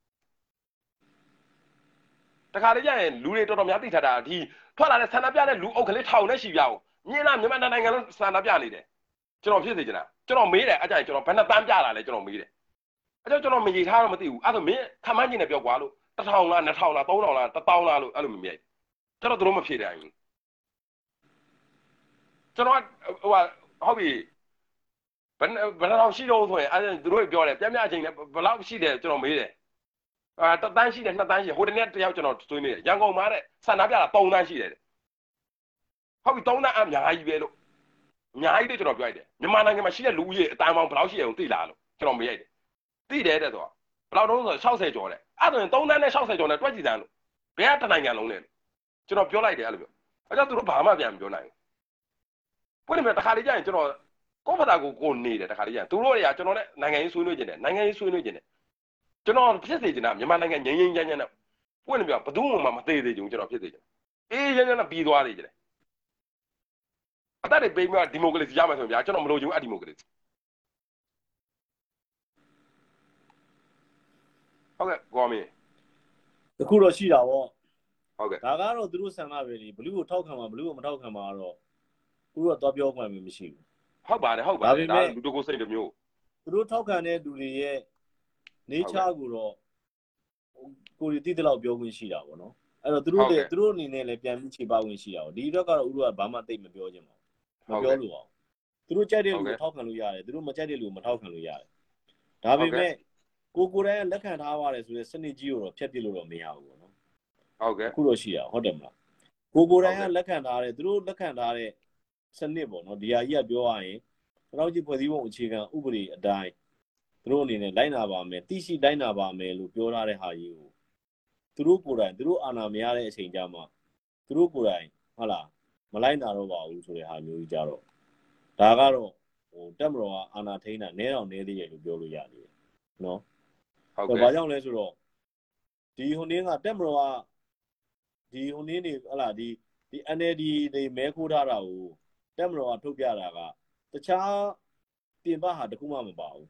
တခါလေကျရင်လူတွေတော်တော်များသိထားတာဒီထွက်လာတဲ့ဆန္ဒပြတဲ့လူအုပ်ကလေးထောင်နဲ့ရှိပြအောင်မြင်လားမြန်မာနိုင်ငံလုံးဆန္ဒပြနေတယ်ကျွန်တော်ဖြစ်စေချင်တာကျွန်တော်မေးတယ်အကြိုင်ကျွန်တော်ဘယ်နှတန်းပြလာလဲကျွန်တော်မေးတယ်အဲ့တော့ကျွန်တော်မရေထားတော့မသိဘူးအဲ့ဒါမင်းခမန်းကျင်နဲ့ပြောကွာလို့1000လား2000လား3000လား1000လားလို့အဲ့လိုမမြင် ကျွန်တော်တို့မဖြေတယ်ဘူးကျွန်တော်ဟိုဟုတ်ပြီဘယ်ဘယ်လောက်ရှိတော့ဆိုရင်အဲ့သူတို့ပြောတယ်ပြပြအချိန်နဲ့ဘယ်လောက်ရှိတယ်ကျွန်တော်မေးတယ်အာတန်းရှိတယ်နှစ်တန်းရှိတယ်ဟိုတနေ့တယောက်ကျွန်တော်တွေးနေတယ်ရန်ကုန်မှာတဲ့ဆန္ဒပြတာ3တန်းရှိတယ်ဟုတ်ပြီ3တန်းအများကြီးပဲလို့အများကြီးလို့ကျွန်တော်ပြောလိုက်တယ်မြန်မာနိုင်ငံမှာရှိတဲ့လူဦးရေအတိုင်းပေါင်းဘယ်လောက်ရှိရအောင်သိလားလို့ကျွန်တော်မေးလိုက်တယ်သိတယ်တဲ့ဆိုတော့ဘယ်လောက်တုံးဆို60ကျော်တဲ့အဲ့ဒါဆိုရင်3တန်းနဲ့60ကျော်နဲ့တွက်ကြည့်တန်းလို့ဘယ်ကတနိုင်ငံလုံးလဲ ကျွန်တော်ပြောလိုက်တယ်အဲ့လိုပြောအဲ့ကြောင့်သူတို့ဘာမှပြန်မပြောနိုင်ဘူးပွင့်တယ်တခါလေးကြာရင်ကျွန်တော်ကောဖတာကိုကိုနေတယ်တခါလေးကြာရင်သူတို့တွေကကျွန်တော်နဲ့နိုင်ငံရေးဆွေးနွေးကြတယ်နိုင်ငံရေးဆွေးနွေးကြတယ်ကျွန်တော်ဖြစ်စေချင်တာမြန်မာနိုင်ငံငြိမ်းငြိမ်းချမ်းချမ်းနဲ့ပွင့်တယ်ပြောဘယ်သူမှမသေးသေးကြဘူးကျွန်တော်ဖြစ်စေချင်အေးရမ်းရမ်းနဲ့ပြီးသွားနေကြတယ်အသက်တွေပေးပြီးဒီမိုကရေစီရမယ်ဆိုရင်ဗျာကျွန်တော်မလိုချင်ဘူးအဒီမိုကရေစီဟုတ်ကဲ့ကိုမင်းတခုတော့ရှိတာပေါ့ ဟုတ်ကဲ့ဒါကတော့သူတို့ဆန္ဒပဲလေဘလူးကိုထောက်ခံမှာဘလူးကိုမထောက်ခံမှာတော့သူတို့ကတော့ပြောခွင့်မရှိဘူးဟုတ်ပါတယ်ဟုတ်ပါတယ်ဒါလူတကိုစိတ်တစ်မျိုးသူတို့ထောက်ခံတဲ့လူတွေရဲ့နေချာကိုတော့ကိုရီတိတလောက်ပြောခွင့်ရှိတာပေါ့နော်အဲ့တော့သူတို့တွေသူတို့အနေနဲ့လည်းပြန်ပြီးခြေပါခွင့်ရှိတာပေါ့ဒီတော့ကတော့ဥရောကဘာမှတိတ်မပြောချင်ပါဘူးမပြောလို့အောင်သူတို့ကြိုက်တဲ့လူကိုထောက်ခံလို့ရတယ်သူတို့မကြိုက်တဲ့လူကိုမထောက်ခံလို့ရတယ်ဒါပေမဲ့ကိုကိုယ်တိုင်လက်ခံထားပါတယ်ဆိုတဲ့စနစ်ကြီးကိုတော့ဖျက်ပစ်လို့တော့မရဘူးပေါ့နော် ဟုတ်ကဲ့အခုတော့ရှိတာဟုတ်တယ်မလားကိုကိုယ်တိုင်ကလက်ခံထားတဲ့သူတို့လက်ခံထားတဲ့စနစ်ပေါ့နော်ဒီဟာကြီးကပြောရရင်တော့ကြီးဖွဲ့စည်းပုံအခြေခံဥပဒေအတိုင်းသူတို့အနေနဲ့လိုက်နာပါမယ်တိရှိလိုက်နာပါမယ်လို့ပြောထားတဲ့ဟာကြီးကိုသူတို့ကိုယ်တိုင်သူတို့အာဏာမရတဲ့အချိန်ကြမှာသူတို့ကိုယ်တိုင်ဟုတ်လားမလိုက်နာတော့ပါဘူးဆိုတဲ့ဟာမျိုးကြီးကြတော့ဒါကတော့ဟိုတက်မတော်ကအာဏာထိန်းတာနဲတော့နဲသေးရဲ့လို့ပြောလို့ရတယ်နော်ဟုတ်။ဘာကဲ့ကြောင့်လဲဆိုတော့ဒီဟိုနင်းကတက်မတော်က ဒီဟိုနင်းနေဟလာဒီဒီ NLD တွေမဲခိုးထားတာကိုတက်မတော်ကထုတ်ပြတာကတခြားပြင်ပဟာတခုမှမပါဘူး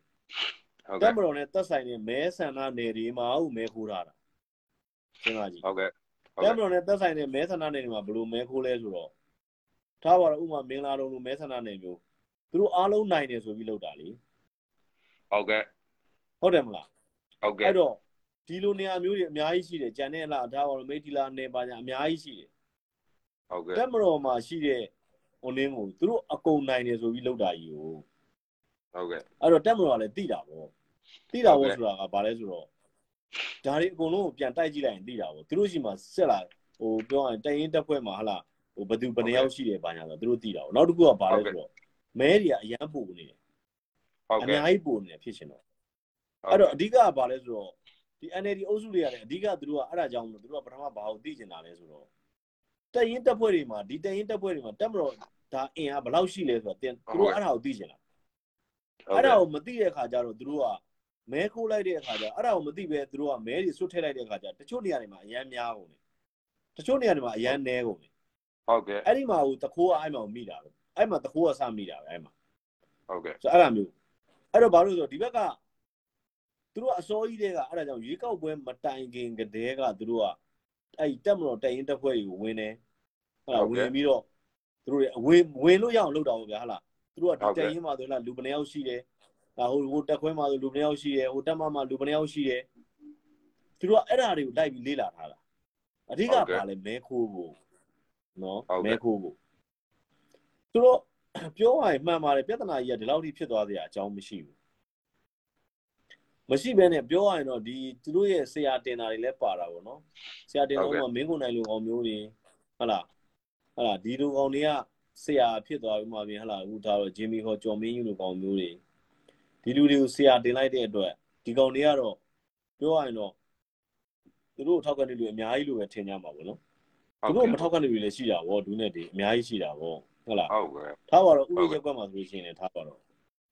ဟုတ်။တကဲ့က်မတော်နဲ့သက်ဆိုင်တဲ့မဲဆန္ဒနယ်တွေမှာဟုတ်မဲခိုးထားတာ။စဉ်းစားကြည့်ဟုတ်ကဲ့။တက်မတော်နဲ့သက်ဆိုင်တဲ့မဲဆန္ဒနယ်တွေမှာဘယ်လိုမဲခိုးလဲဆိုတော့ထားပါတော့ဥမာမင်္ဂလာတုံလိုမဲဆန္ဒနယ်မျိုးသူတို့အားလုံးနိုင်တယ်ဆိုပြီးလုပ်တာလေဟုတ်ကဲ့။ဟုတ်တယ်မလား။ဟုတ်ကဲ့အဲ့တော့ ဒီလိုနေရာမျိုးတွေအများကြီးရှိတယ်ကြံတဲ့အလားအထားပါတော့မိတ်တီလာနေပါညာအများကြီးရှိတယ်ဟုတ်ကဲ့တက်မတော်မှာရှိတဲ့ဟိုနင်းကိုသူတို့အကုန်နိုင်တယ်ဆိုပြီးလောက်တာကြီးကိုဟုတ်ကဲ့အဲ့တော့တက်မတော်ကလည်းတိတာပေါ့တိတာဟုတ်ပေါ့ကဲ့ဆိုတာကဘာလဲဆိုတော့ဒါတွေအကုန်လုံးကိုပြန်တိုက်ကြည့်လိုက်ရင်တိတာပေါ့သူတို့ရှိမှဆက်လာဟိုပြောရရင်တိုင်ရင်တက်ဖွဲ့မှာဟလာဟိုဘယ်သူဘယ်နှယောက်ရှိတယ်ဘာညာဆိုတော့သူတို့တိတာပေါ့နောက်တစ်ခုကဘာလဲဆိုတော့မဲတွေကအရန်ပို့နေတယ်ဟုတ်အကဲ့များကြီးပို့နေတယ်ဖြစ်ရှင်တော့အဲ့တော့အဓိကကဘာလဲဆိုတော့ ဒီ NLD အုပ်စုတွေကလည်းအဓိကသူတို့ကအဲ့ဒါကြောင့်မလို့သူတို့ကပထမဘာကိုသိကျင်တာလဲဆိုတော့တက်ရင်တက်ဖွဲ့တွေမှာဒီတက်ရင်တက်ဖွဲ့တွေမှာတက်မတော့ဒါအင်အားဘယ်လောက်ရှိလဲဆိုတော့တင်သူတို့ကအဲ့ဒါကိုသိကျင်တာဟုတ်အဲ့ကဲ့ဒါကိုမသိတဲ့အခါကျတော့သူတို့ကမဲခိုးလိုက်တဲ့အခါကျအဲ့ဒါကိုမသိပဲသူတို့ကမဲတွေဆွတ်ထည့်လိုက်တဲ့အခါကျတချို့နေရာတွေမှာအရန်များကုန်တယ်တချို့နေရာတွေမှာအရန်နည်းကုန်တယ်ဟုတ်ကဲ့အဲ့ဒီမှာဟိုတခိုးကအဲ့မှာမိတာပဲအဲ့မှာတခိုးကစမိတာပဲအဲ့မှာဟုတ်ကဲ့ဆိုအဲ့ဒါမျိုးအဲ့တော့ဘာလို့လဲဆိုတော့ဒီဘက်က သူတို့အစောကြီးတွေကအဲ့ဒါကြောင့်ရွေးကောက်ပွဲမတိုင်ခင်ကတည်းကသူတို့ကအဲ့တက်မတော်တိုင်ရင်တက်ဖွဲ့တွေကိုဝင်တယ်ဟုတ်လားဝင်ပြီးတော့သူတို့တွေဝင်ဝင်လို့ရအောင်လုပ်တာပေါ့ဗျာဟုတ်လားသူတို့ကဒီတိုင်ရင်မှာဆိုလားလူဘယ်နှယောက်ရှိတယ်ဒါဟိုဟိုတက်ခွဲမှာဆိုလူဘယ်နှယောက်ရှိတယ်ဟိုတက်မမှာလူဘယ်နှယောက်ရှိတယ်သူတို့ကအဲ့ဒါတွေကိုလိုက်ပြီးလေ့လာထားတာအဓိကပါလဲမဲခိုးဖို့နော်မဲခိုးဖို့သူတို့ပြောရရင်မှန်ပါတယ်ပြဿနာကြီးကဒီလောက်ထိဖြစ်သွားစရာအကြောင်းမရှိဘူး မရှိဘဲနဲ့ပြောရရင်တော့ဒီသူတို့ရဲ့ဆရာတင်တာတွေလည်းပါတာပေါ့နော်ဆရာတင်တော့မှမင်းကိုနိုင်လူကောင်မျိုးတွေဟုတ်လားဟုတ်လားဒီလူကောင်တွေကဆရာဖြစ်သွားပြီးမှပြင်ဟုတ်လားအခုဒါတော့ဂျင်မီဟောကျော်မင်းကြီးလူကောင်မျိုးတွေဒီလူတွေကိုဆရာတင်လိုက်တဲ့အတွက်ဒီကောင်တွေကတော့ပြောရရင်တော့သူတို့ထောက်ကနေလူအများကြီးလိုပဲထင်ကြမှာပေါ့နော်သူတို့မထောက်ကနေလူလည်းရှိတာဗောဒူးနဲ့ဒီအများကြီးရှိတာဗောဟုတ်လားဟုတ်ကဲ့ထားပါတော့ဥပဒေရက်ကွက်မှာဆိုလို့ရှိရင်လည်းထားပါတော့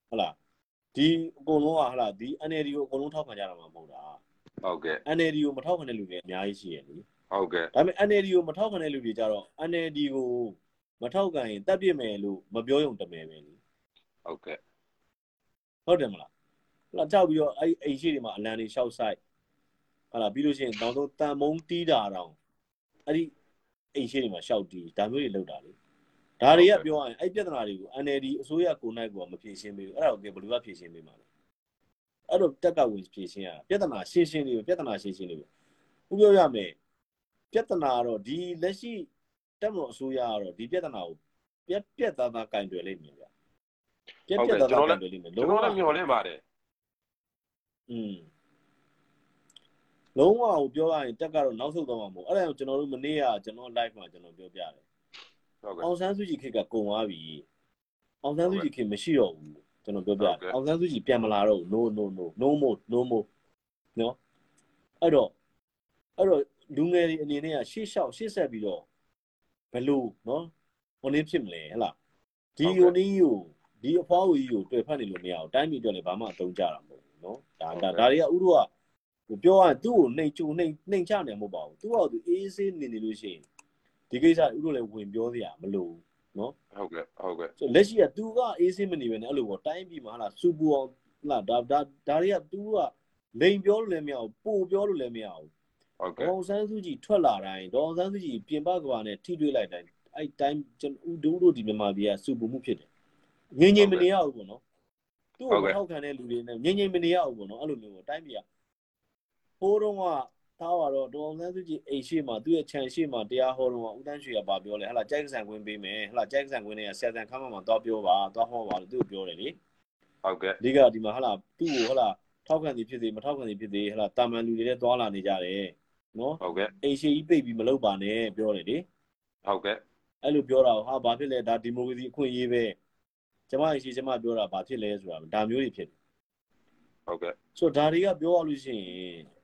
ဟုတ်လား ဒီအကုန်လုံးကဟုတ်လားဒီ NLD ကိုအကုန်လုံးထောက်ခံကြတာမှမဟုတ်တာဟုတ်ကဲ့ NLD ကိုမထောက်ခံတဲ့လူတွေအများကြီးရှိရဲ့လေဟုတ်ကဲ့ဒါပေမဲ့ NLD ကိုမထောက်ခံတဲ့လူတွေကြတော့ NLD ကိုမထောက်ခံရင်တက်ပြစ်မယ်လို့မပြောရုံတမယ်ပဲလေဟုတ်ကဲ့ဟုတ်တယ်မလားဟုတ်လားကြောက်ပြီးတော့အဲ့အိမ်ရှိတွေမှာအလံတွေရှောက်ဆိုင်ဟုတ်လားပြီးလို့ရှိရင်နောက်ဆုံးတန်မုံတီးတာတော့အဲ့ဒီအိမ်ရှိတွေမှာရှောက်တီးဒါမျိုးတွေလုပ်တာလေ ဒါတွေကပြောရရင်အဲ့ပြဿနာတွေကို NLD အစိုးရကိုနိုင်ကိုမဖြေရှင်းပေးဘူးအဲ့ဒါကိုဘယ်လိုကဖြေရှင်းပေးမှာလဲအဲ့တော့တက်ကဝင်ဖြေရှင်းရတာပြဿနာရှင်းရှင်းလေးပြဿနာရှင်းရှင်းလေးဥပြောရမယ်ပြဿနာကတော့ဒီလက်ရှိတက်မလို့အစိုးရကတော့ဒီပြဿနာကိုပြက်ပြက်သားသားကင်တွယ်လိမ့်မယ်ဗျပြက်ပြက်သားသားကင်တွယ်လိမ့်မယ်ကျွန်တော်လည်းမျှော်လင့်ပါတယ်อืมလုံးဝကိုပြောရရင်တက်ကတော့နောက်ဆုတ်သွားမှာမဟုတ်အဲ့ဒါကြောင့်ကျွန်တော်တို့မနေ့ကကျွန်တော် live မှာကျွန်တော်ပြောပြတယ်ဟုတ်ကဲ့ အောင်ဆန်းစုကြည်ခေတ်ကကုံသွားပြီအောင်ဆန်းစုကြည်ခေတ်မရှိတော့ဘူးကျွန်တော်ပြောပြတယ်အောင်ဆန်းစုကြည်ပြန်မလာတော့ဘူး no no no no more no more နော်အဲ့တော့အဲ့တော့လူငယ်တွေအနေနဲ့ကရှေ့လျှောက်ရှေ့ဆက်ပြီးတော့ဘယ်လိုနော်ဟိုနည်းဖြစ်မလဲဟဲ့လားဒီဟိုနည်းကိုဒီအဖွားဝကြီးကိုတွေ့ဖတ်နေလို့မရအောင်တိုင်းပြည်အတွက်လည်းဘာမှအသုံးကြတာမဟုတ်ဘူးနော်ဒါဒါဒါတွေကဥရောကဟိုပြောရရင်သူ့ကိုနှိမ်ကျုံနှိမ်နှိမ်ချနေမှာမဟုတ်ပါဘူးသူ့ဟာသူအေးဆေးနေနေလို့ရှိရင် ဒီကိစ္စဥရောလည်းဝင်ပြောစရာမလိုဘူးနော်ဟုတ်ကဲ့ဟုတ်ကဲ့ဆိုလက်ရှိက तू ကအေးဆေးမနေပဲနဲ့အဲ့လိုပေါ့တိုင်းပြည်မှာဟာလားစူပူအောင်ဟာလားဒါဒါဒါတွေက तू ကလိန်ပြောလို့လည်းမရဘူးပို့ပြောလို့လည်းမရဘူးဟုတ်ဒေါကဲ့အောင်ဆန်းစုကြည်ထွက်လာတိုင်းဒေါအောင်ဆန်းစုကြည်ပြင်ပကဘာနဲ့ထိတွေ့လိုက်တိုင်းအဲ့တိုင်းကျွန်တော်ဦးတို့ဒီမြန်မာပြည်ကစူပူမှုဖြစ်တယ်ငြိမ်ငြိမ်မနေရဘူးပေါ့နော်သူ့ကိုမထောက်ခံတဲ့လူတွေနဲ့ငြိမ်ငြိမ်မနေရဘူးပေါ့နော်အဲ့လိုမျိုးပေါ့တိုင်းပြည်ကဟိုးတော့က ထားပါတော့ဒေါအောင်ဆန်းစုကြည်အိမ်ရှိမှာသူ့ရဲ့ခြံရှိမှာတရားဟောတော့ဦးတန်းရွှေကပါပြောလဲဟလာကြိုက်ကဆန်ခွင်းပေးမယ်ဟလာကြိုက်ကဆန်ခွင်းတွေကဆရာဆန်ခမ်းမမှာသွားပြောပါသွားဟောပါလို့သူ့ကိုပြောတယ်လေဟုတ်ကဲ့အဓိကဒီမှာဟလာသူ့ကိုဟလာထောက်ခံသည်ဖြစ်စေမထောက်ခံသည်ဖြစ်စေဟလာတာမန်လူတွေလည်းသွားလာနေကြတယ်နော်ဟုတ်ကဲ့အိမ်ရှိကြီးပိတ်ပြီးမလုပ်ပါနဲ့ပြောတယ်လေဟုတ်ကဲ့အဲ့လိုပြောတာဟာဘာဖြစ်လဲဒါဒီမိုကရေစီအခွင့်အရေးပဲကျမအိမ်ရှိကျမပြောတာဘာဖြစ်လဲဆိုတာဒါမျိုးတွေဖြစ်တယ်ဟုတ်ကဲ့ဆိုတော့ဒါတွေကပြောရလို့ရှိရင်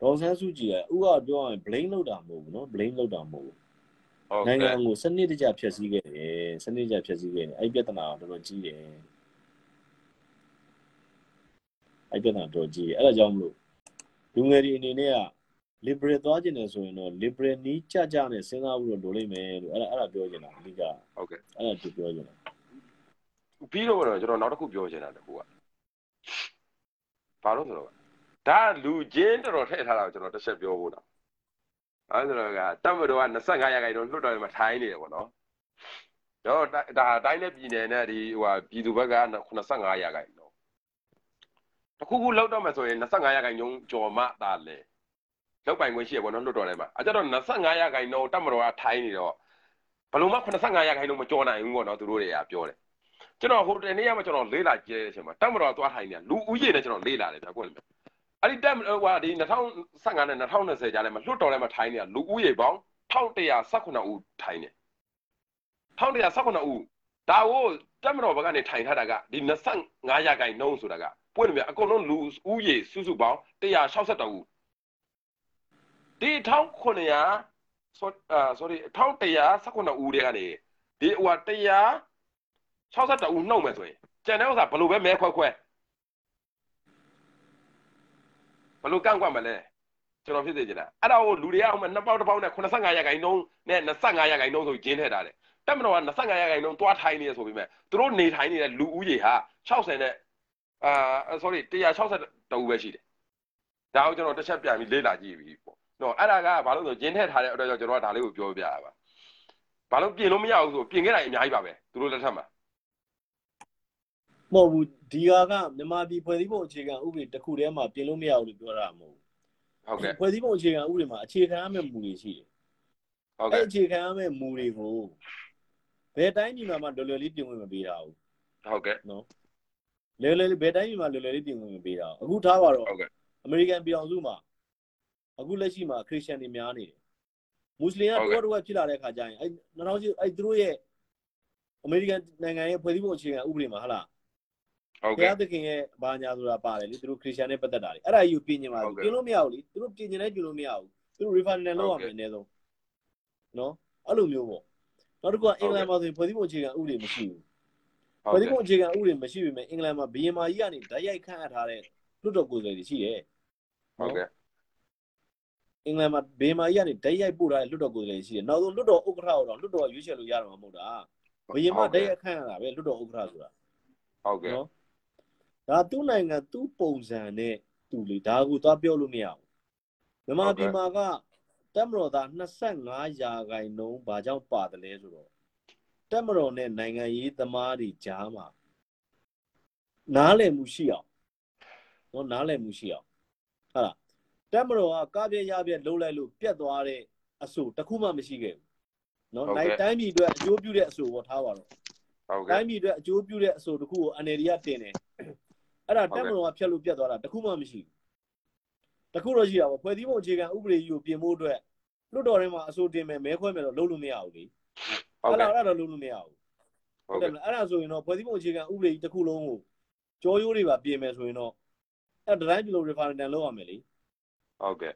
ဒေါ်ဆန်းစုကြည်ကဥကပြောရရင် blame လုပ်တာမဟုတ်ဘူးနော် blame လုပ်တာမဟုတ်ဘူးဟုတ်နိုင်ငံကဲ့ကိုစနစ်တကျဖျက်ဆီးခဲ့တယ်စနစ်တကျဖျက်ဆီးခဲ့တယ်အဲ့ဒီပြဿနာကတော်တော်ကြီးတယ်အဲ့ဒီပြဿနာတော်တော်ကြီးတယ်အဲ့ဒါကြောင့်မလို့လူငယ်တွေအနေနဲ့က liberal သွားကျင်တယ်ဆိုရင်တော့ liberal နီးကြကြနဲ့စဉ်းစားဖို့လိုလိမ့်မယ်လို့အဲ့ဒါအဲ့ဒါပြောချင်တာအဓိကဟုတ်ကဲ့အဲ့ဒါသူပြောချင်တာပြီးတော့ကျွန်တော်နောက်တစ်ခုပြောချင်တာတခုကဘာလို့ဆိုတော့ ဒါလူချင်းတော်တော်ထည့်ထားတာကိုကျွန်တော်တစ်ချက်ပြောဖို့တော့အဲဆိုတော့ကတပ်မတော်က25ရာခိုင်နှုန်းလွှတ်တော်ထဲမှာထိုင်းနေတယ်ပေါ့နော်တော့ဒါတိုင်းနဲ့ပြည်နယ်နဲ့ဒီဟိုဟာပြည်သူဘက်က85ရာခိုင်နှုန်းတခုခုလောက်တော့မှဆိုရင်25ရာခိုင်နှုန်းကျော်မှသာလေလောက်ပိုင်ခွင့်ရှိရပေါ့နော်လွှတ်တော်ထဲမှာအဲကြတော့25ရာခိုင်နှုန်းတပ်မတော်ကထိုင်းနေတော့ဘယ်လိုမှ85ရာခိုင်နှုန်းမကျော်နိုင်ဘူးပေါ့နော်သူတို့တွေကပြောတယ်ကျွန်တော်ဟိုတနေ့ကမှကျွန်တော်လေးလာကြဲတဲ့အချိန်မှာတက်မတော်သွားထိုင်နေလူဦးရေနဲ့ကျွန်တော်လေးလာတယ်ဗျာကွက်မယ် အဲ့ဒီတက်ဟိုဟာဒီ2015နဲ့2020ကြားထဲမှာလွတ်တော်ထဲမှာထိုင်နေတာလူဦးရေပေါင်း1118ဦးထိုင်နေ1118ဦးဒါကိုတက်မတော်ဘက်ကနေထိုင်ထားတာကဒီ25ရာခိုင်နှုန်းဆိုတာကပွင့်တယ်ဗျအကုန်လုံးလူဦးရေစုစုပေါင်း162ဦးဒီ1900 sorry 1118ဦးတွေကနေဒီဟိုဟာ100 61ဦးနှုတ်မယ်ဆိုရင်ကျန်တဲ့ဥစ္စာဘယ်လိုပဲမဲခွဲခွဲဘယ် လိုကန့်ကွက်မလဲကျွန်တော်ဖြစ်စေချင်တာအဲ့ဒါကိုလူတွေကဟိုမှာနှစ်ပေါက်တစ်ပေါက်နဲ့85ရာခိုင်နှုန်းနဲ့25ရာခိုင်နှုန်းဆိုကျင်းထည့်ထားတယ်တက်မတော်က25ရာခိုင်နှုန်းတွားထိုင်းနေရဆိုပြီးမဲ့သူတို့နေထိုင်နေတဲ့လူဦးရေဟာ60နဲ့အာ sorry 160တူပဲရှိတယ်ဒါကိုကျွန်တော်တစ်ချက်ပြန်ပြီးလေ့လာကြည့်ပြီပေါ့နော်အဲ့ဒါကဘာလို့ဆိုကျင်းထည့်ထားတဲ့အတွက်ကြောင့်ကျွန်တော်ကဒါလေးကိုပြောပြရပါဘာလို့ပြင်လို့မရဘူးဆိုပြင်ခဲ့တာအများကြီးပါပဲသူတို့လက်ထက်မှာ မဟုတ်ဘူးဒီဟာကမြန်မာပြည်ဖွဲ့စည်းပုံအခြေခံဥပဒေတစ်ခုတည်းမှာပြင်လို့မရဘူးလို့ပြောတာမဟုတ်ဟုတ်ကဲ့ဘူးဖွဲ့စည်းပုံအခြေခံဥပဒေမှာအခြေခံရမယ့်မူတွေရှိတယ်ဟုတ်အဲ့ကဲ့အခြေခံရမယ့်မူတွေကိုဘယ်တိုင်းပြည်မှာမှလွယ်လွယ်လေးပြင်ဝင်မပေးတာဘူးဟုတ်ကဲ့နော်လွယ်လွယ်လေးဘယ်တိုင်းပြည်မှာလွယ်လွယ်လေးပြင်ဝင်မပေးတာဘူးအခုထားပါတော့ဟုတ်ကဲ့အမေရိကန်ပြည်အောင်စုမှာအခုလက်ရှိမှာခရစ်ယာန်တွေများနေတယ်မွတ်စလင်ကဟုတ်ကဲ့တော့တော့ဖြစ်လာတဲ့အခါကျရင်အဲ့2000အဲ့သူတို့ရဲ့အမေရိကန်နိုင်ငံရဲ့ဖွဲ့စည်းပုံအခြေခံဥပဒေမှာဟာလားဟုတ် ဘုကဲ့ရားသခင်ရဲ့ဘာညာဆိုတာပါတယ်လေသူတို့ခရစ်ယာန်နဲ့ပတ်သက်တာလေအဲ့ဒါကြီးကိုပြင်ကျင်ပါဟုတ်ဘူးကဲ့ပြင်လို့မရဘူးလေသူတို့ပြင်ကျင်လည်းပြင်လို့မရဘူးသူတို့ referendum လုပ်ရမယ်အနည်းဆုံးနော်အဲ့လိုမျိုးပေါ့နောက်တစ်ခုကအင်္ဂလန်မှာဆိုရင်ဖွဲ့စည်းပုံအခြေခံဥပဒေမရှိဘူးဟုဖွဲ့တ်စည်းကဲ့ပုံအခြေခံဥပဒေမရှိပေမဲ့အင်္ဂလန်မှာဘီယင်မာကြီးကနေဓာတ်ရိုက်ခန့်အပ်ထားတဲ့လွှတ်တော်ကိုယ်စားလှယ်တွေရှိတယ်ဟုတ်ကဲ့အင်္ဂလန်မှာဘီယင်မာကြီးကနေဓာတ်ရိုက်ပို့ထားတဲ့လွှတ်တော်ကိုယ်စားလှယ်တွေရှိတယ်နောက်ဆုံးလွှတ်တော်ဥက္ကဋ္ဌကိုတော့လွှတ်တော်ကရွေးချယ်လို့ရတော့မှာမဟုတ်တာဘီယင်မာဓာတ်ရိုက်ခန့်ရတာပဲလွှတ်တော်ဥက္ကဋ္ဌဆိုတာဟုတ်ကဲ့နော် ဒါသူ့နိုင်ငံသူ့ပုံစံနဲ့သူလေဒါကိုသွားပြောလို့မရဘူးမြန်မာပြည်မှာကတက်မတော်သား25ရာခိုင်နှုန်းဘာကြောင့်ပါတယ်လဲဆိုတော့တက်မတော်နဲ့နိုင်ငံရေးသမားတွေကြားမှာနားလည်မှုရှိအောင်နော်နားလည်မှုရှိအောင်ဟုတ်လားတက်မတော်ကကားပြက်ရပြက်လှုပ်လိုက်လို့ပြက်သွားတဲ့အဆိုတစ်ခုမှမရှိခဲ့ဘူးနော်နိုင်တိုင်းပြည်အတွက်အကျိုးပြုတဲ့အဆိုပေါ်ထားပါတော့ဟုတ်ကဲ့တိုင်းပြည်အတွက်အကျိုးပြုတဲ့အဆိုတစ်ခုကို NLD ကတင်တယ် အဲ့ဒါတက်မတော်ကဖျက်လို့ပြတ်သွားတာတစ်ခုမှမရှိဘူးတစ်ခုတော့ရှိတာပေါ့ဖွဲ့စည်းပုံအခြေခံဥပဒေကြီးကိုပြင်ဖို့အတွက်လွတ်တော်ထဲမှာအဆိုတင်မယ်မဲခွဲမယ်တော့လုပ်လို့မရဘူးလေဟုတ်အဲ့ကဲ့ဒါအဲ့ဒါတော့လုပ်လို့မရဘူးဟုတ်တကဲ့ယ်မလားအဲ့ဒါဆိုရင်တော့ဖွဲ့စည်းပုံအခြေခံဥပဒေကြီးတစ်ခုလုံးကိုကြောရိုးတွေပါပြင်မယ်ဆိုရင်တော့အဲ့ဒါတိုင်းပြည်လုံး referendum လုပ်ရမယ်လေဟုတ်ကဲ့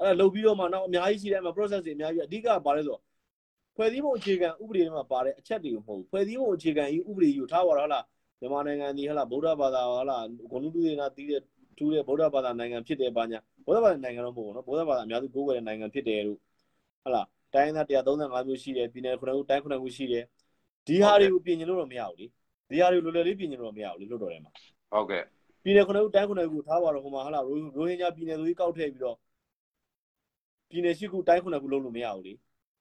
အဲ့ဒါလုပ်ပြီးတော့မှနောက်အများကြီးရှိတယ်အမှ process တွေအများကြီးအဓိကဘာလဲဆိုတော့ဖွဲ့စည်းပုံအခြေခံဥပဒေတွေမှာပါတဲ့အချက်တွေကိုမဟုတ်ဘူးဖွဲ့စည်းပုံအခြေခံကြီးဥပဒေကြီးကိုထားပါတော့ဟလား မြန်မာနိုင်ငံဒီဟလားဗုဒ္ဓဘာသာဟလားဂုဏ်တူတွေနာတည်တဲ့ထူးတဲ့ဗုဒ္ဓဘာသာနိုင်ငံဖြစ်တယ်ပါညာဗုဒ္ဓဘာသာနိုင်ငံတော့မဟုတ်ဘူးနော်ဗုဒ္ဓဘာသာအများစုကိုးကွယ်တဲ့နိုင်ငံဖြစ်တယ်လို့ဟလားတိုင်းသား135မျိုးရှိတယ်ပြည်နယ်9ခုတိုင်း9ခုရှိတယ်ဒီဟာတွေကိုပြင်ကျင်လို့တော့မရဘူးလေဒီဟာတွေကိုလွယ်လွယ်လေးပြင်ကျင်လို့တော့မရဘူးလေလွတ်တော်ထဲမှာဟုတ်ကဲ့ပြည်နယ်9ခုတိုင်း9ခုထားပါတော့ဟိုမှာဟလားရိုဟင်ဂျာပြည်နယ်ဆိုကြီးကောက်ထည့်ပြီးတော့ပြည်နယ်ရှိခုတိုင်း9ခုလုံးလို့မရဘူးလေ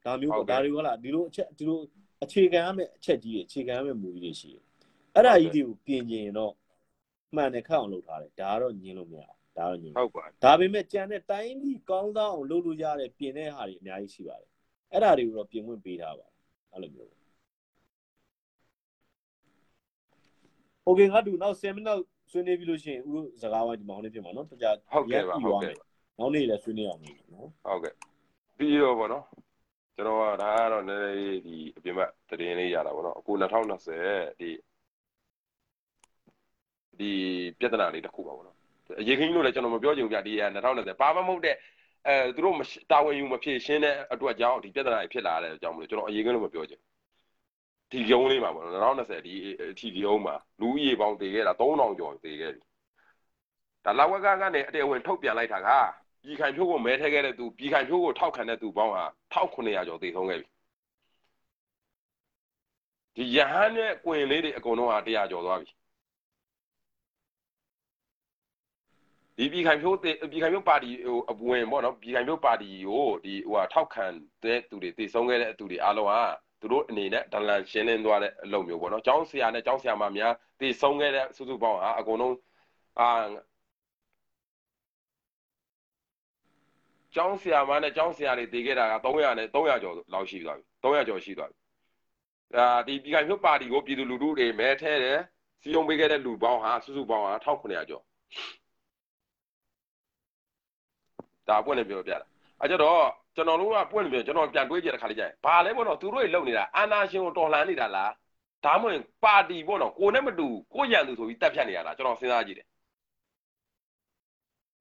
ဒါမျိုးပေါ့ဒါတွေကဟလားဒီလိုအချက်ဒီလိုအခြေခံရမယ့်အချက်ကြီးတွေအခြေခံရမယ့်မူကြီးတွေရှိတယ် အဲ့ဒါကြီးတွေကိုပြင်ကျင်တော့မှန်တယ်ခအောင်လုပ်ထားတယ်ဒါကတော့ညင်းလို့မရဘူးဒါတော့ညင်းဟုတ်ပါဒါပေမဲ့ကြံတဲ့တိုင်းပြည်ကောင်းသောအောင်လုပ်လို့ရတဲ့ပြင်တဲ့ဟာတွေအများကြီးရှိပါတယ်အဲ့ဒါတွေကိုတော့ပြင်ဝင်ပေးထားပါတယ်အဲ့လိုမျိုး Okay ငါတို့နောက် seminar ဆွေးနွေးပြီးလို့ရှိရင်ဦးတို့စကားဝိုင်းဒီမှာဟိုနေ့ပြင်ပါနော်တခြားဟုတ်ကဲ့ပါဟုတ်ကဲ့နောက်နေ့လည်းဆွေးနွေးအောင်လို့နော်ဟုတ်ကဲ့ပြီးတော့ဗောနော်ကျွန်တော်ကဒါကတော့နည်းနည်းဒီအပြင်ဘက်သတင်းလေးရတာဗောနော်အခု2020ဒီ ဒီပြဿနာလေးတစ်ခုပါဗောနော်အရေးခင်းလို့လည်းကျွန်တော်မပြောချင်ဘူးဗျဒီ2020ဘာမှမဟုတ်တဲ့အဲသူတို့တာဝန်ယူမဖြေရှင်းတဲ့အတွက်ကြောင့်ဒီပြဿနာတွေဖြစ်လာတဲ့အကြောင်းမလို့ကျွန်တော်အရေးခင်းလို့မပြောချင်ဒီရုံးလေးမှာဗောနော်2020ဒီအထီဒီရုံးမှာလူဦးရေပေါင်းတည်ခဲ့တာ3000ကျော်တည်ခဲ့ပြီဒါလဝကကနေအတရားဝင်ထုတ်ပြန်လိုက်တာကပြည်ခိုင်ဖြိုးကိုမဲထဲခဲ့တဲ့သူပြည်ခိုင်ဖြိုးကိုထောက်ခံတဲ့သူပေါင်းဟာ1900ကျော်တည်ဆုံးခဲ့ပြီဒီရဟန်းနဲ့ကွင်လေးတွေအကုန်လုံးဟာ100ကျော်သွားပြီ ဒီပြည်ခိုင်ဖြိုးပြည်ခိုင်ဖြိုးပါတီဟိုအဝင်ပေါ့နော်ပြည်ခိုင်ဖြိုးပါတီကိုဒီဟိုဟာထောက်ခံတဲ့သူတွေတည်ဆုံးခဲ့တဲ့သူတွေအားလုံးဟာသူတို့အနေနဲ့ဒလန်ရှင်းလင်းသွားတဲ့အလုပ်မျိုးပေါ့နော်ကျောင်းဆရာနဲ့ကျောင်းဆရာမများတည်ဆုံးခဲ့တဲ့စုစုပေါင်းဟာအကုန်လုံးအာကျောင်းဆရာမနဲ့ကျောင်းဆရာတွေတည်ခဲ့တာက300နဲ့300ကျော်လောက်ရှိသွားပြီ300ကျော်ရှိသွားပြီအာဒီပြည်ခိုင်ဖြိုးပါတီကိုပြည်သူလူထုတွေမဲထဲတယ်စီယုံပေးခဲ့တဲ့လူပေါင်းဟာစုစုပေါင်းဟာ1900ကျော် ဒါပွင့်နေပြောပြတာအဲကြတော့ကျွန်တော်တို့ကပွင့်နေပြောကျွန်တော်ပြန်တွေးကြတဲ့ခါလေးကြာရင်ဘာလဲပေါ့နော်သူတို့တွေလုံနေတာအာနာရှင်ကိုတော်လှန်နေတာလားဒါမှမဟုတ်ပါတီပေါ့နော်ကိုနဲ့မတူကိုရန်သူဆိုပြီးတက်ဖြတ်နေရတာကျွန်တော်စဉ်းစားကြည့်တယ်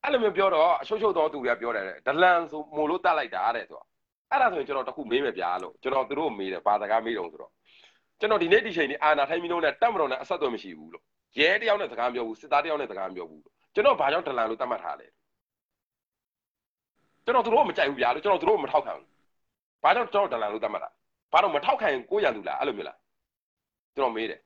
အဲ့လိုမျိုးပြောတော့အရှုပ်ရှုပ်တော့သူတွေကပြောတယ်ဒလန်ဆိုမို့လို့တတ်လိုက်တာတဲ့ဆိုတော့အဲ့ဒါဆိုရင်ကျွန်တော်တခုမေးမယ်ဗျာလို့ကျွန်တော်သူတို့မေးတယ်ဘာစကားမေးတော့ဆိုတော့ကျွန်တော်ဒီနေ့ဒီချိန်នេះအာနာထိုင်းမီလုံးနဲ့တက်မတော်နဲ့အဆက်အသွယ်မရှိဘူးလို့ရဲတယောက်နဲ့စကားပြောဘူးစစ်သားတယောက်နဲ့စကားပြောဘူးလို့ကျွန်တော်ဘာကြောင့်ဒလန်လို့တတ်မှတ်ထားလဲ ကျွန်တော်သူတို့မကြိုက်ဘူးဗျာလို့ကျွန်တော်သူတို့မထောက်ခံဘူးဘာကြောင့်ကျွန်တော်ဒလန်လို့တတ်မှတ်တာဘာလို့မထောက်ခံရင်ကိုရန်သူလားအဲ့လိုမျိုးလားကျွန်တော်မေးတယ်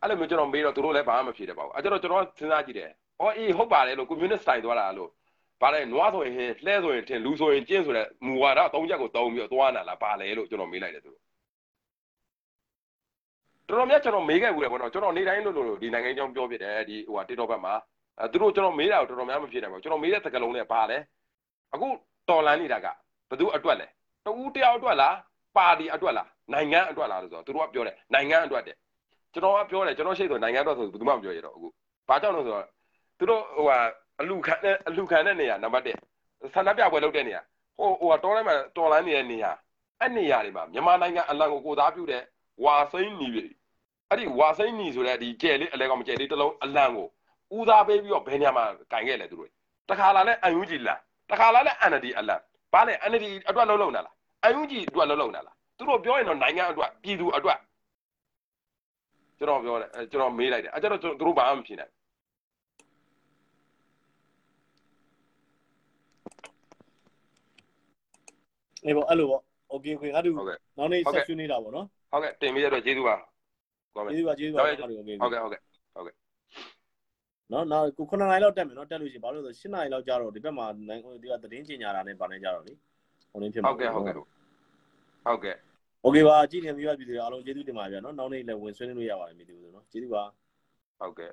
အဲ့လိုမျိုးကျွန်တော်မေးတော့သူတို့လည်းဘာမှမဖြေတယ်ပါဘူးအဲ့ကျတော့ကျွန်တော်စဉ်းစားကြည့်တယ်။အော်အေးဟုတ်ပါတယ်လို့ communist style သွားတာလို့ဘာလဲနွားဆိုရင်ဟင်းလှဲဆိုရင်ထင်လူဆိုရင်ကျင်းဆိုတဲ့မူဝါဒသုံးချက်ကိုသုံးပြီးတော့သွားနာလားဘာလဲလို့ကျွန်တော်မေးလိုက်တယ်သူတို့တော်တော်များကျွန်တော်မေးခဲ့ဘူးလေပေါ့နော်ကျွန်တော်နေတိုင်းလို့လို့ဒီနိုင်ငံကြောင်းပြောပြတယ်ဒီဟိုဟာ TikTok ဘက်မှာ အဲသူတို့ကျွန်တော်မေးတာကိုတော်တော်များမဖြစ်နိုင်ဘူးကျွန်တော်မေးတဲ့သကလုံးနဲ့ဘာလဲအခုတော်လန်နေတာကဘယ်သူအတွက်လဲတူတယောက်အတွက်လားပါတီအတွက်လားနိုင်ငံအတွက်လားလို့ဆိုတော့သူတို့ကပြောတယ်နိုင်ငံအတွက်တဲ့ကျွန်တော်ကပြောတယ်ကျွန်တော်ရှိဆိုနိုင်ငံအတွက်ဆိုဘယ်သူမှမပြောရတော့အခုဘာကြောင့်လဲဆိုတော့သူတို့ဟိုဟာအလူခံတဲ့အလူခံတဲ့နေရာနံပါတ်1ဆန္ဒပြပွဲလုပ်တဲ့နေရာဟိုဟိုတော်လိုင်းမှာတော်လိုင်းနေတဲ့နေရာအဲ့နေရာတွေမှာမြန်မာနိုင်ငံအလံကိုကိုသားပြုတဲ့ဝါစိမ့်နီပြီအဲ့ဒီဝါစိမ့်နီဆိုတဲ့ဒီကျဲလေးအလဲကောင်မကျဲလေးတစ်လုံးအလံကို ဦးစားပေးပြီးတော့ဘယ်နေရာမှာကင်ခဲ့လဲသူတို့တခါလာလဲအန်ယူဂျီလန်တခါလာလဲအန်နဒီအလန်ဘာလဲအန်နဒီအတွက်လုံးလုံးနာလားအန်ယူဂျီအတွက်လုံးလုံးနာလားသူတို့ပြောရင်တော့နိုင်ငံအတွက်ပြည်သူအတွက်ကျွန်တော်ပြောတယ်ကျွန်တော်မေးလိုက်တယ်အဲကျွန်တော်သူတို့ဘာမှမဖြစ်နိုင်အေးပေါ့အဲ့လိုပေါ့ okay okay ငါတို့နောက်နေ့ဆက်ဆွေးနေတာပေါ့နော်ဟုတ်ကဲ့တင်ပေးရတော့ကျေးဇူးပါကောင်းပါကျေးဇူးပါကျေးဇူးပါဟုတ်ကဲ့ဟုတ်ကဲ့ နော်နောက်ကို9နာရီလောက်တက်မယ်နော်တက်လို့ရှိရင်ဘာလို့လဲဆိုတော့7နာရီလောက်ကြာတော့ဒီဘက်မှာနိုင်ဒီကသတင်းကျင်ညာတာနဲ့ဗာနေကြတော့လေဟိုလင်းဖြစ်မှာဟုတ်ကဲ့ဟုတ်ကဲ့ဟုတ်ကဲ့ Okay ပါကြည့်နေပြီးပါပြီဒီအားလုံးကျေးဇူးတင်ပါဗျာနော်နောက်နေ့လည်းဝင်ဆွေးနွေးလို့ရပါတယ်မြေသူဆိုနော်ကျေးဇူးပါဟုတ်ကဲ့